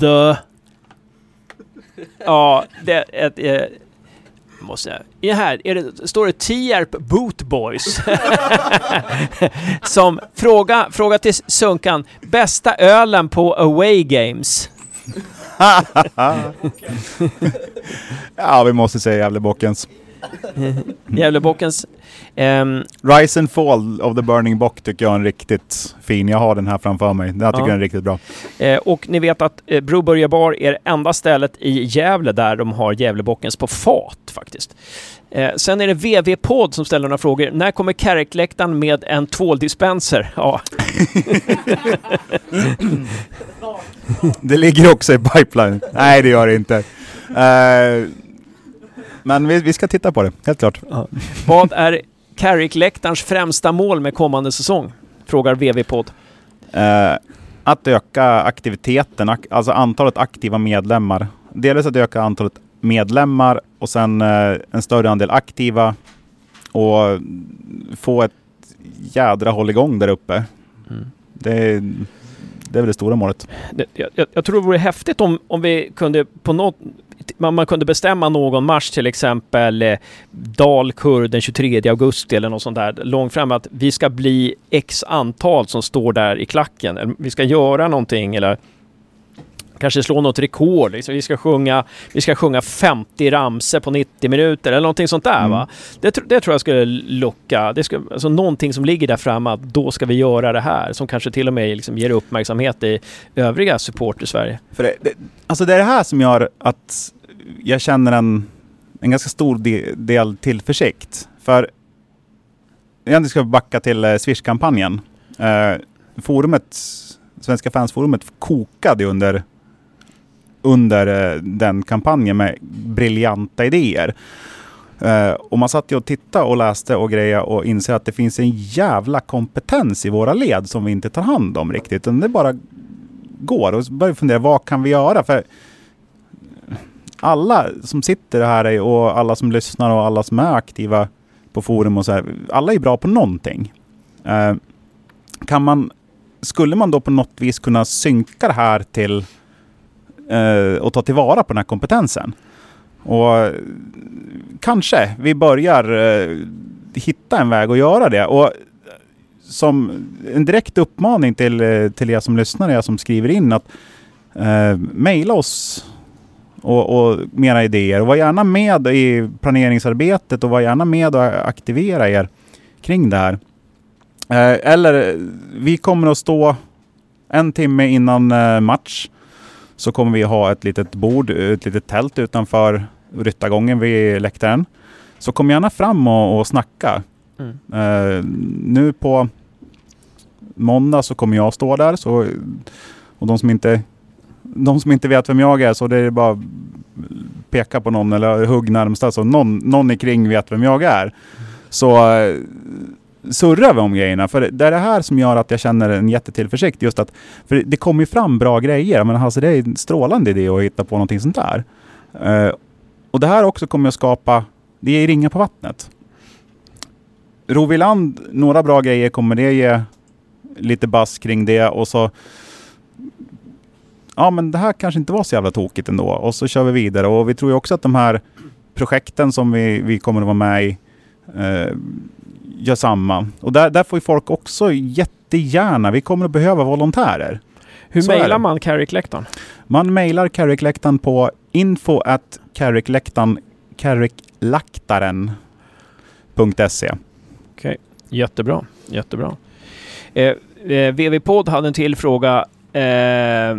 The... Ja, det ett, måste jag... I här är det, står det Tierp Boot Boys. Som fråga, fråga till Sunkan. Bästa ölen på away games? ja, vi måste säga Gävlebockens. Gävlebockens... ehm, Rise and Fall of the Burning Bock tycker jag är en riktigt fin. Jag har den här framför mig. Den här tycker Ja. jag är riktigt bra. eh, och ni vet att eh, Broberga Bar är det enda stället i Gävle där de har Gävlebockens på fat faktiskt. Eh, sen är det VV-podd som ställer några frågor. När kommer Kärrekläktaren med en tvåldispenser? Ja, Det ligger också i pipeline. Nej, det gör det inte. Eh, men vi, vi ska titta på det, helt klart. vad är Kärrekläktarens främsta mål med kommande säsong? Frågar VV-podd. Eh, att öka aktiviteten, ak- alltså antalet aktiva medlemmar. Dels att öka antalet medlemmar och sen eh, en större andel aktiva och få ett jädra hålligång där uppe. Mm. Det, det är väl det stora målet. Jag, jag- jag tror det vore häftigt om, om vi kunde på något man, man kunde bestämma någon match, till exempel eh, Dalkurd den 23 augusti eller något sånt där, långt fram att vi ska bli x antal som står där i klacken. Eller Vi ska göra någonting eller kanske slå något rekord. Liksom. Vi, ska sjunga, vi ska sjunga 50 ramser på 90 minuter eller någonting sånt där. Mm. Va? Det, det tror jag skulle locka. Det ska, alltså någonting som ligger där framme att då ska vi göra det här. Som kanske till och med liksom ger uppmärksamhet i övriga support i Sverige. För det, det, alltså det är det här som gör att jag känner en, en ganska stor de, del tillförsikt. För egentligen ska vi backa till eh, Swish-kampanjen. Eh, forumet, Svenska fansforumet kokade under, under eh, den kampanjen med briljanta idéer. Eh, och man satt ju och tittade och läste och grejer och inser att det finns en jävla kompetens i våra led som vi inte tar hand om riktigt. Utan det bara går och så börjar vi fundera, vad kan vi göra? För alla som sitter här och alla som lyssnar och alla som är aktiva på forum och så här, alla är bra på någonting. Eh, kan man, skulle man då på något vis kunna synka det här till eh, och ta tillvara på den här kompetensen? Och kanske vi börjar eh, hitta en väg att göra det. Och som en direkt uppmaning till, eh, till er som lyssnar, er som skriver in att eh, mejla oss och, och med era idéer. Och var gärna med i planeringsarbetet och var gärna med och aktivera er kring det här. Eh, eller vi kommer att stå en timme innan eh, match så kommer vi ha ett litet bord, ett litet tält utanför ryttargången vid läktaren. Så kom gärna fram och, och snacka. Mm. Eh, nu på måndag så kommer jag stå där. Så, och de som, inte, de som inte vet vem jag är så det är bara peka på någon eller hugg närmsta så någon, någon i kring vet vem jag är. Så eh, surrar vi om grejerna. För det är det här som gör att jag känner en jättetillförsikt. Just att, för det kommer ju fram bra grejer. Men alltså det är en strålande idé att hitta på någonting sånt där. Uh, och det här också kommer att skapa, det ger ringar på vattnet. Roviland, några bra grejer kommer det ge lite bass kring det och så ja men det här kanske inte var så jävla tokigt ändå och så kör vi vidare och vi tror ju också att de här projekten som vi, vi kommer att vara med i eh, gör samma. Och där, där får ju folk också jättegärna, vi kommer att behöva volontärer. Hur Så mejlar man Carrick-läktaren? Man mejlar Carrickläktaren på info at carricklaktaren.se. Okej, jättebra. Jättebra. Eh, eh, VV-podd hade en till fråga. Eh,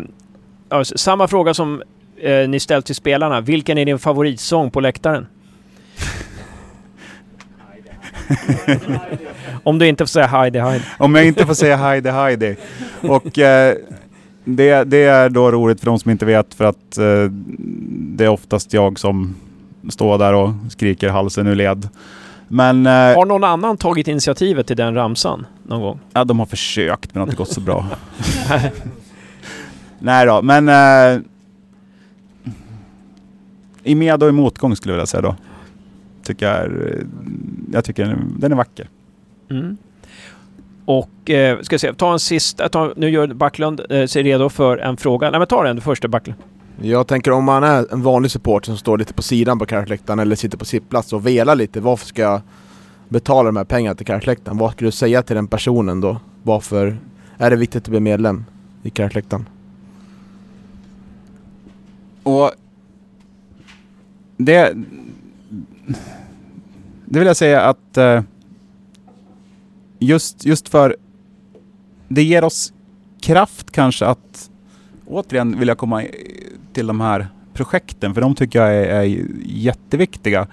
samma fråga som eh, ni ställt till spelarna. Vilken är din favoritsång på läktaren? Om du inte får säga Heidi Heidi. Om jag inte får säga Heidi Heidi. Och eh, det, det är då roligt för de som inte vet för att eh, det är oftast jag som står där och skriker halsen ur led. Men eh, Har någon annan tagit initiativet till den ramsan någon gång? ja, de har försökt men det har inte gått så bra. Nej då, men eh, i med och i motgång skulle jag vilja säga då. Tycker jag, är, jag tycker den är, den är vacker. Mm. Och eh, ska jag se, ta en sista. Ta, nu gör Backlund eh, sig redo för en fråga. Nej men ta den du först Backlund. Jag tänker om man är en vanlig supporter som står lite på sidan på Karlsläktaren eller sitter på sittplats och velar lite. Varför ska jag betala de här pengarna till Karlsläktaren? Vad skulle du säga till den personen då? Varför är det viktigt att bli medlem i Karlsläktaren? Och det, det vill jag säga att eh, just, just för det ger oss kraft kanske att återigen vill jag komma till de här projekten för de tycker jag är, är jätteviktiga.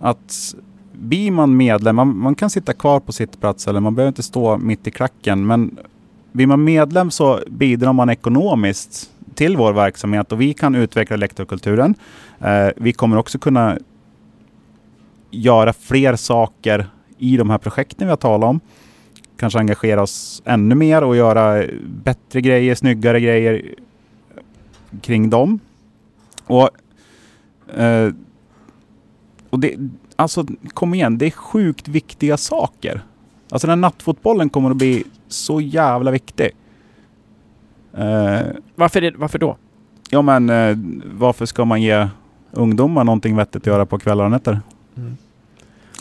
Att blir man medlem, man, man kan sitta kvar på sitt plats eller man behöver inte stå mitt i klacken men blir man medlem så bidrar man ekonomiskt till vår verksamhet och vi kan utveckla lektorkulturen. Eh, vi kommer också kunna göra fler saker i de här projekten vi har talat om. Kanske engagera oss ännu mer och göra bättre grejer, snyggare grejer kring dem. Och, eh, och det, alltså kom igen, det är sjukt viktiga saker. Alltså den här nattfotbollen kommer att bli så jävla viktig. Eh, Varför, det, varför då? Ja men eh, varför ska man ge ungdomar någonting vettigt att göra på kvällar och nätter? Mm.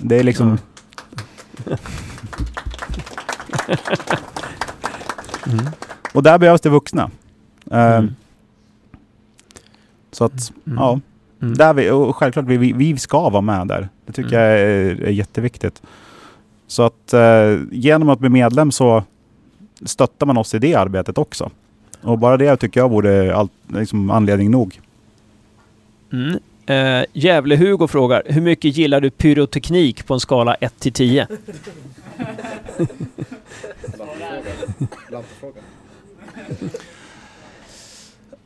Det är liksom... Och där behövs det vuxna. Eh, Mm. Så att, Mm. ja. Mm. Där vi, och självklart, vi, vi- ska vara med där. Det tycker Mm. jag är, är jätteviktigt. Så att eh, genom att bli medlem så stöttar man oss i det arbetet också. Och bara det tycker jag vore allt, liksom anledning nog. Mm. Eh, Gävle-Hugo frågar, hur mycket gillar du pyroteknik på en skala 1 till 10?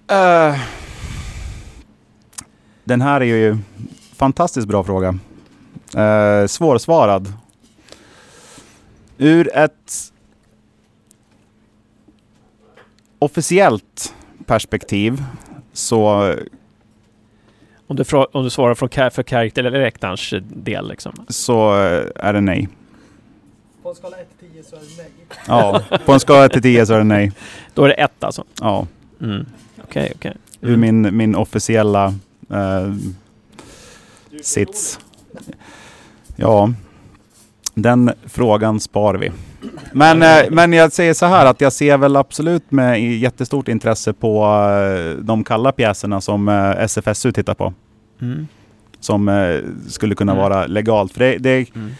Eh, den här är ju fantastiskt bra fråga. Uh, svårsvarad. Ur ett officiellt perspektiv så, Om du, om du svarar från för karaktär eller rektarns del liksom. så är det nej. På en skala 1 till 10 så är det nej. Ja, på en skala till 10 så är det nej. Då är det ett alltså? Ja, Mm. Okej, okej. ur min, min officiella eh, sits. Ja, den frågan spar vi. Men, eh, men jag säger så här att jag ser väl absolut med jättestort intresse på eh, de kalla pjäserna som eh, SFSU tittar på. Mm. Som skulle kunna Mm. vara legalt. För det, det, Mm.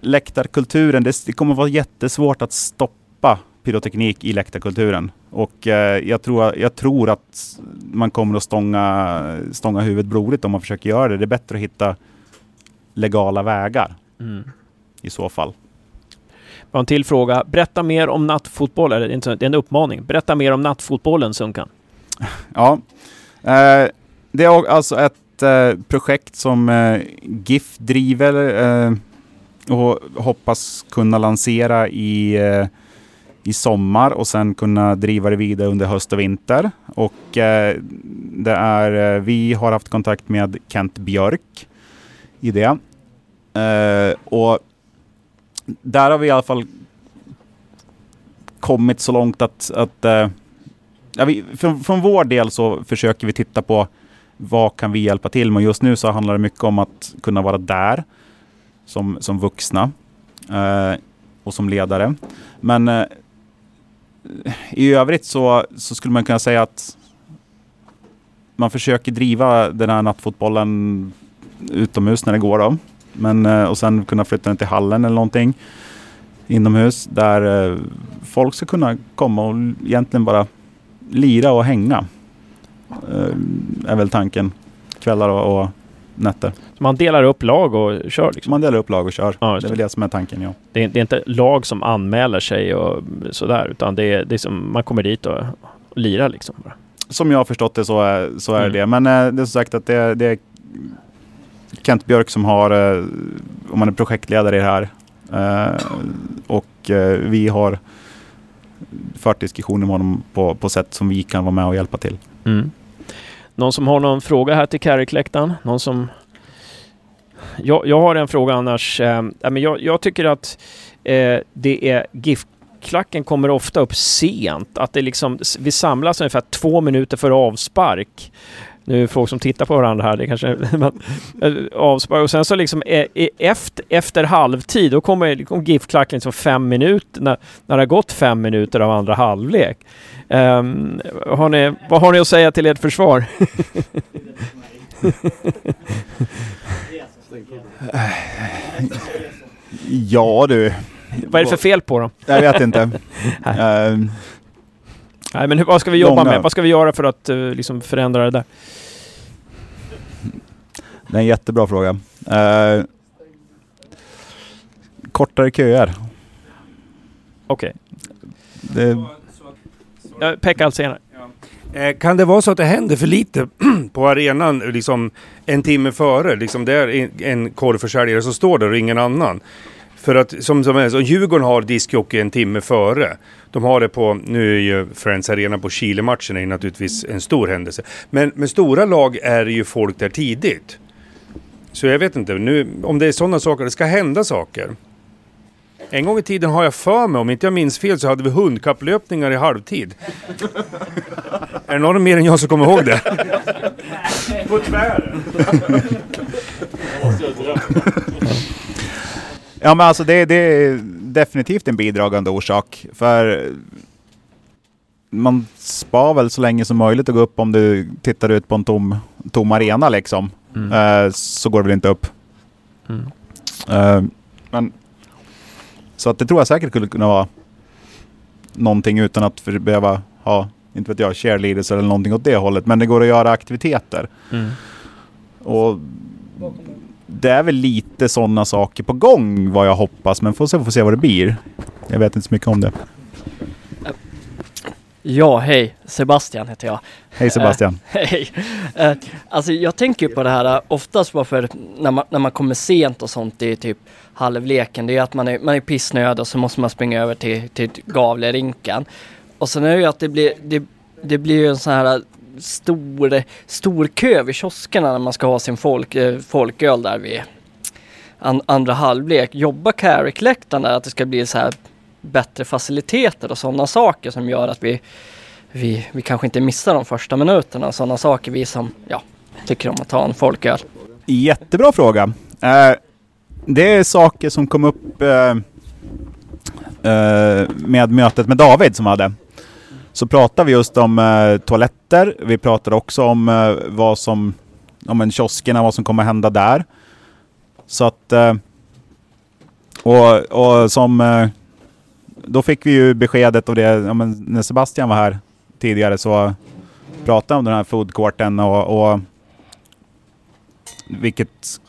läktarkulturen, det, det kommer vara jättesvårt att stoppa pyroteknik i läktarkulturen. Och eh, jag, tror, jag tror att man kommer att stånga, stånga huvudet blodigt om man försöker göra det. Det är bättre att hitta legala vägar Mm. I så fall. Har en till fråga. Berätta mer om nattfotboll. Eller, det är en uppmaning. Berätta mer om nattfotbollen, Sunkan. Ja, eh, det är alltså ett eh, projekt som eh, GIF driver och hoppas kunna lansera i, i sommar och sen kunna driva det vidare under höst och vinter. Och det är, vi har haft kontakt med Kent Björk i det. Och där har vi i alla fall kommit så långt att, att eh, ja, vi, från, från vår del så försöker vi titta på vad kan vi hjälpa till med. Just nu så handlar det mycket om att kunna vara där som, som vuxna eh, och som ledare. Men eh, i övrigt så, så skulle man kunna säga att man försöker driva den här nattfotbollen utomhus när det går då. Men, eh, och sen kunna flytta den till hallen eller någonting inomhus där eh, folk ska kunna komma och egentligen bara lira och hänga. Eh, är väl tanken. Kvällar och, och nätter. Så man delar upp lag och kör liksom? Man delar upp lag och kör. Ja, det är väl det som är tanken, ja. Det är, det är inte lag som anmäler sig och sådär utan det är, det är som man kommer dit och, och lirar liksom. Som jag har förstått det så är, så är Mm. det. Men det är som sagt att det, det är Kent Björk som har, eh, om man är projektledare i det här. Eh, och eh, vi har fört diskussioner med honom på, på sätt som vi kan vara med och hjälpa till. Mm. Någon som har någon fråga här till Carrick-läktaren? Någon som... Jag, jag har en fråga annars. Eh, jag, jag tycker att eh, det är GIF-klacken kommer ofta upp sent. Att det liksom, vi samlas ungefär två minuter före avspark. Nu är det folk som tittar på varandra här. Det kanske eh, avspark. Och sen så liksom eh, efter, efter halvtid, då kommer liksom GIF-klacken liksom fem minuter, när, när det har gått fem minuter av andra halvlek. Ehm, har ni, vad har ni att säga till ert försvar? Ja du. vad är det för fel på dem? Jag vet inte. Nej. Nej, men hur, vad ska vi jobba Långa. med? Vad ska vi göra för att eh, liksom förändra det där? det är en jättebra fråga. Eh, kortare köer. Okej. Det, Okay. Pekka allt senare. Eh, Kan det vara så att det händer för lite på arenan liksom en timme före? Liksom det är en- en korvförsäljare som står där och ingen annan. För att som, som så Djurgården har discjockey en timme före. De har det på, nu är ju Friends Arena på Chile-matchen är naturligtvis en stor händelse. Men med stora lag är det ju folk där tidigt. Så jag vet inte, nu, om det är sådana saker, det ska hända saker. En gång i tiden har jag för mig, om inte jag minns fel, så hade vi hundkapplöpningar i halvtid. Är det någon mer än jag som kommer ihåg det? På tvären. Ja men alltså det, det är definitivt en bidragande orsak. För man spar väl så länge som möjligt att gå upp om du tittar ut på en tom, tom arena liksom. Eh, så går det väl inte upp. Mm. Eh, men, så att det tror jag säkert skulle kunna vara någonting utan att behöva ha, inte vet jag, cheerleaders eller någonting åt det hållet. Men det går att göra aktiviteter. Mm. Och det är väl lite sådana saker på gång vad jag hoppas. Men får se, får se vad det blir. Jag vet inte så mycket om det. Ja, hej. Sebastian heter jag. Hej Sebastian. Eh, hej. Eh, alltså jag tänker på det här eh, oftast bara för när man, när man kommer sent och sånt i typ halvleken. Det är att man är, man är pissnödig och så måste man springa över till, till Gavlerinken. Och sen är det ju att det blir, det, det blir ju en sån här stor, stor kö vid kioskerna när man ska ha sin folk, eh, folköl där vid an, andra halvlek. Jobbar Carrick-läktaren där att det ska bli så här bättre faciliteter och sådana saker som gör att vi, vi, vi kanske inte missar de första minuterna. Sådana saker vi som ja, tycker om att ta en folköl. Jättebra fråga. Eh, det är saker som kom upp eh, eh, med mötet med David som hade. Så pratade vi just om eh, toaletter. Vi pratade också om eh, vad som, om en kioskerna, vad som kommer hända där. Så att, eh, och, och som, eh, då fick vi ju beskedet och det, ja, men när Sebastian var här tidigare så pratade jag om den här foodcourten och, och vilket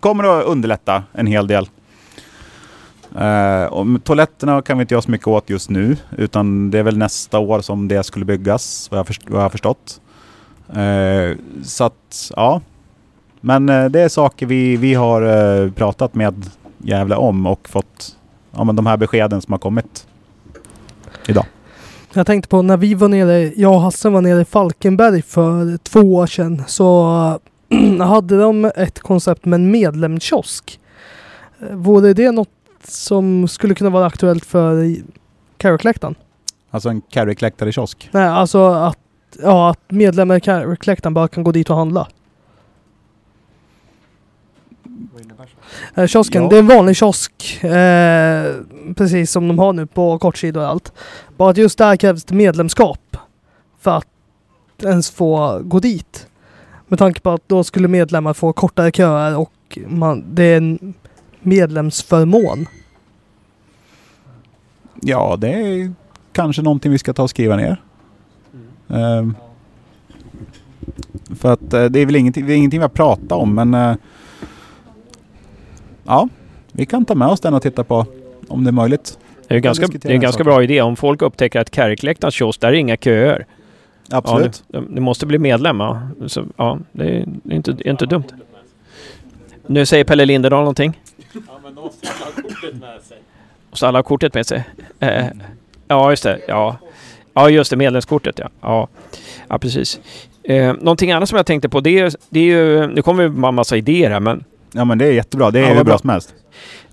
kommer att underlätta en hel del. Uh, och toaletterna kan vi inte göra så mycket åt just nu, utan det är väl nästa år som det skulle byggas, vad jag, först- vad jag har förstått. Eh, så att, ja. Men eh, det är saker vi, vi har eh, pratat med Gävle om och fått ja, men de här beskeden som har kommit idag. Jag tänkte på när vi var nere, jag och Hasse var nere i Falkenberg för två år sedan så hade de ett koncept med en medlemskiosk. Eh, vore det något som skulle kunna vara aktuellt för Carrick-läktaren? Alltså en Carrick-läktare i kiosk. Nej, alltså att, ja, att medlemmar i Carrick-läktaren bara kan gå dit och handla. Eh, kiosken, Ja. det är en vanlig kiosk. Eh, precis som de har nu på kortsidor och allt. Bara att just där krävs det medlemskap. För att ens få gå dit. Med tanke på att då skulle medlemmar få kortare köer och man, det är en medlemsförmån. Ja, det är kanske någonting vi ska ta och skriva ner. Ehm, för att eh, det är väl ingenting, det är ingenting vi har pratat om men eh, ja, vi kan ta med oss den och titta på om det är möjligt. Det är, ganska, det är en ganska bra idé. Om folk upptäcker att Kärrkläktarens kiosk, där är inga köer. Absolut. Ja, du, du måste bli medlem. Ja, Så, ja det är det är inte, det är inte dumt. Nu säger Pelle Linderdahl någonting. Och så alla har kortet med sig. Eh, ja, just det. Ja. ja, just det. Medlemskortet, ja. Ja, ja precis. Eh, någonting annat som jag tänkte på, det är, det är ju... Nu kommer ju bara en massa idéer här, men... Ja men det är jättebra, det är Ja, hur bra. som helst.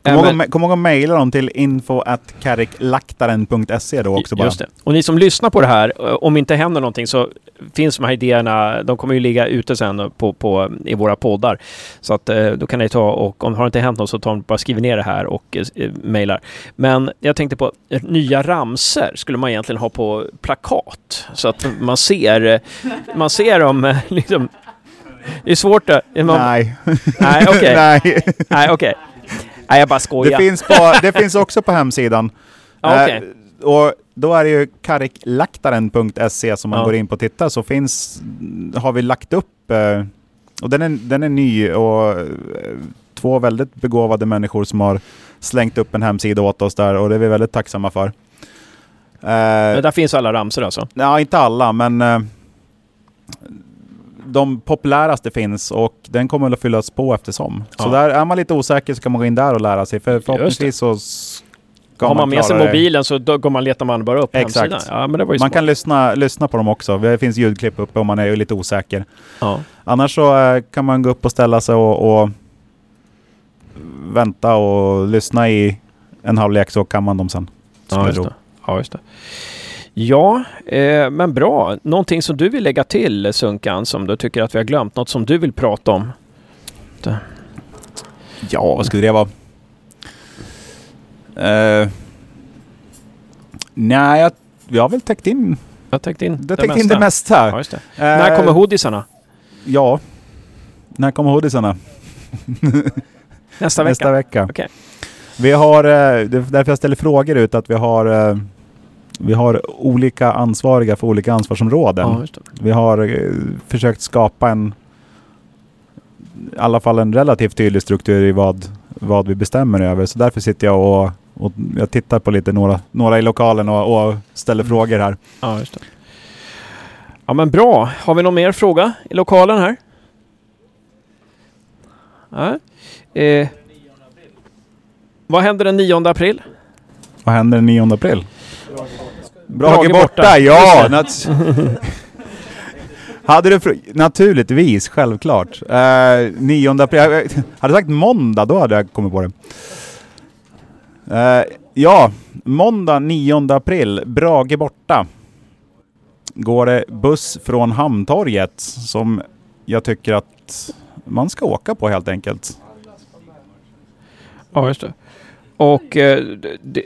Kom ihåg, men- kom ihåg att mejla dem till info at kariklaktaren.se då också bara. Just det. Och ni som lyssnar på det här, eh, om inte händer någonting så finns de här idéerna, de kommer ju ligga ute sen på, på, i våra poddar. Så att eh, då kan ni ta och om det har inte hänt något så ta, bara skriv ner det här och eh, mejlar. Men jag tänkte på eh, nya ramser skulle man egentligen ha på plakat. Så att man ser, eh, man ser dem eh, liksom. Det är svårt att... Man, Nej. Nej, okej. Nej. Nej, okej. Nej, jag bara skojar. Det finns, på, det finns också på hemsidan. Okej. Eh, och då är det ju kariklaktaren.se som man Ja. går in på och tittar så finns, har vi lagt upp, eh, och den är, den är ny och eh, två väldigt begåvade människor som har slängt upp en hemsida åt oss där och det är vi väldigt tacksamma för. Eh, Men där finns alla ramsor alltså? Ja, inte alla, men eh, de populäraste finns och den kommer väl att fyllas på eftersom. Så Ja. där är man lite osäker så kan man gå in där och lära sig. För förhoppningsvis så ska Har man med sig det. mobilen så då går man, letar man bara upp Exakt. Ja, man smart. kan lyssna, lyssna på dem också. Det finns ljudklipp uppe om man är lite osäker. Ja. Annars så eh, kan man gå upp och ställa sig och, och vänta och lyssna i en halvlek så kan man dem sen. Ja, just. Ja, just det. Ja, eh, men bra. Någonting som du vill lägga till Sunkan som du tycker att vi har glömt? Något som du vill prata om? Det. Ja, vad skulle det vara? Eh, nej, jag, vi har väl täckt in... Jag har täckt in det, täckt in det mesta. Ja, det. Eh, När kommer hoodisarna? Ja, när kommer hoodisarna? Nästa vecka? Nästa vecka. Okej. Vi har, eh, det är därför jag ställer frågor ut, att vi har, eh, vi har olika ansvariga för olika ansvarsområden. Ja. Vi har eh, försökt skapa en, i alla fall en relativt tydlig struktur i vad, vad vi bestämmer över. Så därför sitter jag och, och jag tittar på lite några, några i lokalen och, och ställer frågor här. Ja, just det. Ja, men bra. Har vi någon mer fråga i lokalen här? Ja. Eh, vad händer den 9 april? Vad händer den 9 april? Brage borta, borta. ja! Nat- hade du naturligtvis, självklart. Uh, 9 april, jag hade sagt måndag, då hade jag kommit på det. Eh, ja, måndag 9 april, Brage borta. Går det buss från Hamntorget som jag tycker att man ska åka på helt enkelt. Ja, just det. Och eh,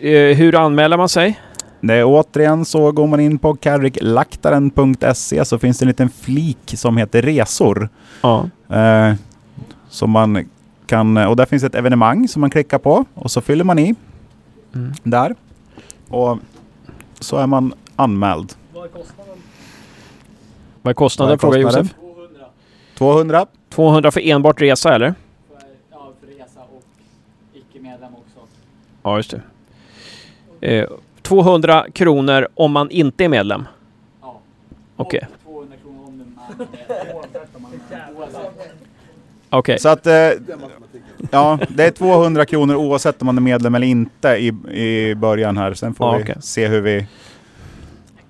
eh, hur anmäler man sig? Det är återigen så går man in på kariklaktaren.se så finns det en liten flik som heter resor. Ja. Eh, som man kan, och där finns ett evenemang som man klickar på och så fyller man i Mm. där. Och så är man anmäld. Vad är kostnaden? Vad är frågar kostnaden? Josef. 200. 200 för enbart resa eller? Ja, för resa och icke-medlem också. Ja, just det. Eh, 200 kronor om man inte är medlem? Ja. Okej. 200 kronor om du är Okej. Så att, eh, ja, det är 200 kronor oavsett om man är medlem eller inte i, i början här. Sen får Ja, vi se hur vi...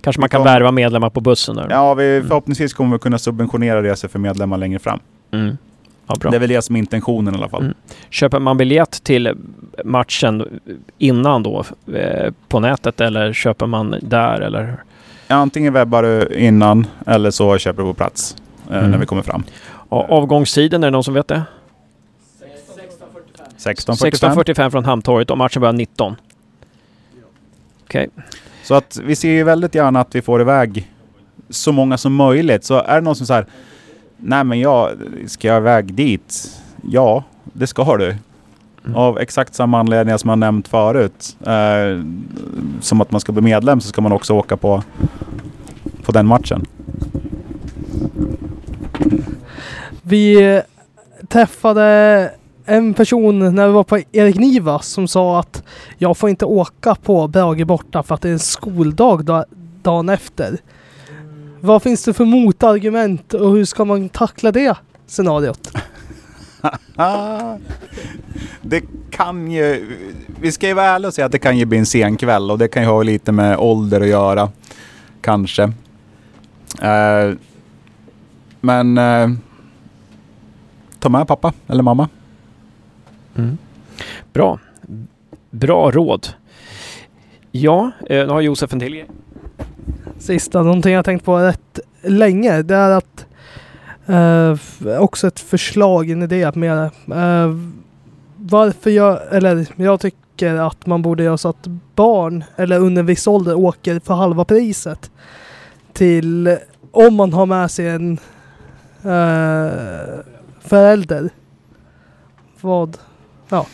Kanske man kan värva medlemmar på bussen där? Ja, vi, förhoppningsvis kommer vi kunna subventionera resor för medlemmar längre fram. Mm. Ja, bra. Det är väl det som är intentionen i alla fall. Mm. Köper man biljett till matchen innan då eh, på nätet eller köper man där eller? Antingen webbar du innan eller så köper du på plats eh, Mm. när vi kommer fram. Ja, avgångstiden, är det någon som vet det? 16.45. 16.45 från Hamntorget och matchen börjar 19. Okej. Så att vi ser ju väldigt gärna att vi får iväg så många som möjligt. Så är det någon som säger Nej men jag, ska jag iväg dit? Ja, det ska du. Av exakt samma anledningar som jag nämnt förut. Eh, som att man ska bli medlem så ska man också åka på, på den matchen. Vi träffade en person när vi var på Erik Nivas som sa att jag får inte åka på Brage borta för att det är en skoldag da- dagen efter. Vad finns det för motargument och hur ska man tackla det scenariot? det kan ju... Vi ska ju vara ärliga och säga att det kan ju bli en sen kväll och det kan ju ha lite med ålder att göra. Kanske. Eh, men... Eh, ta med pappa eller mamma. Bra. Bra råd. Ja, eh, nu har Josef en till grej. Sista, någonting jag tänkt på rätt länge, det är att eh, också ett förslag, en idé med eh, varför jag, eller jag tycker att man borde göra så att barn, eller under en viss ålder, åker för halva priset till, om man har med sig en eh, förälder. Vad? Ja.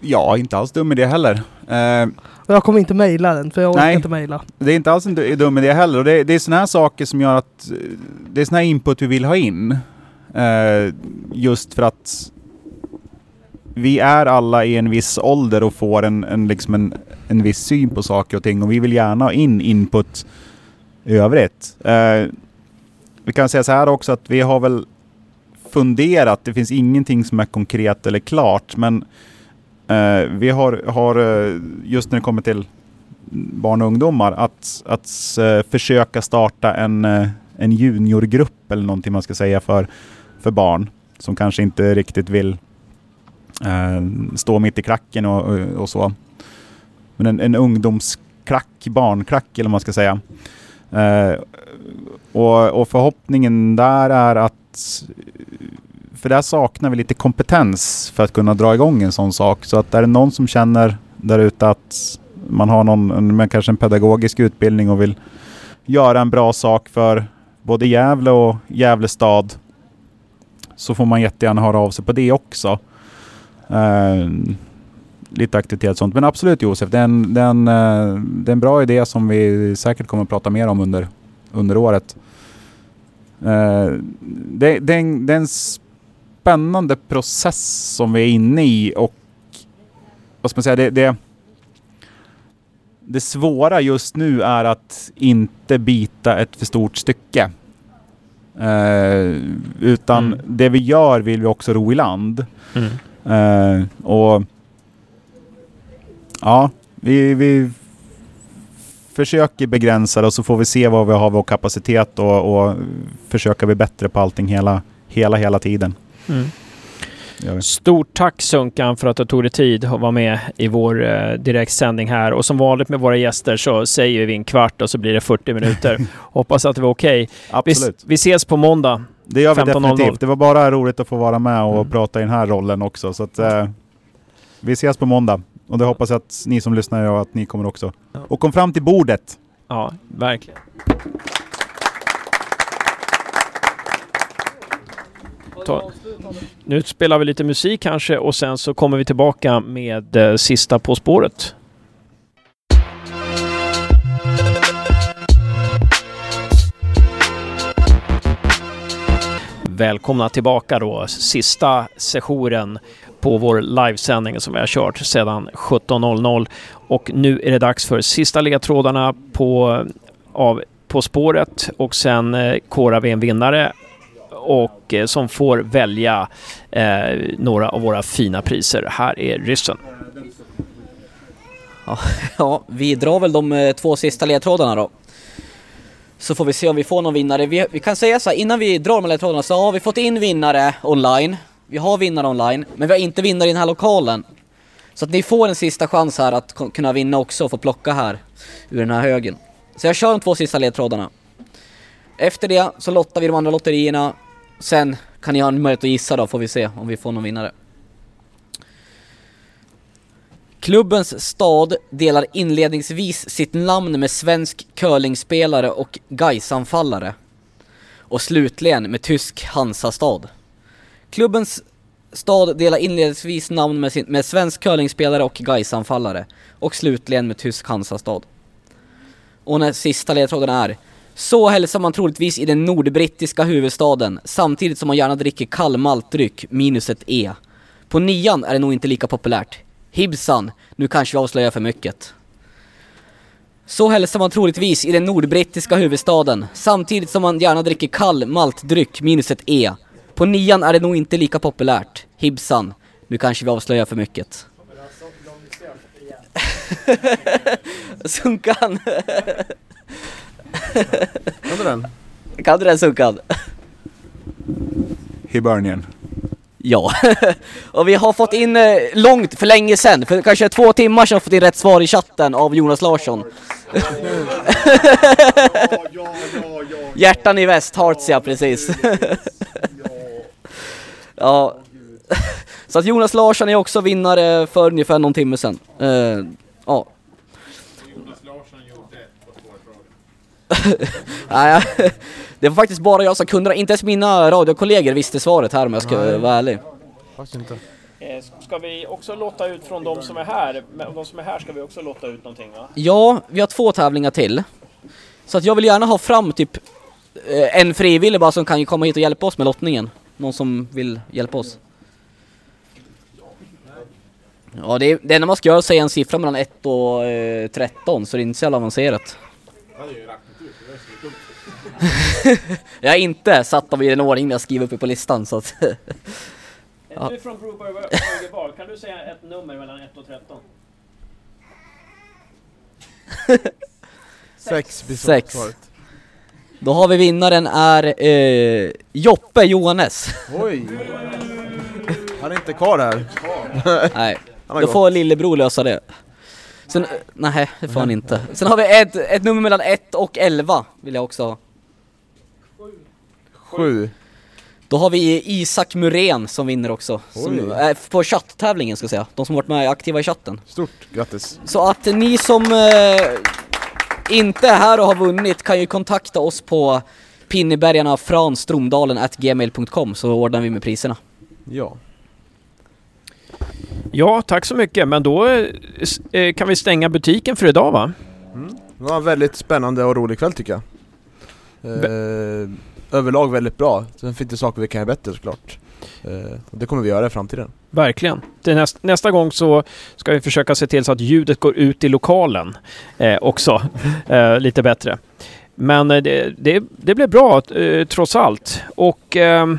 Ja, inte alls dum idé heller. Eh, och jag kommer inte mejla den, för jag orkar Nej. inte mejla. Det är inte alls en du- dum idé heller. Och det, det är sådana här saker som gör att det är sådana här input vi vill ha in. Eh, just för att vi är alla i en viss ålder och får en, en, liksom en, en viss syn på saker och ting och vi vill gärna ha in input i övrigt. Eh, vi kan säga så här också att vi har väl funderat, det finns ingenting som är konkret eller klart men Eh, vi har, har eh, just när det kommer till barn och ungdomar att, att eh, försöka starta en, eh, en juniorgrupp eller någonting man ska säga för, för barn som kanske inte riktigt vill eh, stå mitt i klacken och, och, och så. Men en, en ungdomsklack, barnklack eller vad man ska säga. Eh, och, och förhoppningen där är att för där saknar vi lite kompetens för att kunna dra igång en sån sak. Så att är det någon som känner där ute att man har någon, med men kanske en pedagogisk utbildning och vill göra en bra sak för både Gävle och Gävle stad så får man jättegärna höra av sig på det också. Eh, lite aktivitet och sånt. Men absolut Josef, det är, en, det, är en, eh, det är en bra idé som vi säkert kommer att prata mer om under, under året. Eh, det, det, är en, det är en spännande process som vi är inne i och vad ska man säga, det, det, det svåra just nu är att inte bita ett för stort stycke. Eh, utan Mm. det vi gör vill vi också ro i land. Mm. Eh, och ja, vi, vi försöker begränsa det och så får vi se vad vi har vår kapacitet och, och försöka bli bättre på allting hela, hela, hela tiden. Mm. Gör vi. Stort tack Sunkan för att du tog dig tid att vara med i vår eh, direktsändning här. Och som vanligt med våra gäster så säger vi en kvart och så blir det 40 minuter. Hoppas att det var okej. Vi, Absolut. vi ses på måndag. Det gör vi 15.00. definitivt. Det var bara roligt att få vara med och Mm. prata i den här rollen också. Så att, eh, vi ses på måndag. Och det hoppas jag att ni som lyssnar och att ni kommer också. Och kom fram till bordet. Ja, verkligen. Ta, nu spelar vi lite musik kanske och sen så kommer vi tillbaka med eh, sista På spåret. Välkomna tillbaka då, sista sessionen på vår livesändning som vi har kört sedan 17.00. Och nu är det dags för sista ledtrådarna på, av På spåret och sen eh, korar vi en vinnare och eh, som får välja eh, några av våra fina priser. Här är ryssen. Ja, vi drar väl de eh, två sista ledtrådarna då. Så får vi se om vi får någon vinnare. Vi, vi kan säga så här, innan vi drar de här ledtrådarna så har vi fått in vinnare online. Vi har vinnare online, men vi har inte vinnare i den här lokalen. Så att ni får en sista chans här att kunna vinna också och få plocka här ur den här högen. Så jag kör de två sista ledtrådarna. Efter det så lottar vi de andra lotterierna. Sen kan ni ha en möjlighet att gissa då, får vi se om vi får någon vinnare. Klubbens stad delar inledningsvis sitt namn med svensk curlingspelare och Gaisanfallare. Och slutligen med tysk Hansastad. Klubbens stad delar inledningsvis namn med, sin, med svensk curlingspelare och Gaisanfallare. Och slutligen med tysk Hansastad. Och den sista ledtråden är så hälsar man troligtvis i den nordbrittiska huvudstaden samtidigt som man gärna dricker kall maltdryck minus ett E. På nian är det nog inte lika populärt. Hibsan, nu kanske vi avslöjar för mycket. Så hälsar man troligtvis i den nordbrittiska huvudstaden samtidigt som man gärna dricker kall maltdryck minus ett E. På nian är det nog inte lika populärt. Hibsan, nu kanske vi avslöjar för mycket. Sunkan! Kan du den? Kan du den Sunkan? Hibernian. Ja, och vi har fått in eh, långt för länge sedan, för kanske två timmar sedan har fått in rätt svar i chatten av Jonas Larsson. Hjärtan i väst, hearts ja, precis. ja, så att Jonas Larsson är också vinnare för ungefär någon timme sedan. Eh, ja. Nej, det var faktiskt bara jag som kunde det. Inte ens mina radiokollegor visste svaret här om jag ska Nej. vara ärlig. Faktiskt inte. Eh, Ska vi också låta ut från de som är här? De som är här ska vi också låta ut någonting va? Ja, vi har två tävlingar till. Så att jag vill gärna ha fram typ eh, en frivillig bara som kan ju komma hit och hjälpa oss med lottningen. Någon som vill hjälpa oss. Ja, det, är, det enda man ska göra är att säga en siffra mellan 1 och eh, 13, så det är inte så jävla avancerat. Jag har inte satt dem i den ordning jag skriver uppe på listan så att... Ja. Du från Broberg kan du säga ett nummer mellan 1 och 13? Sex blir Sex. Då har vi vinnaren är eh, Joppe Johannes. Oj! Han är inte kvar här. Nej, då får lillebror lösa det. Sen, eh, nej det får han inte. Sen har vi ett, ett nummer mellan 1 och 11 vill jag också ha. Sju. Då har vi Isak Muren som vinner också. Som, äh, på chatttävlingen ska jag säga. De som varit med aktiva i chatten. Stort grattis. Så att ni som eh, inte är här och har vunnit kan ju kontakta oss på pinnebergarna från stromdalen at gmail.com så ordnar vi med priserna. Ja. Ja, tack så mycket. Men då eh, kan vi stänga butiken för idag va? Det var en väldigt spännande och rolig kväll tycker jag. Eh, överlag väldigt bra. Sen finns det saker vi kan göra bättre såklart. Eh, och det kommer vi göra i framtiden. Verkligen. Till nästa gång så ska vi försöka se till så att ljudet går ut i lokalen eh, också. Eh, lite bättre. Men eh, det, det, det blev bra eh, trots allt. Och ehm,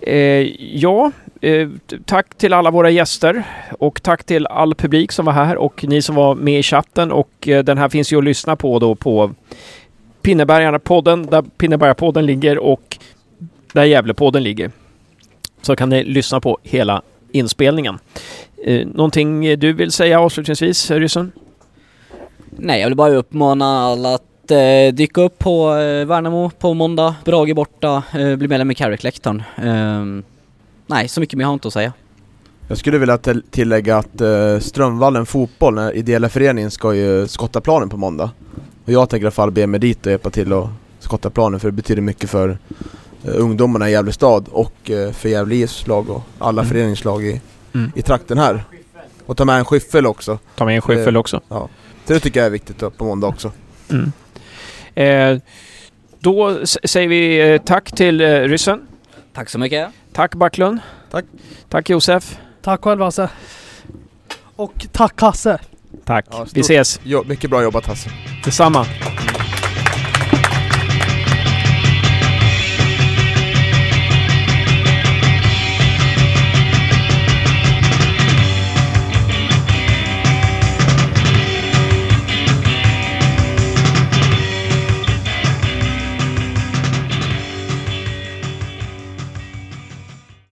eh, ja, eh, tack till alla våra gäster och tack till all publik som var här och ni som var med i chatten. Och eh, den här finns ju att lyssna på då på Pinnebergarna-podden, där Pinnebergarpodden ligger och där Gävlepodden ligger. Så kan ni lyssna på hela inspelningen. Eh, någonting du vill säga avslutningsvis, Ryssen? Nej, jag vill bara uppmana alla att eh, dyka upp på eh, Värnamo på måndag, Brage borta, eh, bli medlem i Carrick-läktaren. Ehm, nej, så mycket mer har jag inte att säga. Jag skulle vilja till- tillägga att eh, Strömvallen fotboll, den ideella föreningen, ska ju skotta planen på måndag. Och jag tänker i alla fall be mig dit och hjälpa till att skotta planen för det betyder mycket för eh, ungdomarna i Gävle stad och eh, för Gävle IFs lag och alla Mm. föreningslag i, Mm. i trakten här. Och ta med en skyffel också. Ta med en skyffel Eh, också. Ja. Så det tycker jag är viktigt då, på måndag också. Mm. Eh, då säger vi eh, tack till eh, Ryssen. Tack så mycket. Tack Backlund. Tack. Tack Josef. Tack själv Hasse. Och tack Hasse. Tack. Ja, vi ses. Jo, mycket bra jobbat Hasse. Detsamma.